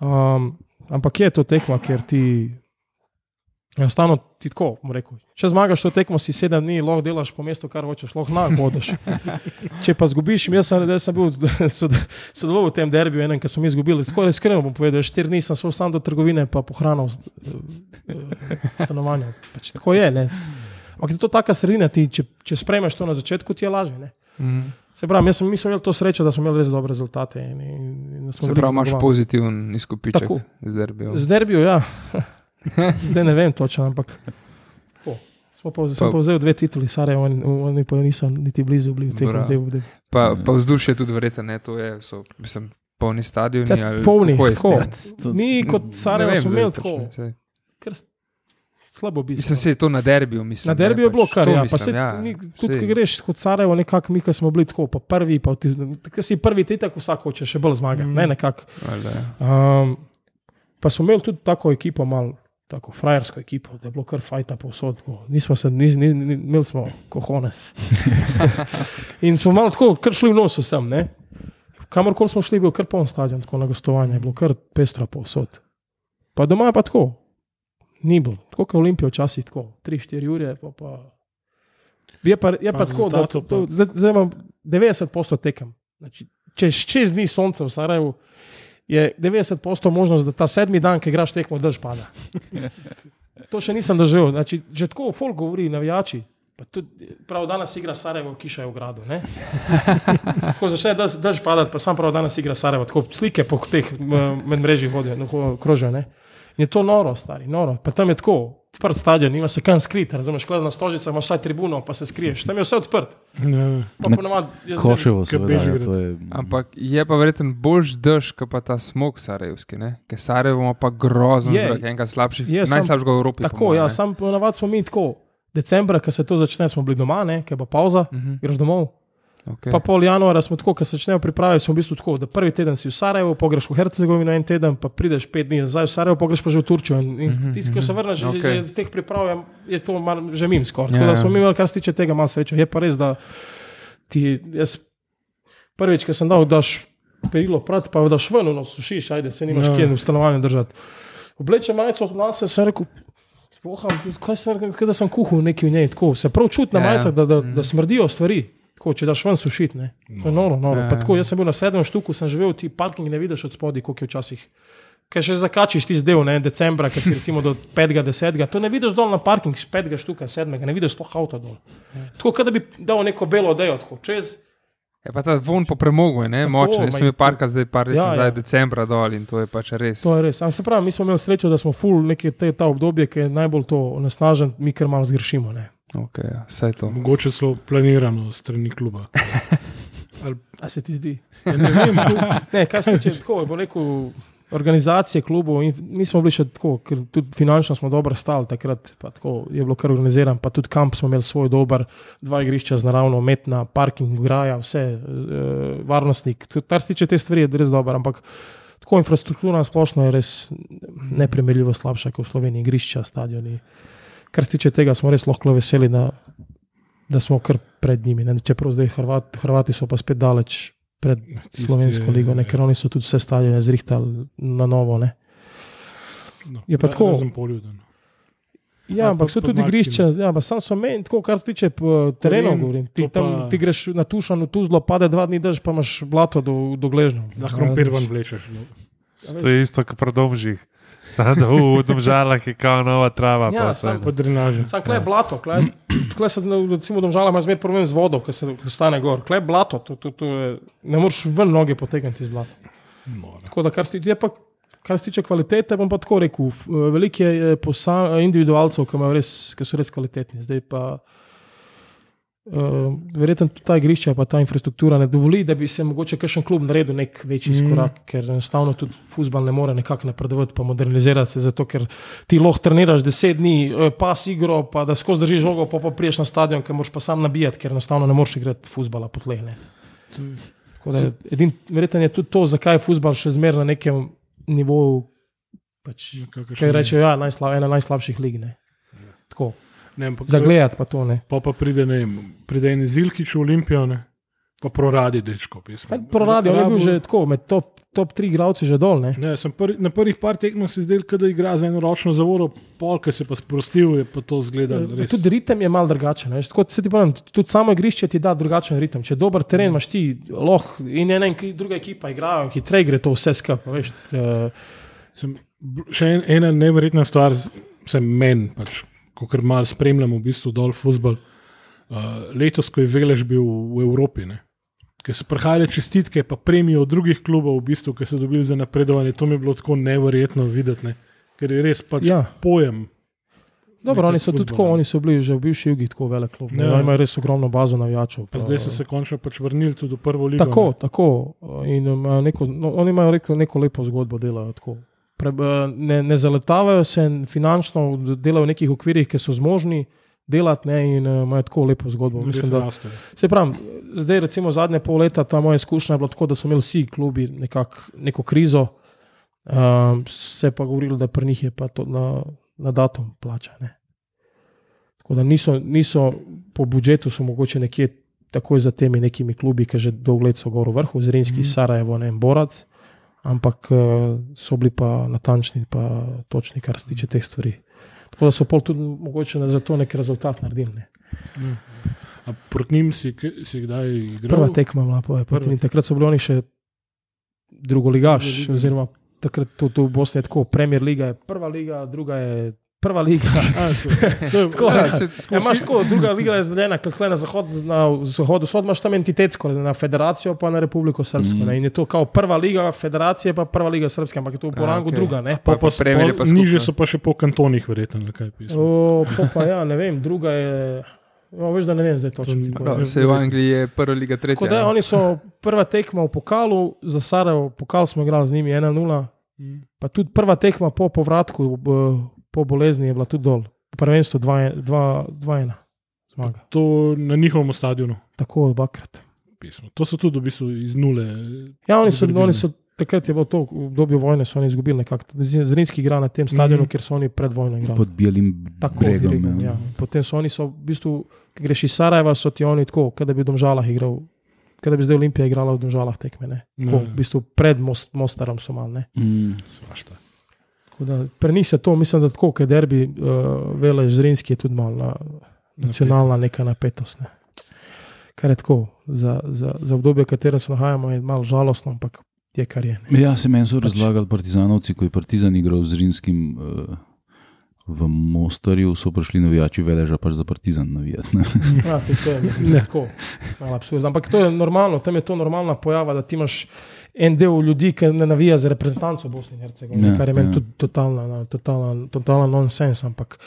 Um, ampak je to tekma, ker ti enostavno ti tako, rekel. Če zmagaš to tekmo, si sedem dni, lahko delaš po mestu, kar hočeš, lahko na hodiš. Če pa zgubiš, jaz sem, sem bil sod- sodeloval v tem derbiju, enem, ki smo mi izgubili. Skoraj iskreno bom povedal, štiri dni sem šel sam do trgovine, pa pohranil eh, eh, stanovanje. Pač tako je. Ne? Ampak je to taka sredina, ti, če, če sprejmeš to na začetku, ti je lažje. Ne? Mhm. Se pravi, jaz sem, mi smo imeli to srečo, da smo imeli res dobre rezultate. In, in, in Se pravi, imaš pozitiven izkupiček Tako. z derbijo. Z derbijo, ja. Zdaj ne vem točno, ampak. tako. Smo pa, sem Pa- pa vzel dve tituli, Sarajevo, oni, oni pa niso niti blizu bili v tem delu. Pa, pa vzdušje tudi verjetno, ne, to je, so, mislim, polni stadioni. Ja, ali polni, kako je s tako. To- Mi kot Sarajevo smo imeli tako, kar s- slabo bi Mislim, se je to na derbiju. Mislim, Na derbiju je bilo pač kar, to ja. Pa mislim, se, ja, ni, tudi, ko greš kot Sarajevo, nekako mi, ki smo bili tako, pa prvi, pa ti, ki si prvi, ti tako vsak hoče še bolj zmagati. Mm. Ne, nekako. Ja. Um, pa smo imeli tudi tako ekipo, malo tako frajersko ekipo, da je bilo kar fajta povsod. tako. Nismo se, ni, ni, ni, imeli smo kohones. In smo malo tako, kar šli v nos vsem. Ne? Kamorkoli smo šli, bil kar poln stadion, tako na gostovanje, je bilo kar pestro povsod. Pa doma je pa tako. Ni bilo, tako kot Olimpija včasih, tako 3-4 ure. Pa, pa. Je pa, je pa, Pa tako, da to, pa- zdaj, zdaj imam 90% tekem. Znači, če čez dni sonce v Sarajevu, je 90% možnost, da ta sedmi dan, ki igraš tekmo, dež pada. To še nisem doživel. Znači, že tako folk govori, navijači. Tudi, prav danes igra Sarajevo, kiša je v gradu. Tako začne dež, dež padati, pa sam prav danes igra Sarajevo. Tako slike po teh m, medmrežjih hodijo, no, krožijo. ne. In je to noro, stari, noro. Pa tam je tako, odprt stadion, nima se kam skriti, razumeš, gledaj na stožice, imaš vsaj tribuno, pa se skriješ. Tam je vse odprt. Koševo, seveda. Bežigrad. Ja, to je, Ampak je pa verjetno boljš dež, kot pa ta smog sarajevski. ne? Ker Sarajevo ima pa grozen Je. zrak, enega slabših, Je, najslabšega v Evropi. Tako, mojem, ja, ne. sam ponavadi smo mi tako. Decembra, ko se to začne, smo bili doma, ne, ker je pa pauza, Mhm, greš domov. Okej. Pa pol januarja smo tako, ko se začnejo priprave, smo v bistvu tako, da prvi teden si v Sarajevu, pogreš v Hercegovino en teden, pa prideš pet dni nazaj v Sarajevo, pogreš pa že v Turčijo. In, in Mhm, tisti, ki se vrneš, okej. okay. že iz teh priprav je, je to malo že mim skoraj. Ja, Tako da ja. smo mi imeli, kar se tiče tega, malo sreče. Je pa res, da ti jaz prvič, ki sem dal, daš perilo prat, pa daš ven, no sušiš, ajde, se nimaš Ja. ja. kje v stanovanju držati. Obleče majico od nas, sem rekel. Spoham, kaj sem rekel, da sem kuhal nekaj v njej, tako se prav čuti na Ja, ja. majicah, da, da, da smrdijo stvari. Tako, če daš ven sušiti, ne. To je noro, noro. Ja, Pa ja. tako, jaz sem bil na sedmem štuku, sem živel, ti parking ne vidiš od spodaj, koliko je včasih. Ker še zakačiš ti zdaj, ne, decembra, ki si recimo do 5. 10. To ne vidiš dol na parking, z 5. štuka, 7. ne vidiš sploh avto dol. Tako, kot da bi dal neko belo odejo, tako čez. Je pa ta von po premogu, ne, Tako, močen. Jaz sem bil parka zdaj par let Ja, nazaj, ja. decembra dol in to je pač res. To je res. Ampak se pravi, mi smo imeli srečo, da smo full neke te, ta obdobje, ki je najbolj to onesnažen, mi kar malo zgrešimo. Ne. Okay, ja, to. mogoče celo planirano strani kluba. Ali, A se ti zdi? ja, ne vem, Ne, kaj se tiče tako, bo rekel, organizacije klubov. Mi smo bili še tako, ker tudi finančno smo dobro stali takrat, pa tako je bilo kar organiziran, pa tudi kamp smo imeli svoj dober, dva igrišča z naravno, umetna, parking, graja, vse, uh, varnostnik. Tudi Kar se tiče te stvari, je res dobro, ampak tako infrastruktura na splošno je res neprimerljivo slabša kot v Sloveniji, igrišča, stadioni. Kar se tiče tega, smo res lahko veseli, da, da smo kar pred njimi. Ne? Čeprav zdaj Hrvat, Hrvati so pa spet daleč pred Tisti slovensko ligo, ne? ker oni so tudi vse stadione zrihtali na novo. Ne? no, Je pa ra- tako. Poljuden. Ja, Ja, ampak so tudi igrišča, ja, pa sam so meni, tako kar se tiče po terenu, Teren, govorim. Ti, to tam, pa- ti greš na tušan, v tuzlo, pade dva dni dež, pa imaš blato do, do gležnja. Lahko krompir ven vlečeš. No. To je isto, kot pri domžih. Samo da v domžalah je kao nova trava. Ja, pa sam vse. Pa drenaže. Sam klej blato, klej, klej se, recimo, domžala ima zmer problem z vodo, ker se stane gor. Klej blato, to, to, to je, ne moreš ven noge potegniti iz blata. No, Tako da, kar se tiče, pa, kar se tiče kvalitete, bom pa tako rekel. Veliko je posa- individualcev, ki, res, ki so res kvalitetni. Zdaj pa. Uh, verjetno tudi ta igrišča, pa ta infrastruktura ne dovoli, da bi se mogoče kakšen klub naredil nek večji mm. korak, ker enostavno tudi futbol ne more nekako napredovati, pa modernizirati se, zato ker ti lahko treniraš deset dni, eh, pas igro, pa da skozi držiš žogo, pa, pa priješ na stadion, ker moraš pa sam nabijati, ker enostavno ne moreš igrati futbola po tleh. verjetno je tudi to, zakaj je futbol še zmeraj na nekem nivoju, pač, kaj rečejo, ja, najslab, ena najslabših lig. Ne. Tako, Ne, ampak, zagledati pa to ne. Pa pa pride, ne vem, pride en Zilkič v Olimpijo, ne, pa proradi dečko. Proradi, on je bil že tako, med top, top tri igralci že dol. Ne. Ne, prvi, na prvih par tekmah se zdel, da igra za eno ročno zavoro, pol, ki se pa sprostil, je pa to zgledal res. Eh, Tudi ritem je mal drugačen. Tako, pravim, tudi samo igrišče ti da drugačen ritem. Če je dober teren, imaš ti lahko in ena in druga ekipa igrajo, hitreje gre to vse skupaj. eh, še en, ena neverjetna stvar, se meni, pač, ko malo spremljam v bistvu dol futbol. Uh, letos, ko je Velež bil v Evropi, ne, ki so prihajale čestitke, pa premije od drugih klubov, v bistvu, ki so dobili za napredovanje, to mi je bilo tako neverjetno videti, ne, ker je res pač Ja. pojem. Dobro, oni so tako, oni so bili že v bivši jugi tako velik klub. Ja. Imajo res ogromno bazo navijačev. Pa zdaj so se končno pač vrnili tudi v prvo ligo. Tako, ne. tako. In imajo neko, no, oni imajo rekel, neko lepo zgodbo, delajo tako. Pre, eh, ne, ne zaletavajo se finančno, delajo v nekih okvirih, ki so zmožni delati ne, in uh, imajo tako lepo zgodbo. Mislim, da, se pravi, zdaj, recimo zadnje pol leta, ta moja izkušnja je bila tako, da so imeli vsi klubi nekak, neko krizo, um, se pa govorilo, da pri njih je pa to na, na datum plača. Ne. Tako da niso, niso po budžetu, so mogoče nekje takoj za temi nekimi klubi, ki že dolgo let so gor v vrhu, Zrinski, mm. Sarajevo, ne Borac, ampak uh, so bili pa natančni, pa točni, kar se tiče teh stvari. Tako da so pol tudi mogoče za to neki rezultat naredili. Ne. A Proti njim si, si kdaj igral? Prva tekma bila, pa je proti. in Takrat so bili oni še drugoligaš, oziroma takrat to, to v Bosni je tako, Premier liga je prva liga, druga je prva liga. Tako, Ja, ja, se- ja, imaš tako, druga liga je zdeljena, kot tukaj na zahodu, na zahodu, vzhod imaš tam entitetsko, na federacijo, pa na Republiko Srpsko. Mm. In je to kao prva liga, federacija pa prva liga Srpska, ampak je to po A, rangu okej. druga. Ne? Pa, pa, Pa je pa, pa pa niže skupno. so pa še po kantonih, verjetno. ali kaj pismo. O, po pa ja, ne vem, druga je. No, veš, da ne vem zdaj točno. To. No, se v Angliji je prva liga tretja. Tako da ja. oni so prva tekma v pokalu, za Sarajevo, pokal smo igrali z njimi 1-0, Mm. pa tudi prva tekma po povratku, b- po bolezni je bila tudi dol. Prvenstvo 2-1 zmaga. To na njihovem stadionu. Tako dvakrat. Pismo. To so tudi v bistvu iz nule. Ja, oni so, Zgradili. oni so takrat je bilo to, v obdobju vojne so oni izgubili nekako. Zrinski igra na tem stadionu, Mhm. mm. kjer so oni pred vojno igrali. Pod belim Tako, bregom. bregom, ja. ja. Potem so oni, so v bistvu, ki greš iz Sarajeva, so ti oni tako, kot da bi v Domžalah igral. Kaj da bi zdaj Olimpija igrala v Domžalah tekme. ne. Tako, v bistvu pred most, Mostarom so mal. ne. Mm. Svašta. Da Pri njih se to, mislim, da tako, ker derbi, uh, vele Zrinski je tudi malo na, nacionalna neka napetost. Ne. Kar je tako, za, za, za obdobje, v katerem se nahajamo, je malo žalostno, ampak je kar je. Ne. Ja, se meni so Pač- razlagali partizanovci, ko je partizan igral z Rimskim uh, v Mostarju, so prišli navijači veleža pač za partizan navijati. ne. Ja, to, je tako, malo absurdno. Ampak to je normalno, tam je to normalna pojava, da ti imaš en del ljudi, ki ne navija za reprezentanco Bosne in Hercegovine, Ja, ja, kar je meni ja. ja. tudi totalna, totalna, totalna nonsens. Ampak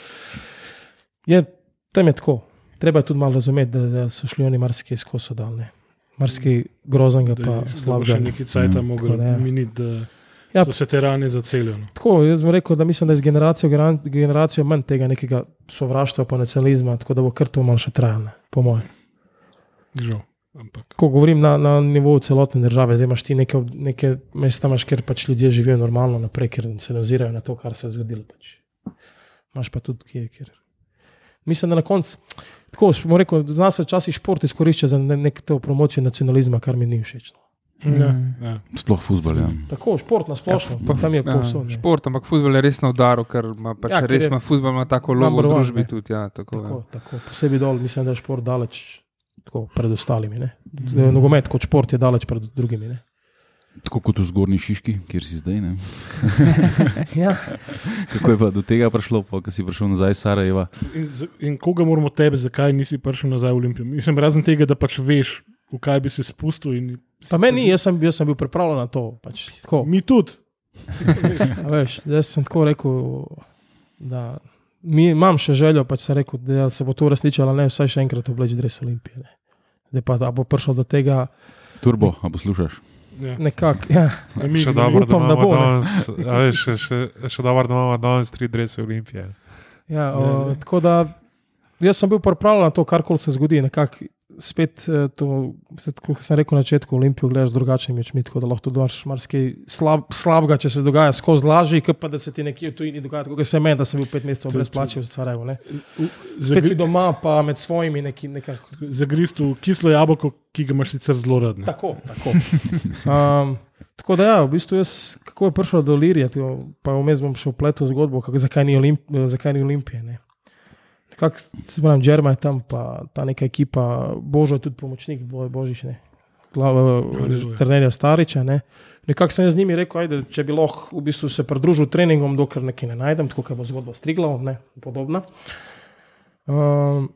je, tam je tako. Treba je tudi malo razumeti, da, da so šli oni marsikaj skozi daljne. marsikaj groznega, pa slabega. še neki cajt da ja. miniti, da Ja. so se te rane zacelijo. No. Tako, jaz bom rekel, da mislim, da je z generacijo, generacijo manj tega nekega sovraštva, pa nacionalizma, tako da bo kar to malo še trajalo, po mojem. Žal. Ampak Ko govorim na, na nivoju celotne države, zdaj imaš ti neke, neke mesta, imaš, kjer pač ljudje živijo normalno naprej, ker se ne ozirajo na to, kar se je zgodilo. Pač. Imaš pa tudi kje, kjer. Mislim, da na koncu, tako smo rekel, zna se včasih šport izkorišča za ne, neko promocijo nacionalizma, kar mi ni všeč. No. ja, Mm. ja. Sploh futbol. Ja. Tako, šport na splošno, ja, tam je povsod. ne. šport, ampak futbol je res na udaru, ker ima pač Ja, ja, res ima futbol ima tako number v družbi tudi. Ja, tako, Tako, ja. tako, posebej dol, mislim, da je šport daleč tako, pred ostalimi. Ne. Nogomet kot šport je daleč pred drugimi. Ne. Tako kot v zgornji Šiški, kjer si zdaj. Ne? Ja. Kako je pa do tega prišlo, pa, ko si prišel nazaj iz Sarajeva? In, z- in koga moramo tebe, zakaj nisi prišel nazaj v Olimpijo? Mislim, razen tega, da pač veš, v kaj bi se spustil. in- Pa meni, jaz sem, jaz sem bil pripravljen na to. Pač, tako, Mi tudi. a veš, jaz sem tako rekel, da mi, imam še željo, pač sem rekel, da se bo to uresničilo, ne vsaj še enkrat obleči dres Olimpije. Ne. Zdaj pa, da bo prišel do tega Turbo, a poslušaš? Ja. nekako. Ja. Namig, Še namig. dobro, da Upam, da imamo bo, ne. danes, a veš, še, še, še dobro, da imamo danes tri drese Olimpije. Ja, o, tako da jaz sem bil pripravljen na to, kar koli se zgodi. Nekako spet, eh, to, se- kot sem rekel na začetku, Olimpijo gledaš drugačnimi očmi, tako da lahko imaš marsikaj slab, slabega, če se dogaja skozi lažje, kot pa da se ti nekje v tujini dogaja. Kot se meni, da sem bil pet mesecev brez plače v Sarajevu. ne. Spet si doma, pa med svojimi neki, nekako. zagrist v kislo jabolko, ki ga imaš sicer zelo rad. ne. Tako, tako. Um, tako da, ja, v bistvu jaz, kako je prišel do Lirije, pa vmes bom šel v pleto zgodbo, kako, zakaj, ni Olimp, zakaj ni Olimpije. Ne. Nekako, se pravi, Džerma je tam, pa ta neka ekipa, Božo je tudi pomočnik, Boj Božič, ne. Trenerja Stariča. Ne. Nekako sem z njimi rekel, ajde, če bi lahko v bistvu se pridružil treningom, dokler nekaj ne najdem, tako kot bo zgodba strigla, ne, podobna. Um,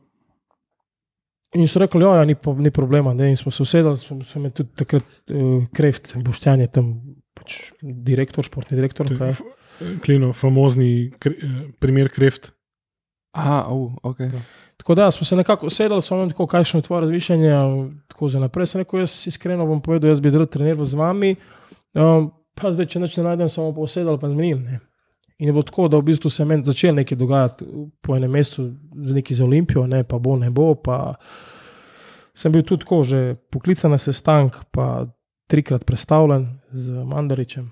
In so rekli, da ja, ni, po- ni problema. Ne? In smo se usedeli, so, so me tudi takrat uh, kreft, boštjan je tam pač direktor, športni direktor. Je f- Klino, famozni kre, eh, primer kreft. Aha, uh, okay. Tako da smo se nekako usedeli, so nam tako, kakšno je tvoje razmišljanje, tako za naprej. Sem rekel, jaz iskreno bom povedal, jaz bi rad treniral z vami. Um, pa zdaj, če nič ne najdem, samo pa usedel pa zmenil. Ne? In je bilo tako, da v bistvu se je meni začel nekaj dogajati po enem mestu, z neki za Olimpijo, ne, pa bo, ne bo. Pa sem bil tudi tako, že poklican na sestank, pa trikrat predstavljen z Mandaričem.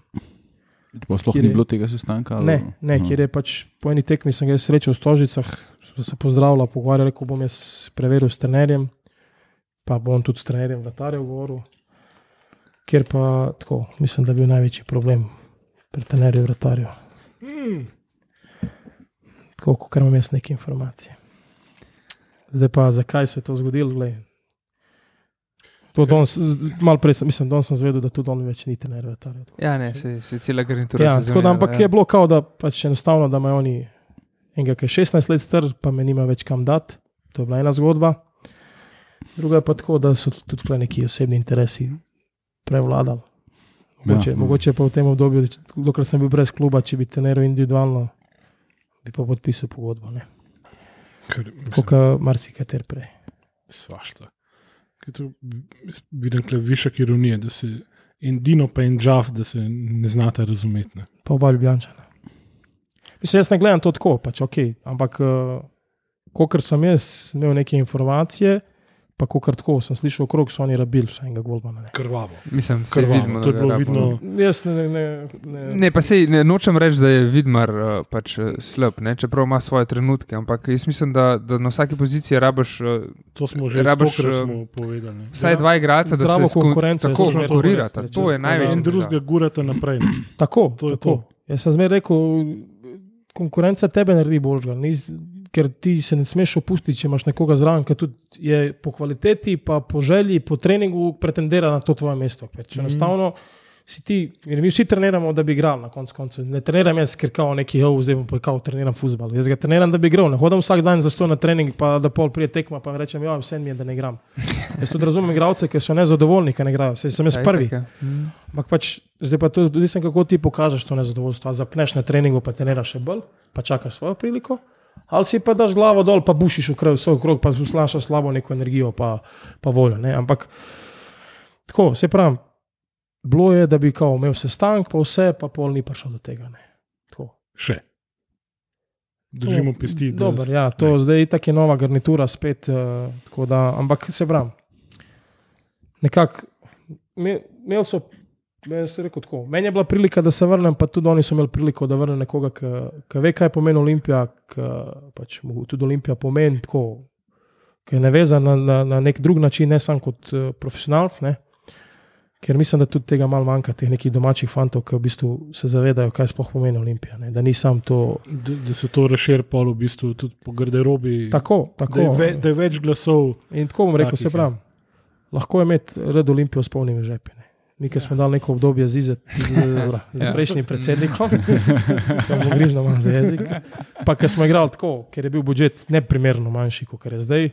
Pa sploh Kjer ni je- bilo tega sestanka? ali- Ne, ne Aha. kjer je pač po eni tekmi sem ga jaz srečal v Stožicah, se pozdravljali, pogovarjali, rekel bom jaz preveril s trenerjem, pa bom tudi s trenerjem vratarjev govoril. Ker pa tako, mislim, da je bil največji problem pri trenerju vratarjev. Hmm. Tako, kot imam jaz neke informacije. Zdaj pa, zakaj se je to zgodilo? Glej. To danes, malo prej sem, mislim, danes sem zvedel, da tudi on več ni trener vratarjev. tako. Ja, ne, se, se cela garnitura. Ja, tako da, ampak ja. je bilo kao, da pač enostavno, da imajo oni enega, ki je 16 let star, pa me nima več kam dati. To je bila ena zgodba. Druga je pa tako, da so tudi tukaj neki osebni interesi prevladali. Mogoče, Ja, mogoče pa v tem obdobju, dokler sem bil brez kluba, če bi treniral individualno, bi pa podpisal pogodbo. ne. Kar, Tako kot marsikater prej. Svašta. Ker to vidim, da je višek ironije, da se en Dino pa en Džaf, da se ne znata razumeti. Ne. Pa oba ljubljančana. Mislim, jaz ne gledam to tako, pač, okay, ampak uh, kot sem jaz imel neke informacije, pa kot tako sem slišal okrog, so oni rabili vsaj enega golmana. Ne. Krvavo. Mislim, se Krvavo. vidimo. To je bilo vidno. Jaz ne, ne, ne, Ne, pa sej, ne, nočem reči, da je Vidmar uh, pač uh, slab, ne, čeprav ima svoje trenutke, ampak jaz mislim, da, da na vsaki poziciji rabiš uh, To smo že eh, smo povedali. ne. vsaj dva igralca, da se konkurenco, tako to konkurirata. reči, To je reči, največji. En drugega gurata naprej. ne. Tako, To je tako. to. Jaz sem zmeraj rekel, konkurenca tebe naredi božga. Nis, ker ti se ne smeš opustiti, če imaš nekoga zraven, ki tudi je po kvaliteti, pa po želji, po treningu pretendira na to tvoje mesto. Pač enostavno si ti, jer mi vsi treniramo, da bi igrali na koncu koncev. Ne treniram jaz, ker kao neki, oh, zdaj pa kao treniram futbol. Jaz ga treniram, da bi igral. Ne hodim vsak dan za sto na trening, pa da pol prije tekma, pa rečem, ja, vse mi je, da ne igram. Jaz tudi razumem igralce, ki so nezadovoljni, ker ne igrajo. Saj sem jaz prvi. Mm. Ampak pač, zdaj pa to odvisno, kako ti pokažeš to nezadovoljstvo. A zapneš na treningu, pa treniraš še bolj, pa čakaš svojo priliko. Ali si pa daš glavo dol, pa bušiš v krog, svoj krog, pa slašaš slabo neko energijo, pa, pa voljo. Ne? Ampak Tako, se pravi, bilo je, da bi kao imel sestank, pa vse, pa pol ni prišel do tega. Še. Držimo To- pesti. da- Dober, ja, to ne. zdaj itak je nova garnitura spet. Uh, da, ampak se pravi, nekako me- imeli so. Meni so rekel tako. Meni je bila prilika, da se vrnem, pa tudi oni so imeli priliko, da vrnem nekoga, ki ve, kaj pomeni Olimpija, ki pač mu tudi Olimpija pomeni, tako, ki je navezan na, na, na nek drug način, ne samo kot uh, profesionalc. Ne? Ker mislim, da tudi tega malo manjka, teh nekih domačih fantov, ki v bistvu se zavedajo, kaj sploh pomeni Olimpija. Ne? Da ni sam to. Da, da se to razširi pol v bistvu tudi po garderobi. Tako, Da je, tako. ve, da je več glasov. In tako bom rekel, Takih se pravi, lahko je imeti red Olimpijo s polnimi žepi. Ne. Mi, ki smo dali neko obdobje z, izet, z, z, z Ja. prejšnjim predsednikom, samo grižno manj za jezik. Pa ker smo igrali tako, ker je bil budžet neprimerno manjši, kot je zdaj.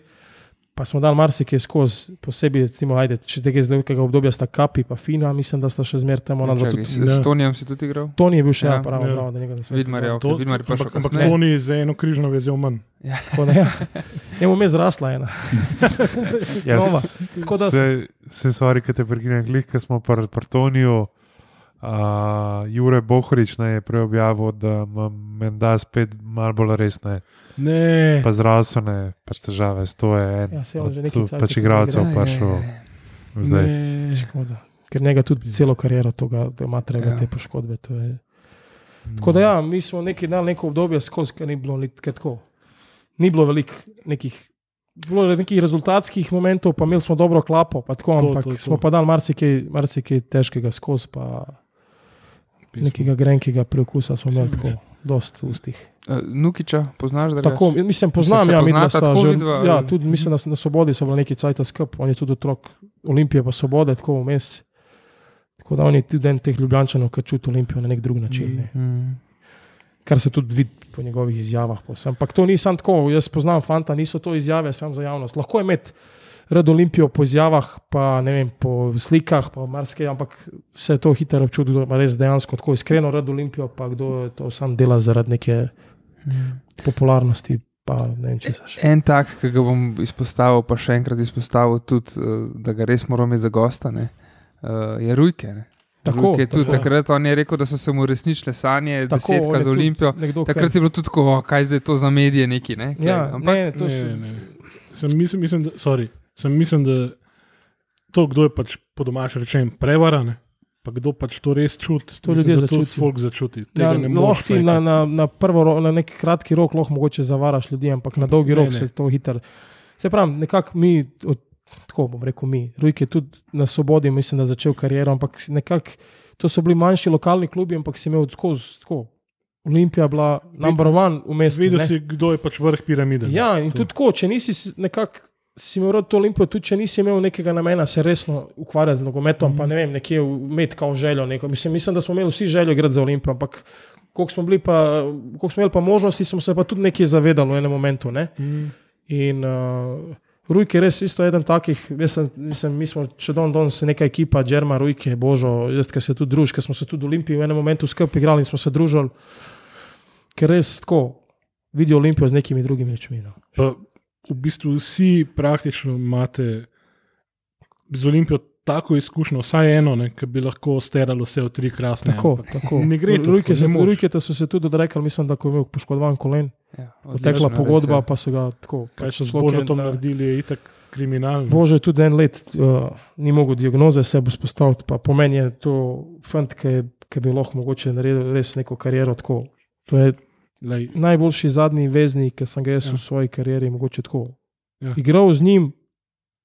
Pa smo dali marsikaj skozi, posebej, recimo, ajde, če tega iz nekega obdobja sta kapi, pa fina, mislim, da sta še zmeraj tam ona dva Čakaj, tudi. S Tonijem si tudi igral? Toni je bil še Ja, ja, prav, ja. prav, da njega nismo. Vidmar je, okay, Vidmar je prišel ampak, ampak kasneje. to ni za eno križno vezel manj. Tako da, ja. Je mu me zrasla ena. Ja, Nova. Tako da Se, se stvari, ki te prekinem, glih, ki smo pri Partoniju. Uh, Jure Bohorič ne, je prej objavil, da ima menda spet malo bolj resne, Ne, pa zdravstvene pač težave. To je en Ja, on od že nekaj cajta pač igralcev prišel zdaj. ne. Škoda. Ker njega tudi celo kariero tega, da ima treba Ja. te poškodbe. je- Tako da ja, mi smo neki dal neko obdobje skozi, ker ni bilo tako. Ni bilo veliko nekih. Bilo je nekih rezultatskih momentov, pa imeli smo dobro klapo, pa tako, To, ampak to, to. smo pa dali marsikaj, marsikaj težkega skozi, pa nekega grenkega preokusa smo imeli tako, dost v ustih. Uh, Nukiča, poznaš da? Tako, mislim, poznam, ja, midva tako že, vidva, ja, tudi mislim, da so na Svobodi so bili neki cajt skup, on je tudi otrok Olimpije pa Svobode, tako vmes. Tako da on je tudi en teh ljubljančanov, ki čuti Olimpijo na nek drug način. Ne. Mm. Kar se tudi vidi po njegovih izjavah. po vsem. Ampak to ni samo tako, jaz poznam fanta, niso to izjave samo za javnost. Lahko je imeti rad Olimpijo po izjavah, pa ne vem, po slikah, pa marsikaj, ampak se to hitro občuti, kdo ima res dejansko tako iskreno rad Olimpijo, pa kdo to sam dela zaradi neke Mm. popularnosti, pa vem. En tak, ki ga bom izpostavil, pa še enkrat izpostavil, tudi, eh, da ga res moramo imeti za gosta, ne, eh, je Rujke. Ne. Tako, Rujke je tudi tako. takrat on je rekel, da so se mu resničile sanje, Tako, desetka za Olimpijo. nekdo, Takrat je bilo tudi tako, "O, kaj zdaj to za medije neki. Ne, Ja, Ampak, ne, to Ne, ne, ne. Sem, mislim, mislim, da, sorry, sem mislim, da to, kdo je pač po domač rečen prevaran, pa kdo pač to res čuti. To mislim, ljudje da to začutijo. folk začuti. ja, ne lahko ti na, na, na, prvo, na nek kratki rok lahko mogoče zavaraš ljudi, ampak na dolgi Ne, rok ne. se to hitro. Se pravi, nekako mi, od, tako bom rekel, mi, Rujk je tudi na svobodi, mislim, da začel kariero, ampak nekako to so bili manjši lokalni klubi, ampak si imel skozi tako. Olimpija je bila number one v mestu. Videl ne. si, kdo je pač vrh piramide. ne. Ja, in To. tudi tako, če nisi nekako. Si rad to olimpijo, tudi če nisi imel nekega namena se resno ukvarjati z nogometom, mm. pa ne vem, nekje imeti kao željo. Neko. Mislim, mislim, da smo imeli vsi željo igrati za olimpijo, ampak koliko smo, bili pa, koliko smo imeli pa možnosti, smo se pa tudi nekaj zavedali v enem momentu. Ne? Mm. In uh, Rujk je res isto eden takih, sem, mislim, mi smo še don don se neka ekipa, Džerma, Rujke, Božo, jaz, ki se tudi družiš, ker smo se tudi v Olimpiji v enem momentu skupaj igrali in smo se družili, ker res tako vidijo Olimpijo z nekimi drugimi očmi. No. V bistvu vsi praktično imate z Olimpijo tako izkušnjo, vsaj eno, ne, ki bi lahko steralo vse v tri krasne. Tako, ampak tako. Ne gre to Rujke, tako, se. Rujke so se tudi odrekli, mislim, da ko je imel poškodovan kolen, Ja, potekla pogodba, ja. pa so ga tako. Kaj pač so z človek je Božotom na- naredili, je itak kriminalno. Bože, tudi en let uh, ni mogel diagnoze sebe spostaviti, pa po meni je to fant, ki, ki bi lahko mogoče naredil res neko kariero tako. To je Lej, najboljši zadnji veznik, ki sem ga jaz Ja. v svoji karieri mogoče tako. Ja. Igral z njim,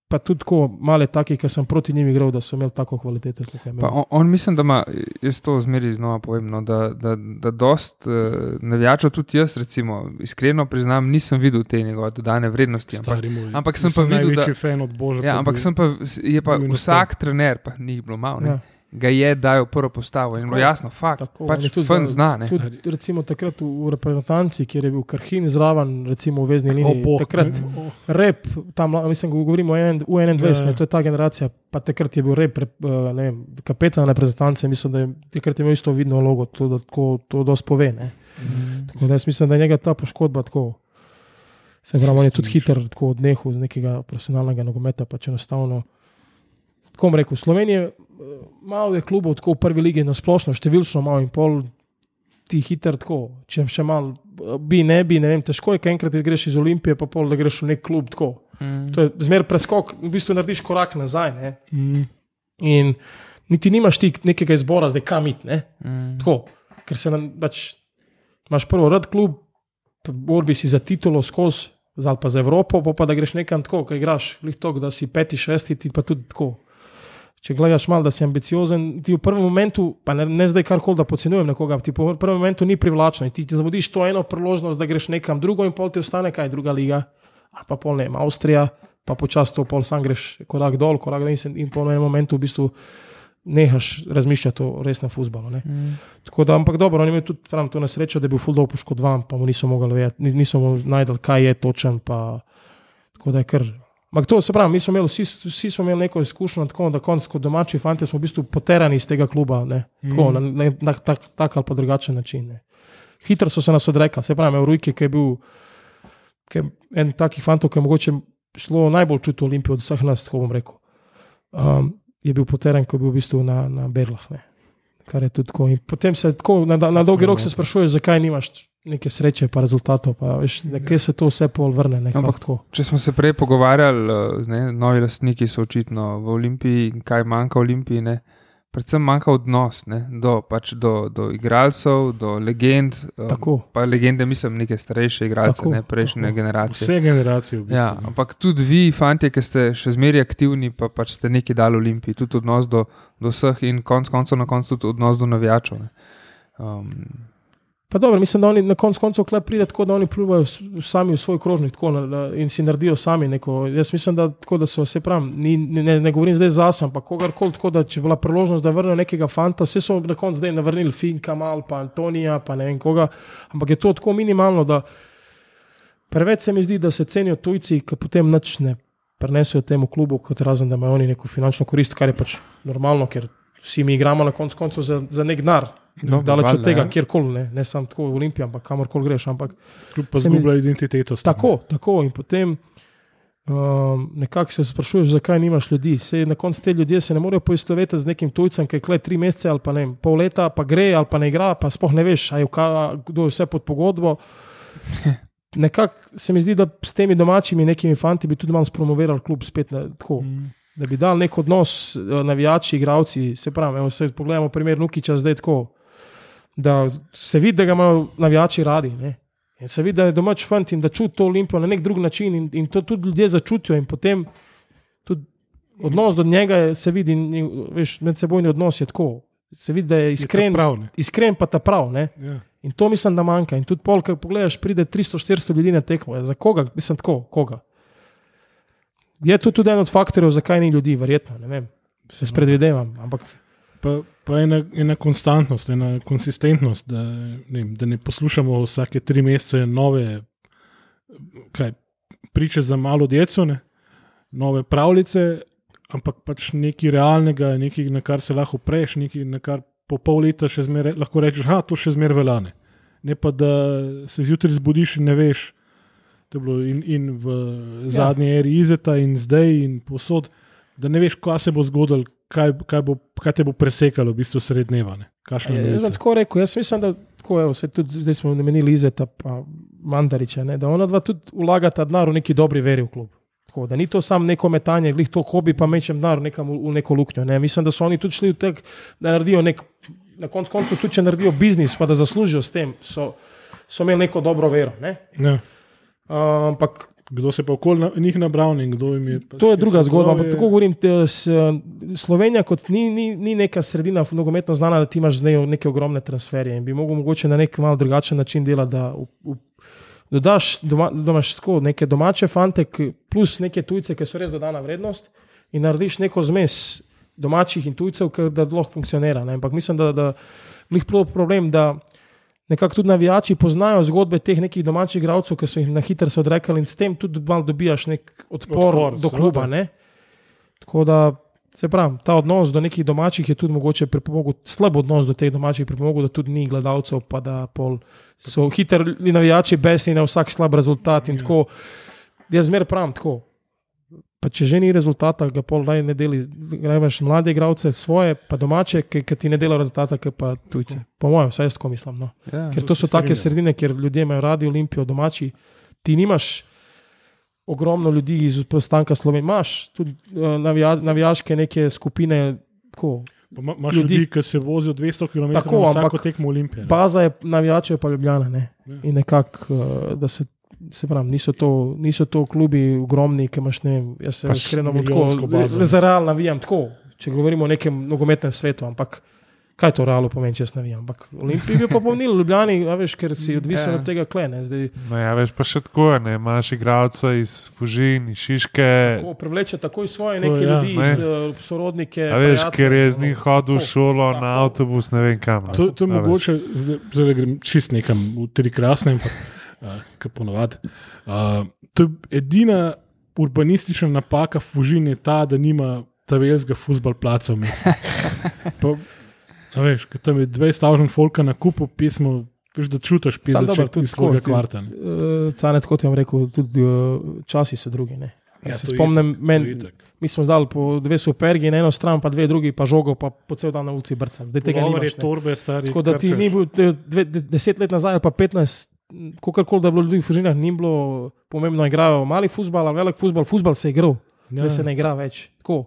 pa tudi tako male taki, ki sem proti njim igral, da so imeli tako kvaliteto. je on, on mislim, da ima, jaz to zmeri znova povem, no, da, da, da dost uh, navijačev, tudi jaz, recimo, iskreno priznam, nisem videl te njegove dodane vrednosti. Ampak, ampak sem pa videl, da- največji fan od Boža. ja, ampak sem pa, je pa bil vsak trener, pa ni jih bilo malo, ne, Ja. Ga je dajal prvo postavo in bilo jasno, fakt, Tako, pač fun za- zna. Ne. Tudi, recimo takrat v, v reprezentanci, kjer je bil Krhin zraven, recimo v vezni liniji. boh, takrat ne. O, rep, tam, mislim, govorimo o en- v 21, Ja. ne, to je ta generacija, pa takrat je bil rep, eh, ne vem, kapetan reprezentance, mislim, da je takrat je imel isto vidno vlogo, to, da tako, to dosti pove. Ne. Tako da jaz mislim, da je njega ta poškodba tako. Se pravi, on je tudi hiter tako odnehal z nekega profesionalnega nogometa, pač enostavno. tako rekel, Slovenije, eh, malo je klubov tako v prvi ligi, na splošno, številčno malo in pol ti hiter tako, če še malo bi, ne bi, ne vem, težko je, ker enkrat greš iz Olimpije, pa pol, da greš v nek klub tako. Mm. To je zmer preskok, v bistvu narediš korak nazaj. Ne? Mm. In niti nimaš ti nekega izbora, zdaj kam iti. ne. Mm. Tako, ker se nam pač, imaš prvo rad klub, pa borbi si za titulo skozi, ali pa za Evropo, pa, pa da greš nekam tako, ki igraš, glih to, da si peti, šesti, ti pa tudi tako. Če gledaš malo, da si ambiciozen, ti v prvem momentu, pa ne, ne zdaj kar koli, da podcenjujem nekoga, ti v prvem momentu ni privlačno in ti, ti zavodiš to eno priložnost, da greš nekam drugo in pol ti ostane kaj, druga liga, ali pa pol ne vem, Avstrija, pa počasi to pol sam greš korak dol, korak dol in, se- in po enem momentu v bistvu nehaš razmišljati o resnem futbalu. Mm. Tako da, ampak dobro, oni imajo tudi pravim, to nesrečo, da je bil Fuldo poškodovan, pa mu niso mogli vedeti, ni- niso mu najdel, kaj je točen. Pa, tako da je kar. Ampak to se pravi, mi smo imeli, vsi, vsi smo imeli neko izkušnjo, tako da konc kot domači fanti smo v bistvu poterani iz tega kluba, ne, tako, na, na, na tak, tak ali pa drugačen način. Ne. Hitro so se nas odrekli, se pravi, Eurojke, ki je bil ki je en takih fantov, ki je mogoče šlo najbolj čuti Olimpijo od vseh nas, tako bom rekel. Um, je bil poteren, ko je bil v bistvu na, na Berlah. Ne. Kar je tudi tako. In potem se tako na, na dolgi rok se sprašuješ, zakaj nimaš neke sreče, pa rezultatov, pa veš, nekje se to vse pol vrne. nekako Ampak tako. Če smo se prej pogovarjali, eh, ne, novi lastniki so očitno v Olimpiji, kaj manjka Olimpiji. Ne, predvsem manjka odnos ne, do, pač do, do igralcev, do legend. eh, Tako. Pa legende, mislim, neke starejše igralce, Tako, ne prejšnje tako. generacije. Vse generacije v bistvu. Ja, ampak tudi vi, fanti, ki ste še zmeraj aktivni, pa pač ste nekaj dali Olimpiji, tudi odnos do, do vseh in konec koncev na koncu tudi odnos do navijačev. ne. Um, Pa dobro, mislim, da oni na koncu koncev klep pride tako, da oni plivajo s- sami v svoj krožnik tako, na, na, in si naredijo sami neko. Jaz mislim, da, tako, da so se pravi, ne, ne, ne govorim zdaj zase, ampak kogarkoli, tako da če bi bila priložnost, da vrnejo nekega fanta, vse so na koncu zdaj navrnili Finka, Mal, pa Antonija, pa ne vem koga, ampak je to tako minimalno, da preveč se mi zdi, da se cenijo tujci, ki potem nič ne prenesejo temu klubu, kot razen da imajo oni neko finančno korist, kar je pač normalno, ker vsi mi igramo na koncu koncev za, za nek denar. Dobro, Daleč od tega, ja. kjerkoli, ne, ne samo tako v Olimpiji, ampak kamorkoli greš. Ampak Kljub pa Se mi zgublja identiteto. s tem. tako, tako. In potem um, nekako se sprašuješ, zakaj nimaš ljudi. Se, na koncu te ljudje se ne morejo poistovetiti z nekim tujcem, ki je kle tri mesece ali pa ne pol leta, pa gre ali pa ne igra, pa sploh ne veš, je, v ka- kdo je vse pod pogodbo. Nekako se mi zdi, da s temi domačimi nekimi fanti bi tudi malo spromovirali klub spet na, tako. Mm. Da bi dal nek odnos, eh, navijači, igravci, se pravi, evo, se pogledamo primer Nukiča zdaj tako, da se vidi, da ga imajo navijači radi. Ne? In se vidi, da je domač fant in da čuti to olimpijo na nek drug način in, in to tudi ljudje začutijo in potem tudi odnos do njega je, se vidi, in, in, veš, medsebojni odnos je tako. Se vidi, da je Je iskren, to prav, ne? iskren pa ta prav. Ne? Ja. In to mislim, da manjka. In tudi pol, ko pogledaš, pride 300-400 ljudi na tekmo. Ja, Za koga? Mislim, tako, koga. Je to tudi en od faktorjev, zakaj ni ljudi, verjetno. Ne vem, se spredvidevam. Ampak Pa, pa ena, ena konstantnost, ena konsistentnost, da ne, da ne poslušamo vsake tri mesece nove kaj, priče za malo djeco, ne, nove pravljice, ampak pač nekaj realnega, nekaj, na kar se lahko preš, nekaj, na kar po pol leta še zmeraj lahko rečeš, da to še zmeraj veljane. Ne pa da se zjutraj zbudiš in ne veš. To je bilo in, in v zadnji ja. eri Izeta, in zdaj, in posod, da ne veš, kaj se bo zgodilo, kaj, kaj, bo, kaj te bo presekalo, v bistvu sred dneva. ne. Kakšna Jaz bom tako rekel, jaz mislim, da tako, evo, se tudi zdaj smo namenili Izeta pa Mandariča, ne, da ona dva tudi vlagata denar v neki dobri veri v klub. Tako, da ni to samo neko metanje, glih to hobi, pa mečem denar nekam v, v neko luknjo. Ne. Mislim, da so oni tudi šli v tek, da naredijo nek, na koncu koncev tudi če naredijo biznis, pa da zaslužijo s tem, so, so imeli neko dobro vero. Ne. Ja. Uh, ampak Kdo se pa okoli na- njih nabral in kdo jim je. pač To je druga zgodba. Ampak tako govorim, te, s, Slovenija kot ni, ni, ni neka sredina nogometno znana, da ti imaš zdaj neke ogromne transferje in bi mogel mogoče na nek malo drugačen način delati. Da, v, v, dodaš, doma, da imaš tako neke domače fante, plus neke tujce, ki so res dodana vrednost, in narediš neko zmes domačih in tujcev, da lahko funkcionira. Ne? Ampak mislim, da, da je problem, da nekako tudi navijači poznajo zgodbe teh nekih domačih igralcev, ki so jih na hitro se odrekali in s tem tudi malo dobijaš nek odpor, Odpor, do kluba. Ne? Tako da, se pravi, ta odnos do nekih domačih je tudi mogoče pripomogel, slab odnos do teh domačih pripomogel, da tudi ni gledalcev, pa da pol so hitri navijači besni na vsak slab rezultat in Ja. tako. Jaz zmer pravim tako. Pa če že ni rezultata, ga pol naj ne deli, greš mlade igralce, svoje, pa domače, ki, ki ti ne delajo rezultata, ki pa tujci. Po mojem, vsaj jaz tako mislim. No. Ja. Ker to so take sredine, kjer ljudje imajo radi Olimpijo, domači. Ti nimaš ogromno ljudi iz postanka Slovenije, imaš tudi uh, navija, navijaške neke skupine. Ko, Pa ima- Imaš ljudi- ljudi, ki se vozijo 200 km Tako, na vsako ampak tekmo Olimpije. ne. baza je navijačev, pa Ljubljana. Ne? Ja. In nekako, uh, da se. Se pravi, niso to, niso to klubi ogromni, ki imaš ne vem. Jaz se Pač iskreno tako, le za real navijam tako, če govorimo o nekem nogometnem svetu, ampak kaj to realno pomeni, če jaz navijam. Ampak Olimpij bi pa pomnil, Ljubljani, a veš, ker si odvisen Ja. od tega klene. Zdaj, No, ja, veš pa še tako, ne, imaš igralca iz Fužin, iz Šiške. Tako prevleče takoj svoje To neke ja, ljudi, ne. iz, uh, sorodnike. A veš, prijatelje, ker je z no. njim hodil v Tako, šolo tako. na avtobus, ne vem kam. To, to je mogoče, zdaj zdaj grem čist nekam v tri krasne, ampak uh, kot ponovadi. Uh, to je edina urbanistična napaka Fužin je ta, da nima tavelskega futbol placa v mestu. Pa, a veš, ker tam je 20 avžen folka na kupu pismo, veš, da čutiš tudi iz svojega tako, kvarta. ne. Uh, Canet, kot jim rekel, tudi uh, časi so drugi. Ne. Ja, se je spomnim, itak, men, je mi smo zdali po dve supergi na eno stran, pa dve drugi, pa žogo, pa po cel dan na ulici brca. Zdaj tega Pulover nimaš. je ne. torbe, stari. Tako da ti ni bil de- dve, de, deset let nazaj, pa petnajst, kakorkoli, da je bilo ljudi v Fužinah, ni bilo pomembno, igrajo mali futbal ali velik futbal, futbal se je igral, Ja. da se ne igra več. Tako.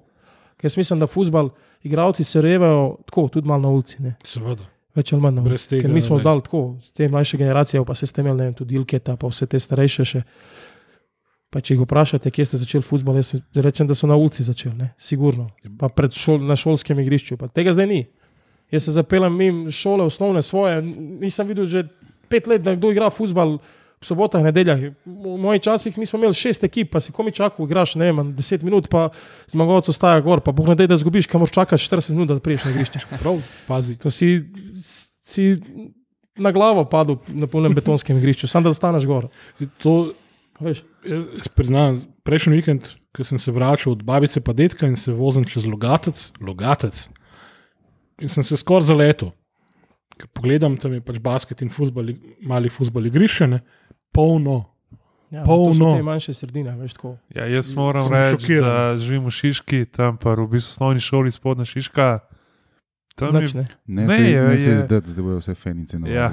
Ker jaz mislim, da futbal, igravci se revajo tako, tudi malo na ulici. Ne. Seveda. Več ali manj. Brez ulici. tega Ker mi smo ne. dali tako, te mlajše generacije, pa se ste imeli ne vem, tudi Ilketa, pa vse te starejše še. Pa če jih vprašate, kje ste začeli futbol, jaz rečem, da so na ulici začeli, ne? sigurno. Pa pred šol, na šolskem igrišču. Pa tega zdaj ni. Jaz se zapeljem mimo šole, osnovne svoje, nisem videl že pet let, da kdo igra futbol. V sobotah, nedeljah, v mojih časih mi smo imeli šest ekip, pa si komi čakal, igraš ne vem, deset minut, pa zmagovalec ostaja gor, pa boh ne da, da zgubiš, kam moraš čakati 40 minut, da priješ na igrišče. Prav, pazi. To si, si na glavo padel na polnem betonskem igrišču, samo da ostaneš gor. Zdaj, To, Veš, jaz priznam, prejšnji vikend, ko sem se vračal od babice pa detka in se vozim čez Logatec, Logatec in sem se skoraj zaletel. Ker pogledam, tam je pač basket in fuzbal, mali fuzbal igrišče, ne, polno. ja, Polno. To so te manjše sredine, veš tako. Ja, jaz moram Sem reči, šokiran. da živim v Šiški, tam pa v bistvu osnovni šoli spodnja Šiška. Tam je, ne. Ne, Ne, se, je- ne se je- izdati, da bodo vse fenice na Ja.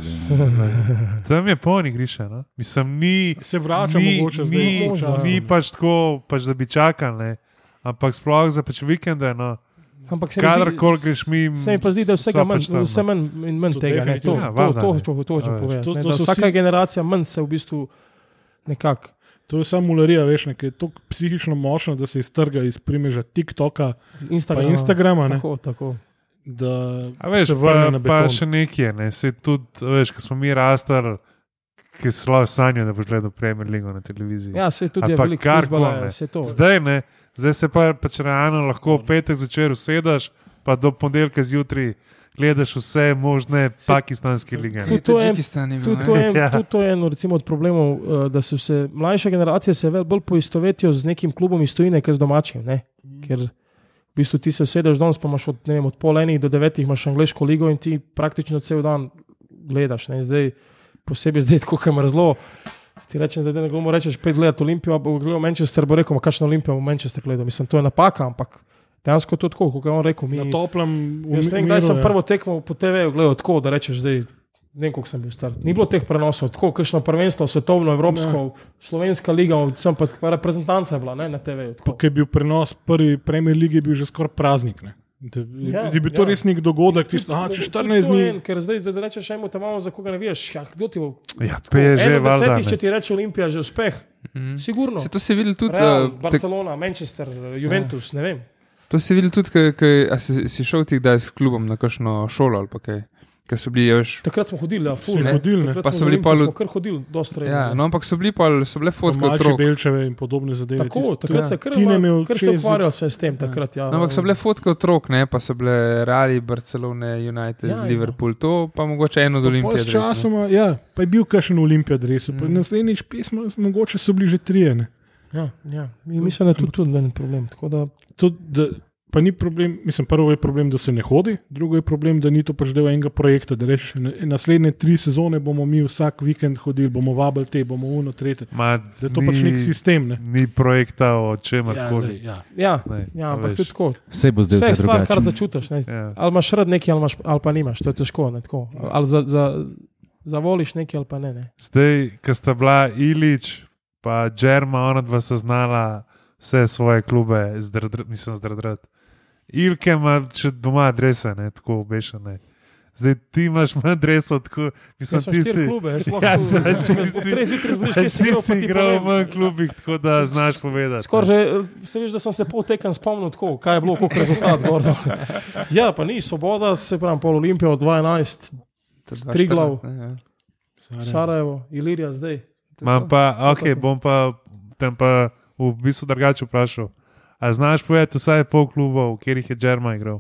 tam je poln igrišče. No? Mislim, ni, Se vračam, ni, mogoče zdaj. ni, možno, ni ja. pač tako, pač, da bi čakali. Ne? Ampak sploh za pač vikende. No? Ampak se mi Kadarkoli greš mimo. Se mi pa zdi, da je vsega manj, pač no. vse manj in manj To tega. Ne, to. Ja, to, to, ne. to, to hočem A veš, povedati. to- to so Vsaka vsi- generacija manj se v bistvu nekako. To je samo mularija, veš, nekaj je tako psihično močno, da se iztrga iz primeža TikToka Instagram, in Instagrama, ne, Tako, tako. da A veš, pa, pa še nekaj, ne? se tudi, veš, ko smo mi rastali, ki se lahko sanjajo, da boš gledal Premier League na televiziji. Ja, se tudi Ali je se to. Zdaj ne, zdaj se pa pač realno lahko v petek zvečer usedeš, pa do ponedeljka zjutraj gledaš vse možne pakistanske lige. ne. Tudi to je- ne. to je, Ja. to je eno recimo, od problemov, eh, da se vse mlajše generacije se vel- bolj poistovetijo z nekim klubom iz tujine, kot z domačim. Ne? Ker v bistvu ti se usedeš danes, pa imaš od, ne vem, od pol enih do devetih, imaš angliško ligo in ti praktično cel dan gledaš. Ne? Zdaj, posebej zdaj, ko kam razlo. Ti rečeš, da ne bomo rečeš, pet let Olimpijo, bo gledal Manchester, bo rekel, kakšno Olimpijo bo Manchester gledal. Mislim, to je napaka, ampak dejansko je to tako, kot je on rekel. Mi, na toplem ne vem, kdaj sem prvo tekmo po TV-ju gledal tako, da rečeš, da ne vem, koliko sem bil star. Ni bilo teh prenosov, tako kakšno prvenstvo, svetovno, evropsko, slovenska liga, sem pa reprezentanca je bila ne, na TV-ju. Ko je bil prenos prvi Premier League, je bil že skoraj praznik. Ne? Da, Ja, ja, je bil to ja. res nek dogodek, tisto, aha, če Tudi 14 to je dni. en, Ker zdaj, zdaj rečeš, ajmo tam malo, za koga ne veš. Ja, kdo ti bo? Ja, Eno valjda. če ti reče Olimpija, že uspeh. Mhm. Sigurno. Se to si videl tudi, Real, eh, tek- Barcelona, Manchester, Juventus, ne vem. to si videl tudi, ke- ke- a si, si šel ti kdaj s klubom na kakšno šolo ali pa kaj. Ker so bili, veš, Takrat smo hodili, ja, ful. Ne. hodili, ne? Pa so bili Olimpijo pol- smo kar hodili, dosta ja, redno. no, ampak so bili, pol, so bile fotke Malče otrok. Belčeve in podobne zadeve. Tako, tisto- takrat ja. se je kar, Tine imel kar se ukvarjal se s tem, takrat. Ja, No, ampak so bile fotke otrok, ne, pa so bile Reali, Barcelone, United, Ja, ja, ja. Liverpool, to pa mogoče eno od Pa pol Olimpije. s časoma, ja, pa je bil kakšen olimpijadres, pa Mm. naslednjič pismo, mogoče so bili že trije. Ne? Ja, ja. Mislim, da je tudi, tudi en problem. Tako Da, To, da, pa ni problem, mislim, prvo je problem, da se ne hodi, drugo je problem, da ni to pač del enega projekta. Da rečeš, "Na- naslednje tri sezone bomo mi vsak vikend hodili, bomo vabili te, bomo uno, tretje. Ma, Da je to pač nek sistem. Ne? Ni projekta o Ja, čemer koli. lej, ja. Ja, Ne, ja ampak veš. tudi tako. Vse bo zdaj Vse je vse stvar, kar drugače. začutiš. Ne? Ja. Ali imaš rad nekaj, ali, imaš, ali pa nimaš, to je težko. Ne, tako. ali za, za, zavoliš nekaj, ali pa ne. ne. Zdaj, ko sta bila Ilič in Džerma, ona dva sta znala vse svoje klube, zdrdr, mislim, zdrdrat. Ilke ima še doma adrese, ne, tako obešene. Zdaj ti imaš manj adresov, tako mislim, sem ti si. klube, Ja, lahko znaš, ti si- kaj si si ti igral v manj klubih, tako da znaš povedati. Skoraj že, se veš, da sem se pol tekem spomnil, tako, kaj je bilo, koliko rezultat. gor dol. ja, pa ni, svoboda, se pravi, pol Olimpija od 2011, To je 2014, Triglav. ne, ja. Sarajevo, Ilirija zdaj. To je Mam to. pa, ok, bom pa tem pa v bistvu drugače vprašal. A znaš povedati vsaj pol klubov, kjer jih je Džerma igral?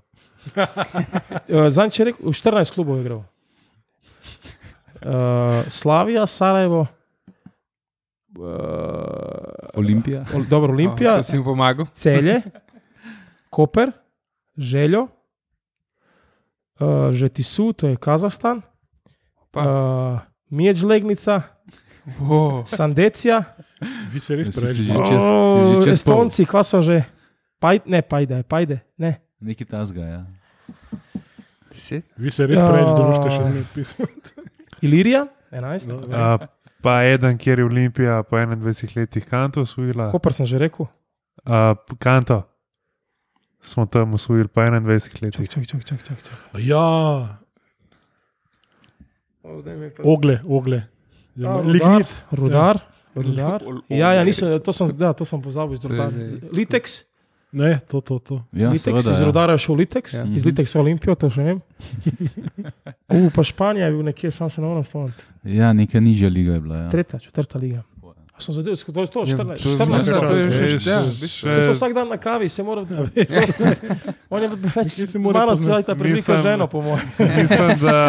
Zanj če rekel, v 14 klubov je igral. Uh, Slavija, Sarajevo, uh, Olimpija. Ol, dobro, Olimpija, O, to si mi pomagal. Celje, Koper, Željo, uh, Žetisu, to je Kazahstan, Pa. uh, Mijeđlegnica, Wow. Sandecija, Vi se res Ja, preveč si že bavite. čez- si o, že čez pol. Estonci, kva so že, Paj, ne, pajde, pajde, ne. Nekaj tasga, ja. Deset? Vi se res Ja. preveč družite še z njim pismo. Ilirija, 11. No, Uh, pa eden, kjer je Olimpija po 21 letih kanto osvojila. Koper sem že rekel. Uh, kanto smo tam osvojili po 21 letih. Čak, čak, čak, čak, čak. Ja, ogle, ogle. A, rudar, Lignit. Rudar, rudar. Ja, ja, nisem, to sem, ja, to sem pozabil. Zdaj- Litex, Ne, to, to, to. Ja, Litex seveda. iz Ja. Rudara je šel Litex, Ja. iz Litexa Olimpijo, to še ne vem. Uh, pa Španija je bil nekje, sam se ne morem spomniti. ja, neka nižja liga je bila. Ja. Tretja, četrta liga. A sem zadev, to je to, Ja, 14. to je- 14. mislim, to je že Veš, ja, še- bistvo. Se so vsak dan na kavi, se mora. On je več, si mora malo cvajta prevelika Mislim- ženo, po mojem. mislim, da,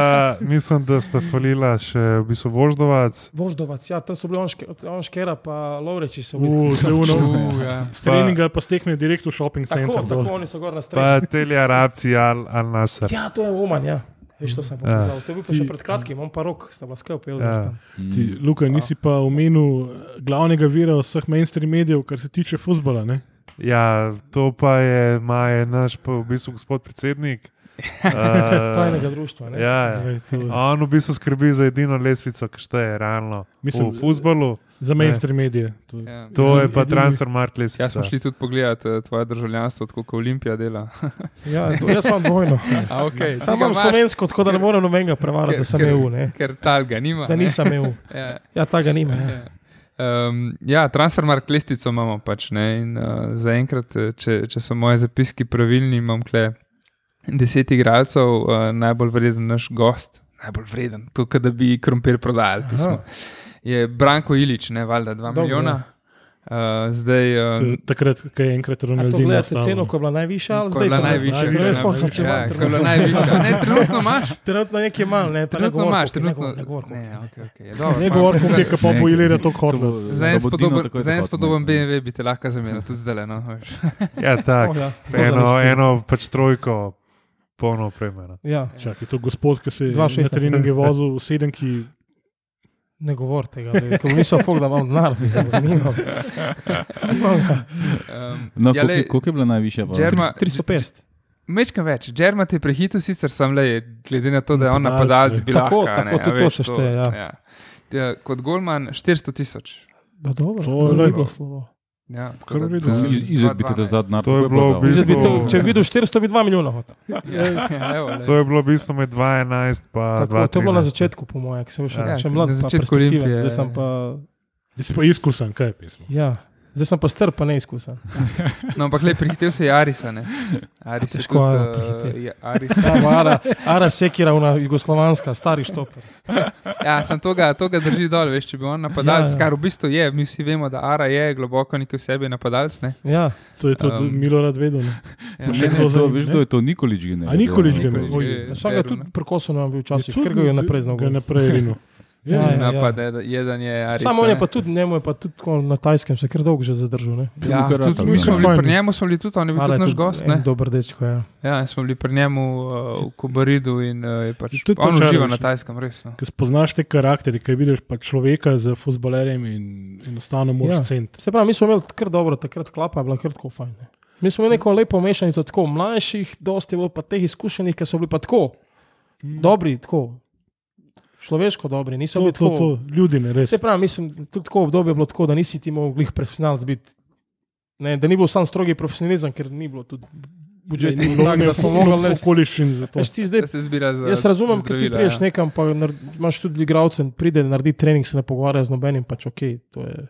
mislim, da sta falila še v bistvu Voždovac. Voždovac, ja, tam so bili onške, onškera, pa Lovreči so bili. to je uno. Uh, ja. S treninga pa stekne direkt v shopping Tako, center. tako, dol. oni so gor na Pa strani. teli Arabci Al, Al Nasser. Ja, to je Oman, ja. Veš, to sem Ja. pokazal. To je bil pa še Ti- pred kratkim, on pa rok, sta bila skupaj. Ja. Ti, Luka, nisi pa omenil eh, glavnega vira vseh mainstream medijev, kar se tiče futbola. Ne? Ja, to pa je, ma je naš pa v bistvu gospod predsednik. Tajnega društva. Ne? Ja, ja. On v bistvu skrbi za edino lesvico, ki šteje realno. Mislim, v futbolu. Za mainstream medije. To, Ja. To je pa edini- transfer mark lesvica. Ja, smo šli tudi pogledat eh, tvoje državljanstvo, tako kot Olimpija dela. Ja, to, jaz imam dvojno. A, okay. Sam imam slovensko, tako da ne morem nobenega prevarati, da sem EU, ne? Ker tal ga nima. da nisem EU. Ja. Ja, ta ga nima. Ja. Ja. Um, ja, transfermark lestico imamo pač. Ne, in, uh, zaenkrat, eh, če, če so moje zapiski pravilni, imam kle deset igralcev, uh, najbolj vreden naš gost, najbolj vreden, to, kot da bi krompir prodajali. Je Branko Ilič, ne valjda 2 Dobro, milijona. Uh, zdaj, to uh, Takrat, ko je enkrat A to Ronaldinho gledate ostal. ceno, ko je bila najvišja, ali zdaj je bila to ne? najvišja, Ne vem, sploh, najvišja. če ima ja, ko je trenutno. bila najvišja. Ne, trenutno imaš. Trenutno je nekaj malo, ne, pa ne Trenutno imaš, ne trenutno. govor, ne govor, Ne, ne. okay, okay. je dobro, Ne pa- govori, koliko je pa Ne, pojilira to kotlo. Za en spodoben, BMW bi te lahko zamenjal, tudi zdaj. No, veš. Ja, tako. Oh, ja, Eno, eno pač trojko, polno opremljeno. Ja, Čakaj, to gospod, ki se je 2,16. na treninge vozil v sedemki. ne govor tega, ker niso fog, da imam denar, nimam. Nimam ga. Um, No, ja, koliko, je- je bila najvišja? pa? Džerma- 350. Mečkam več, Džerma te prehitil, sicer sem le, glede na to, da je on Napadalec, ne. bil. Tako, tako, tudi to se šteje, ja. ja. Ja, kot Golman 400 tisoč. No, dobro, To to je je lepo. slovo. Ja, Iz- Izid bi ti da zdal denar. To je bilo v pa dal. bistvu- Zdaj bi to, če bi videl 400, bi 2 milijona hotel. Ja, ja, evo, lej. To je bilo v bistvu med 2-11 in Tako, to je bilo na 2-13. začetku, po mojem, ki sem bil še, Ja, mlad, na pa začetku. Olimpije, Zdaj sem ja. pa, Ti si pa izkusen, kaj je pismo. ja, zdaj sem pa strp, pa neizkusen. No, ampak le prehitel se je Arisa. Ne? Aris je Težko tudi, Ara prehiteti. je Aris. Ja, Ara, Ara Sekira, una jugoslovanska, stari štoper. Ja, sem to ga, to ga drži dol, veš, če bi on napadalec, Ja, ja. kar v bistvu je, mi vsi vemo, da Ara je globoko nekaj v sebi napadalec. Ne? Ja, To je tudi Um, um, Milorad vedel. ne. Ja, Pa Ne, še ne, to, zanima, veš, ne? kdo je to Nikolič general. A Nikolič ga Nikolič ima? Oj, je- tudi prekosen vam bil včasih, ker ga je naprej znal. Ja, ja, ja. napad, jedan je Aris. Samo on je pa tudi, njemu je pa tudi na tajskem se kar dolgo že zadržal. ne. Ja, Kar tudi, mi ja. smo bili pri njemu, smo bili tudi, on je bil tudi naš gost. Ne? Dober dečko, ja. Ja, smo bili pri njemu uh, v Kobaridu in uh, je pač, Tudi on uživa na tajskem, res. No. Ko spoznaš te karakterje, ki vidiš pa človeka z futbolerjem in enostavno moraš Ja. ja. ceniti. Se pravi, mi smo imeli kar dobro, takrat klapa je bila kar tako fajn. Ne. Mi smo imeli neko lepo mešanico tako mlajših, dosti je bilo pa teh izkušenih, ki so bili pa tako dobri, tako človeško dobri, niso To, bili to, tako. to, ljudi ne res. Se pravi, mislim, tudi tako obdobje je bilo tako, da nisi ti mogel glih profesionalc biti. Ne, da ni bil sam strogi profesionalizem, ker ni bilo tudi budžet, Ni ni bilo tak, ne da smo mogli narediti. okoliščin za to. Veš, ti zdaj za Jaz razumem, da ti zdravila, priješ ja. nekam, pa nar- imaš tudi igralce, pride naredi trening, se ne pogovarja z nobenim, pač ok. to je-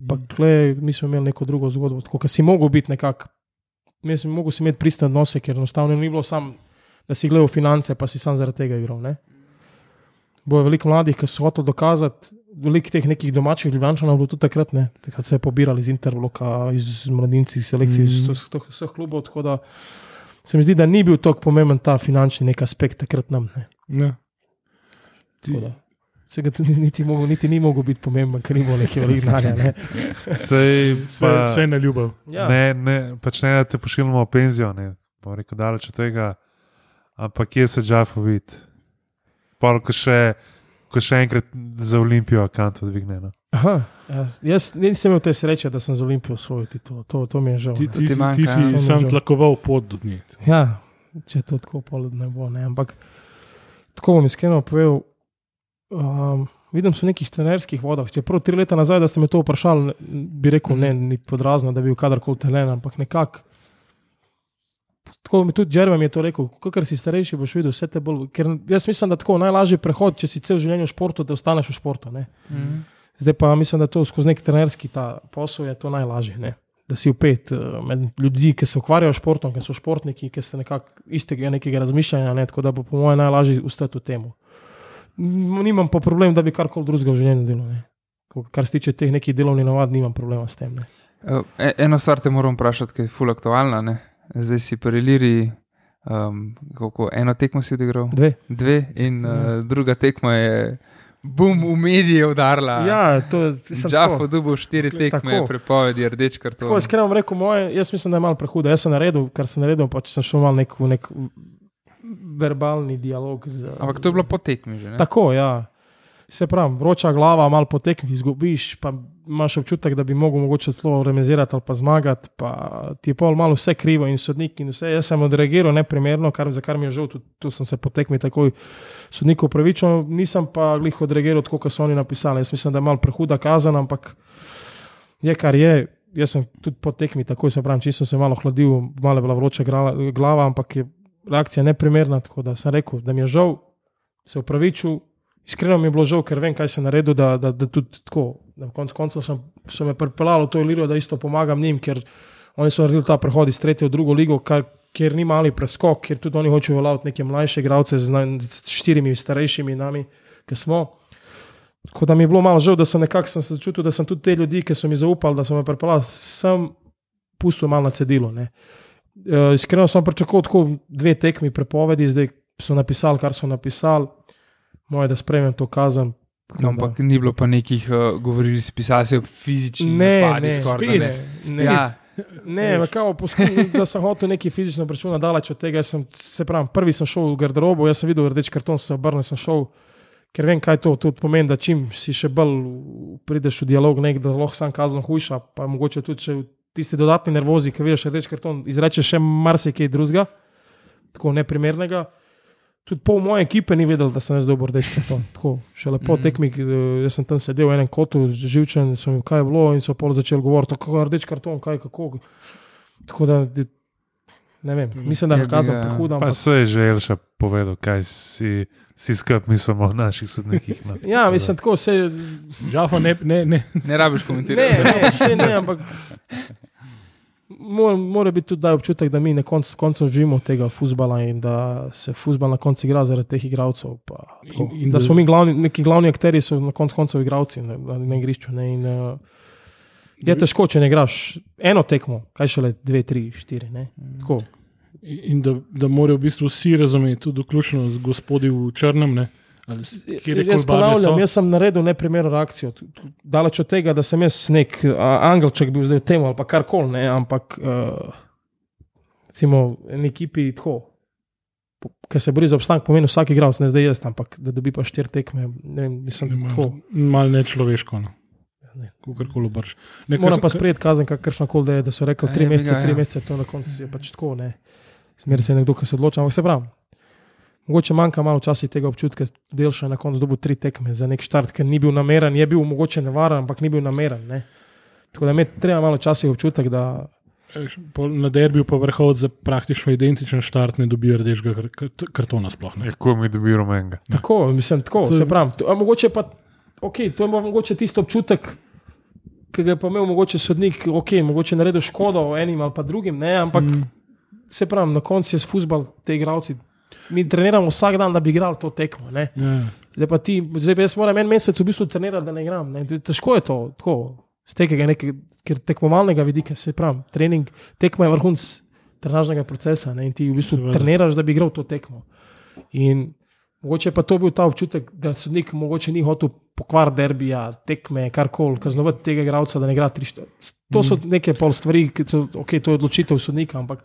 Pa kle, mi smo imeli neko drugo zgodbo, tako da si mogel biti nekako, mislim, mogel si imeti pristen odnose, ker enostavno ni bilo sam, da si gledal finance, pa si sam zaradi tega igral. Ne? Bo veliko mladih, ki so hoteli dokazati, veliko teh nekih domačih ljubljančanov je bilo tudi takrat, ne, takrat se je pobirali iz Interbloka, iz mladinci, iz selekcij, mm. iz vseh- klubov, tako da se mi zdi, da ni bil tako pomemben ta finančni nek aspekt takrat nam. Ne. Ja. Tako da. Vsega tudi niti, mogel, niti ni mogel biti pomemben, ker ni bilo neki velik denarja. ne. Sej, pa, vse na ljubav. Ja. ne, ne, pač ne, da te pošiljamo v penzijo, ne, pa rekel, daleč od tega. Ampak kje se Džafo vidi? Pol, ko še, ko še enkrat za Olimpijo kanto dvigne. No. Aha, ja. Jaz nisem imel te sreče, da sem z Olimpijo osvojil titulo. To, to mi je žal. Ti, ti, ti manjka, ti ja. si je sam tlakoval pot do nje. Ja, če to tako pol ne bo. Ne. Ampak tako bom iskreno povedal. Um, vidim se v nekih trenerskih vodah. Če prav tri leta nazaj, da ste me to vprašali, bi rekel, ne, ni podrazno, da bi bil kadarkoli telen, ampak nekako. Tako mi tudi Džerve mi je to rekel, ker si starejši, boš videl vse te bolj. Ker jaz mislim, da tako najlažji prehod, če si cel življenje v športu, da ostaneš v športu. Ne. Mhm. Zdaj pa mislim, da to skozi nek trenerski ta posel je to najlažje. Ne? Da si upet uh, med ljudi, ki se ukvarjajo s športom, ki so športniki, ki ste nekako istega nekega razmišljanja. Ne? Tako da bo po mojem najlažje ustati v tem. Nimam pa problem, da bi karkoli drugega v življenju delal. ne. Ko- Kar se tiče teh nekih delovnih navad, nimam problema s tem. Ne? E, eno stvar te moram vprašati, ki je ful aktualna. Ne? Zdaj si pri Liri, um, kako, eno tekmo si odigral, Dve. dve, in Ja. uh, druga tekma je bum v medije udarila. Ja, to je sem Džafo tako. dubo štiri Tako. tekme, prepovedi, rdeč karton. Tako iskreno bom rekel, moje, jaz mislim, da je malo prehudo. Jaz sem naredil, kar sem naredil, pa če sem šel malo nek, nek verbalni dialog. Z, Ampak to je bilo po tekmi že. Ne? Tako, ja. Se pravi, vroča glava, malo po tekmi izgubiš, pa imaš občutek, da bi mogel mogoče celo remizirati ali pa zmagati, pa ti je pol malo vse krivo in sodnik in vse. Jaz sem odreagiral neprimerno, kar, za kar mi je žal, tudi tu sem se po tekmi takoj sodniku pravičil, nisem pa glih odreagiral tako, kot so oni napisali. Jaz mislim, da je malo prehuda kazen, ampak je kar je. Jaz sem tudi po tekmi takoj se pravim, čisto sem se malo hladil, malo je bila vroča glava, ampak je reakcija neprimerna, tako da sem rekel, da mi je žal, se upravičil. Iskreno mi je bilo žal, ker vem, kaj sem naredil, da, da, da tudi tako. Na koncu koncev sem, so me pripeljali v to ilirijo, da isto pomagam njim, ker oni so naredili ta prehod iz tretje v drugo ligo, kar, kjer ni mali preskok, ker tudi oni hočejo uveljaviti neke mlajše igralce z, z štirimi starejšimi nami, ki smo. Tako da mi je bilo malo žal, da sem nekako sem se začutil, da sem tudi te ljudi, ki so mi zaupali, da so me pripeljali, sem pustil malo na cedilo. ne. Uh, iskreno sem pričakoval tako dve tekmi prepovedi, zdaj so napisali, kar so napisali, moje, da sprejmem to kazen. No, da- ampak ni bilo pa nekih, uh, govorili si, pisali si o fizični Ne, napadi, ne, skoraj, spet, ne. ne. Ja, Ne, kao, poskušam, da sem hotel neki fizično računa daleč od tega. Jaz Sem, se pravi, prvi sem šel v garderobo, jaz sem videl rdeč karton, se obrnil, sem šel, ker vem, kaj to tudi pomeni, da čim si še bolj prideš v dialog, nek, da lahko sam kazno hujša, pa mogoče tudi tisti dodatni nervozi, ki vidiš rdeč karton, izrečeš še marsikaj drugega, tako neprimernega. Tudi pol moje ekipe ni vedel, da sem jaz dobil rdeč karton. Tako, šele po Mhm. tekmi, eh, jaz sem tam sedel v enem kotu, živčen, so mi kaj je bilo in so pol začeli govoriti, kako je rdeč karton, kaj kako. Tako da, ne vem, mislim, da je Je kazal prehuda. Pa se je že Elša povedal, kaj si, si skrb mislimo o naših sodnikih. No. Ja, mislim, tako se. Žafo ne, ne, ne. ne rabiš Ne, komentirati. ne, se ne, ampak. Mora, mora biti tudi občutek, da mi na koncu koncev živimo tega futbola in da se futbol na koncu igra zaradi teh igralcev. In- in da smo mi glavni, neki glavni akteri, so na koncu koncev igralci na, na, igrišču. Ne, in, uh, je težko, če ne igraš eno tekmo, kaj šele dve, tri, štiri. Ne, tako. In da, da morajo v bistvu vsi razumeti, tudi vključno z gospodi v črnem, ne, Jaz ponavljam, jaz sem naredil neprimerno reakcijo. Daleč od tega, da sem jaz nek angelček bil zdaj v tem ali pa karkoli, ne, ampak uh, recimo en ekipi tako, ki se bori za obstanek, pomeni vsak igralec, ne zdaj jaz, ampak da dobi pa štiri tekme, ne vem, mislim, tako. Malo nečloveško. No. Ne. Kakorkoli obrš. Moram kar pa sprejeti kazen, kakršna koli, da je, da so rekli tri Ja, mesece, tri ja. mesece, to na koncu je pač tako, ne. Smer se je nekdo, ki se odloča, ampak se pravi. Mogoče manjka malo včasih tega občutka, del še na koncu dobu tri tekme za nek štart, ker ni bil nameren, je bil mogoče nevaren, ampak ni bil nameren. Ne. Tako da mi treba malo včasih občutek, da Na derbiju pa vrhov za praktično identičen štart ne dobi rdečega kar- kar- kartona. Sploh, ne. Je ko mi dobi rumenga. tako, mislim, tako, To je- se pravi. To, a mogoče pa, ok, to je mogoče tisto občutek, ki ga je pa imel mogoče sodnik, ok, mogoče naredil škodo enim ali pa drugim, ne, ampak mm. se pravi, na koncu je s futbol, te igravci. Mi treniramo vsak dan, da bi igrali to tekmo. Ne. Ja. Zdaj pa ti, zdaj pa jaz moram en mesec v bistvu trenirati, da ne igram. Ne. Težko je to, tako, z tega nekega, tekmovalnega vidika, se pravi, trening, tekma je vrhunc trenažnega procesa ne, in ti v bistvu Seveda. treniraš, da bi igral to tekmo. In mogoče pa to bil ta občutek, da sodnik mogoče ni hotel pokvariti derbija, tekme, karkoli, kaznovati tega igralca, da ne igra tri štiri. To so neke pol stvari, ki so, ok, to je odločitev sodnika, ampak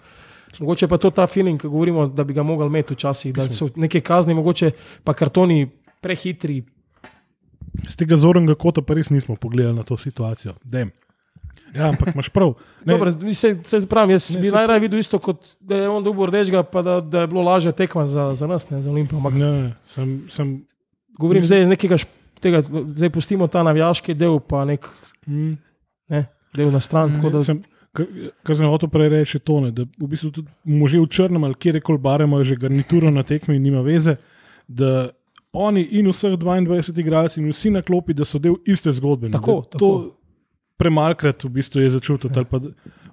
mogoče pa je to ta feeling, ki govorimo, da bi ga mogli imeti včasih, da so neke kazni, mogoče pa kartoni prehitri. Z tega zornega kota pa res nismo pogledali na to situacijo. Dajm. Ja, ampak imaš prav. Ne, Dobre, se, se pravim, jaz Ne, bi najraje videl isto, kot da je on dobil rdečega, pa da, da je bilo lažje tekma za, za nas, ne za Olimpijo. Ne, sem, sem, govorim zdaj iz nekega, tega, zdaj pustimo ta navijaški del, pa nek mm, ne, del na stran. tako da- sem kar, sem hotel prej reči, je to, ne, da v bistvu tudi može v črnem ali kjerkoli baremo že garnituro na tekmi, nima veze. Da oni in vseh 22 igralcev in vsi na klopi, da so del iste zgodbe. ne, Tako, da tako. To premalkrat v bistvu je začutiti. ali pa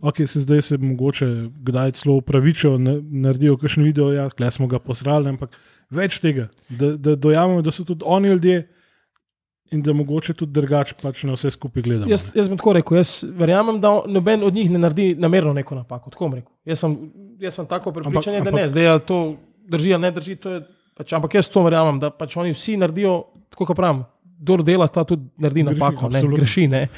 Ok, se zdaj se mogoče kdaj celo upravičijo, na- naredijo kakšen video, ja, kle smo ga posrali, ampak več tega, da, da dojamemo, da so tudi oni ljudje in da mogoče tudi drugače pač na vse skupaj gledamo. Jaz, jaz bom tako rekel, jaz verjamem, da noben od njih ne naredi namerno neko napako. Tako rekel. Jaz sem, jaz sem tako prepričan, da ampak- ne, zdaj ali to drži ali ne drži. je Pač, ampak jaz to verjamem, da pač oni vsi naredijo, tako kot pravim, kdo dela, ta tudi naredi Greši, napako, ne, absolutno. greši. Ne.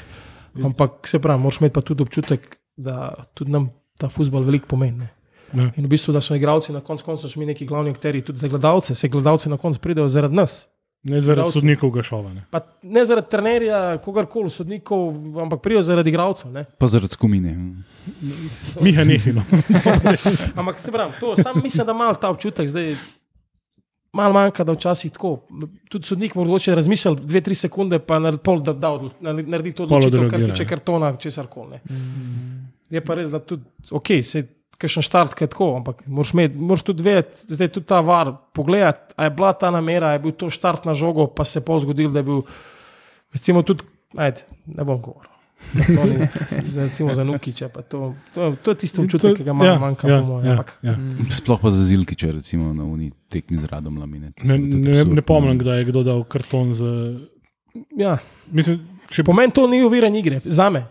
Ampak se pravi, moraš imeti pa tudi občutek, da tudi nam ta futbol veliko pomeni. Ne. Ja. In v bistvu, da so igralci na koncu koncev mi neki glavni akteri, tudi za gledalce, se gledalci na koncu pridejo zaradi nas. Ne zaradi Igralci. sodnikov gašova. Ne. Pa ne zaradi trenerja, kogarkoli, sodnikov, ampak prijo zaradi igralcev. ne. Pa zaradi skumine. Miha Nehino. Ampak se pravi, to sam mislim, da malo ta občutek zdaj. Malo manjka, da včasih tako. Tudi sodnik mora odločiti, razmišljati dve, tri sekunde, pa naredi, pol, da, da odlo- naredi to odločitev, kar se tiče ja. kartona, česar koli. Je pa res, da tudi, ok, se kakšen štart, kaj tako, ampak moraš, imeti, moraš tudi vedeti, zdaj tudi ta var, pogledati, a je bila ta namera, a je bil to štart na žogo, pa se je pol zgodil, da je bil, recimo tudi, ajde, ne bom govoril. Ni- za- Recimo za Nukiča. pa To, to, to je tisto občutek, ki ga malo ja, manjka. ja, moje, ja, ampak- ja. Sploh pa za zilkiče, recimo na uni tekmi z radom lamine. Ne, ne, ne pomnim, kdaj je kdo dal karton za. Ja, Mislim, če Po meni to ni uviranje igre, za me.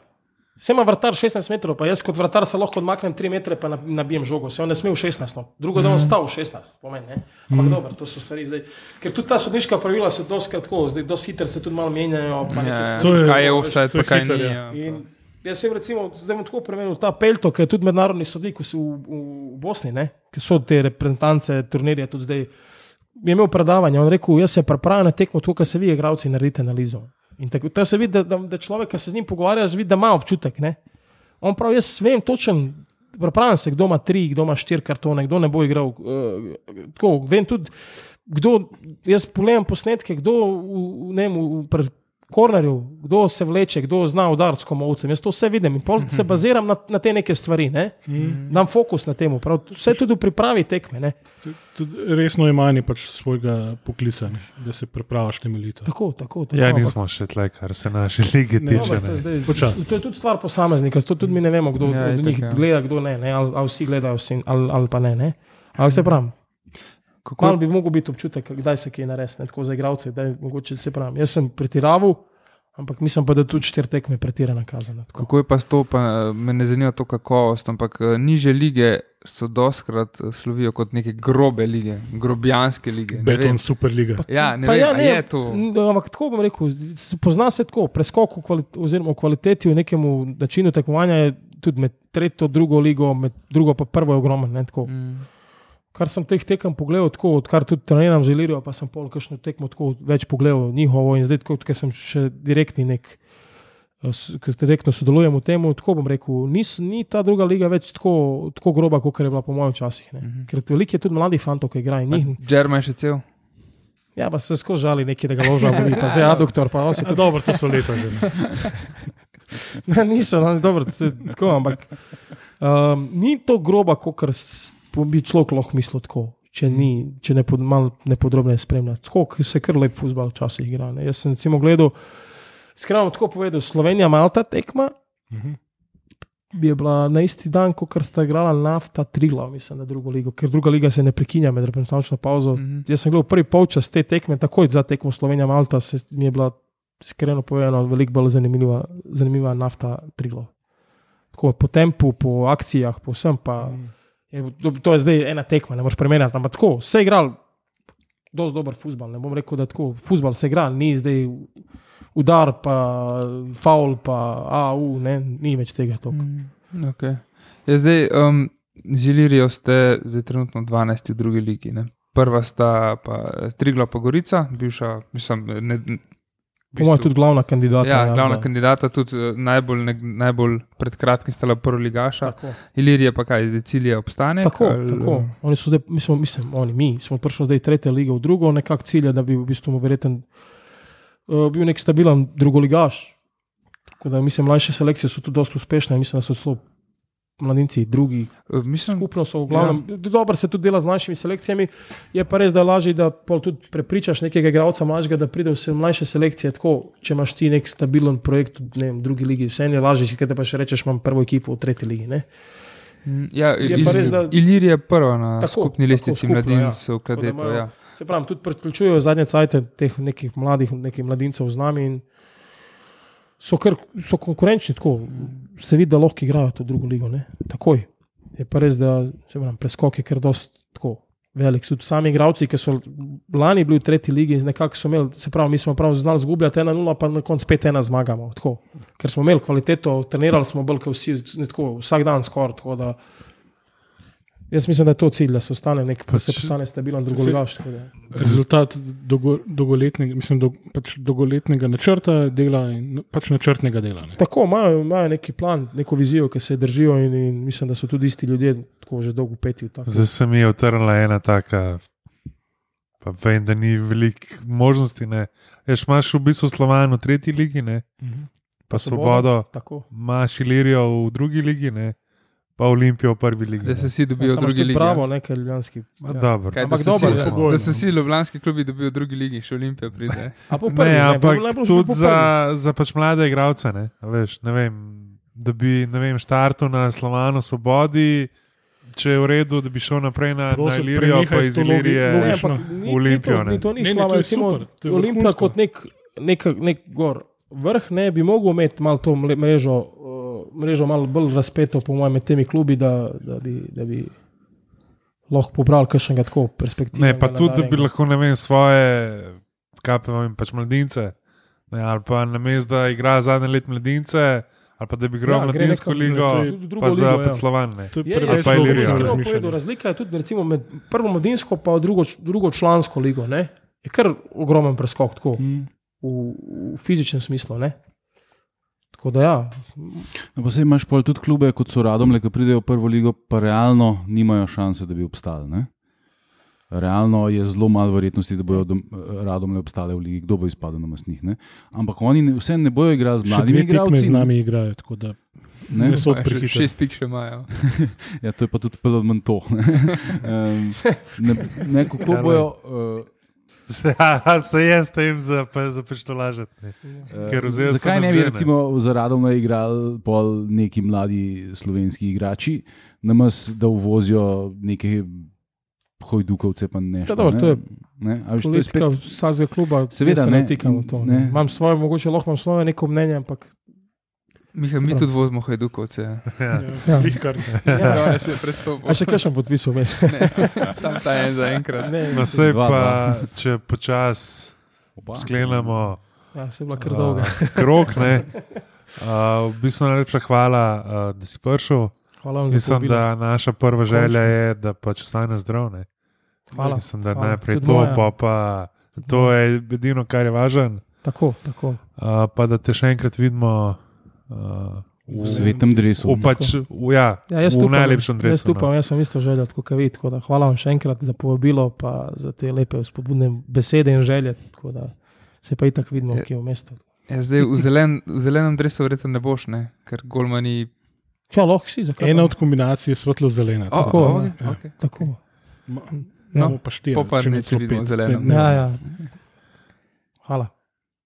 Vse ima vrtar 16 metrov, pa jaz kot vrtar se lahko odmaknem 3 metre, pa nab- nabijem žogo. Se on ne sme v 16, no. drugo, da on stal v 16, po meni. ne. Ampak mm. dobro, to so stvari zdaj. Ker tudi ta sodniška pravila so dosti kratko, zdaj dosti hitro se tudi malo menjajo. pa neke Ja, stvari To je- kaj je to offset, kaj ni. ja. ja. In jaz sem recimo, zdaj bom tako premenil ta Pelto, ki je tudi mednarodni sodnik v, v, v Bosni, ne? ki so te reprezentance, turnirje tudi zdaj. Je imel predavanje, on rekel, jaz se pripravljam na tekmo, tako kot se vi, igravci, naredite analizo. Tako, to se vidi, da, da, da človek, ki se z njim pogovarjaš, vidi, da ima občutek. Ne? On pravi, jaz vem točen, pripravljam se, kdo ima tri, kdo ima štiri kartone, kdo ne bo igral. Uh, tako, vem tudi, kdo, jaz pogledam posnetke, kdo v, v, ne, vem, v, v, kornerju, kdo se vleče, kdo zna udariti s komovcem. Jaz to vse vidim in pol se baziram na, na te neke stvari. Ne? Mm. Dam fokus na tem, vse tudi v pripravi tekme. Ne? tudi resno imanje pač svojega poklica, ne, da se prepravaš temeljito. Tako, tako. tako Ja, ampak- nismo še tle, kar se naše lige Ne, tiče. to, je ne. zdaj, Počasi. to je tudi stvar posameznika, to tudi mi ne vemo, kdo Ja, od njih ja. gleda, kdo ne, ne ali, ali vsi gledajo, vsi, ali, ali pa ne. ne. Ampak se pravi, Kako, malo bi mogel biti občutek, kdaj se kaj naredi, ne, tako za igralce, da je mogoče se pravi. Jaz sem pretiraval, ampak mislim pa, da tudi štiri tekme pretirana kazana. tako. kako je pa s to, pa me ne zanima to kakovost, ampak eh, niže lige so doskrat eh, slovijo kot neke grobe lige, grobijanske lige. ne Beton vem. Superliga. Ja, ne Pa vem, ja, a ne, je to. Ampak tako bom rekel, pozna se tako, preskok v kvali- oziroma v kvaliteti v nekem načinu tekmovanja je tudi med tretjo, drugo ligo, med drugo pa prvo je ogromen. ne, tako. Mm. Kar sem teh tekem pogledal, tako, odkar tudi treniram z Ilirijo, pa sem pol kakšno tekmo tako več pogledal njihovo in zdaj, tako, ker sem še direktni nek. Ker direktno sodelujem v tem, tako bom rekel, nis, ni ta druga liga več tako, tako groba, kot je bila po mojem časih. Mm Mhm. -hmm. Ker veliko je tudi mladih fantov, ki igrajo. Njih, Džerma je še cel. ja, pa se skozi žali neki, da ga loža, boli, pa zdaj aduktor, pa on se Ja, tudi dobro, to so leta že. ne. Ne, niso, no, dobro, tako, ampak um, ni to groba, kot bi človek lahko mislil tako. Če, ni, če ne, pod, mal, ne podrobno spremlja. Tako se kar lep futbol včasih igra. Ne. Jaz sem recimo gledal, skrajno tako povedal, Slovenija, Malta tekma. Mhm. Bi je bila na isti dan, kot sta igrala nafta Trigla, mislim, na drugo ligo, ker druga liga se ne prekinja med reprezentančno pauzo. Mm Mhm. -hmm. Jaz sem gledal prvi polčas te tekme, takoj za tekmo Slovenija-Malta, se mi je bila iskreno povedano veliko bolj zanimiva, zanimiva nafta Trigla. Tako po tempu, po akcijah, po vsem pa. Je, to, je zdaj ena tekma, ne moreš primerjati, ampak tako, se je igral, dosti dober futbol. Ne bom rekel, da tako, futbol se igra, ni zdaj udar, pa faul, pa AU, ne, ni več tega. Mm, okay. ja, zdaj, um, z Ilirijo ste zdaj trenutno 12 v drugi ligi. Ne? Prva sta pa Trigla pa Gorica, bivša, mislim, ne, ne- Po mojem, tudi glavna kandidata. Ja, glavna za- kandidata, tudi eh, najbolj, ne, najbolj pred kratkim sta bila prva ligaša. Tako, Ilirija pa kaj, zdaj cilj je obstanek. tako, ali- tako. Oni so zdaj, mi smo, mislim, oni, mi smo prišli zdaj tretje lige v drugo, nekako cilja, da bi v bistvu verjeten uh, bil nek stabilen drugoligaš. Tako da mislim, mlajše selekcije so tudi dosti uspešne, mislim, da so celo mladinci drugi Eh, Mislim, skupno so v glavnem. Ja. Dobro se tudi dela z mlajšimi selekcijami, je pa res, da je lažje, da tudi prepričaš nekega igralca mlajšega, da pride v se- mlajše selekcije. Tako, če imaš ti nek stabilen projekt v ne drugi ligi, vse je lažje, če pa še rečeš, imam prvo ekipo v tretji ligi. Ne? mm, ja, Je pa res, da- Ilirija je prva na Tako, skupni listici skupno, mladincev, ja. ja. Kadetov. Ja. Se pravi, tudi priključujejo zadnje cajte teh nekih mladih, nekih mladincev z nami in so, kar, so konkurenčni, tako se vidi, da lahko igrajo to drugo ligo. Ne? Takoj. Je pa res, da se pravi, preskok je kar dost tako. Velik. Tudi sami igravci, ki so lani bili v tretji ligi, nekako so imeli, se pravi, mi smo prav znali zgubljati 1-0, pa na koncu 5-1 zmagamo. Tako. Ker smo imeli kvaliteto, trenirali smo bolj kot vsi, tako, vsak dan skoraj. Jaz mislim, da je to cilj, da se, ostane nek, da se Pač- postane stabilen drugoligaš. tako da- Rezultat dolgo, dolgoletnega, mislim, do, pač dolgoletnega načrta dela in pač načrtnega dela. Ne. Tako imajo, imajo neki plan, neko vizijo, ki se držijo, in, in mislim, da so tudi isti ljudje tako že dolgo peti v tako. Zdaj se mi je utrnila ena taka, pa vem, da ni veliko možnosti. Ne. Ješ imaš v bistvu Slovenijo v tretji ligi, ne. pa Svobodo, Tako. imaš Ilirijo v drugi ligi, ne. Pa Olimpijo v prvi ligi. Da se ne. vsi dobijo v drugi ligi. Bravo, ja. nekaj ljubljanski. Ja. dobro. Kaj, da, Ampak se dobro, vsi, spokojno. da se vsi ljubljanski klubi dobijo v drugi ligi, še Olimpija pride. A po prvi, Ne, ampak najbolj- tudi za, za pač mlade igralce. Ne, veš, ne vem, da bi ne vem, štartil na Slovanu Svobodi, če je v redu, da bi šel naprej na, na Prosim, Ilirijo, prenehaj pa iz Ilirije. Ne, ni, Olimpijo, ni to, ne. ni, to ni Ne, ne, slabo. to je Recimo, Olimpija kot nek, nek, nek gor vrh ne bi mogel imeti malo to mrežo, uh, mrežo malo bolj razpeto, po mojem, med temi klubi, da, da, bi, da bi lahko pobrali kakšnega tako perspektive. Ne, pa tudi, da bi lahko ne vem, svoje, kaj pa vem, pač mladince. Ne, ali pa na mestu, da igra zadnje let mladince, ali pa da bi igral Ja, ja, mladinsko nekam- ligo, drugo pa za ligo, ja. Pedslovane. To je Je, preveč je, razmišljanje. povedal, razlika je tudi recimo, med prvo mladinsko in drugo, drugo člansko ligo. Ne? Je kar ogromen preskok tako, Mm. v, v fizičnem smislu. Ne? Tako da ja, No, pa se imaš pol tudi klube, kot so Radomle, ki pridejo v prvo ligo, pa realno nimajo šanse, da bi obstali. Ne? Realno je zelo malo verjetnosti, da bodo dom- Radomle obstale v ligi, kdo bo izpadel na masnih. Ne? Ampak oni ne, vse ne bojo igrali z mladimi igralci. z nami igrajo, tako da Ne? ne so prehitri. Šest pik še imajo. Ja, to je pa tudi pelodman to. ne. Ne, ne, kako bojo. Uh, Se je s tem za, pa, za ne. Vzeli so Zakaj ne bi recimo za Radomle igrali pol neki mladi slovenski igrači, namesto da uvozijo neke hojdukovce, pa ne. Ja, dobro, to je Ne, a veš, to je spet, politika vsakega kluba, Seveda, ne, ne vtikam v to. ne. Ne. Imam svoje, mogoče lahko imam svoje neko mnenje, ampak Miha, mi tudi vozimo hajdukovce. Ja. Ja, Ja. Ja. Danes je prestopil. A še kakšen podpisal vmes? Sam ta en za enkrat. Ne, No, sej Dva, pa, dva. če počasi sklenemo ja, se je bila kar dolga. uh, krok, ne. Uh, v bistvu najlepša hvala, uh, da si prišel. Hvala vam za Mislim, povabilo. da naša prva želja je, da pač ostane zdrav. Ne. Hvala. Mislim, da hvala. najprej Tudi to, moja. pa, pa to je edino, kar je važno. Tako, tako. Uh, pa da te še enkrat vidimo. Uh, V svetem dresu. v, pač, v, ja, Ja, jaz v upam, najlepšem dresu. Jaz upam, jaz sem isto želel, tako kot vi. Tako da hvala vam še enkrat za povabilo, pa za te lepe, spodbudne besede in želje. Tako da se pa itak vidimo, Je- kje je v mestu. Ja, zdaj v, zelen, v zelenem dresu verjetno ne boš, ne? ker golmani. Ja, lahko si, zakaj? Ena od kombinacij je svetlo-zelena. O, Tako, okay, ja. okay. Tako. Ma- No, pa štiri. pa ne ne celo pet. zeleno. Ja, ja. Hvala.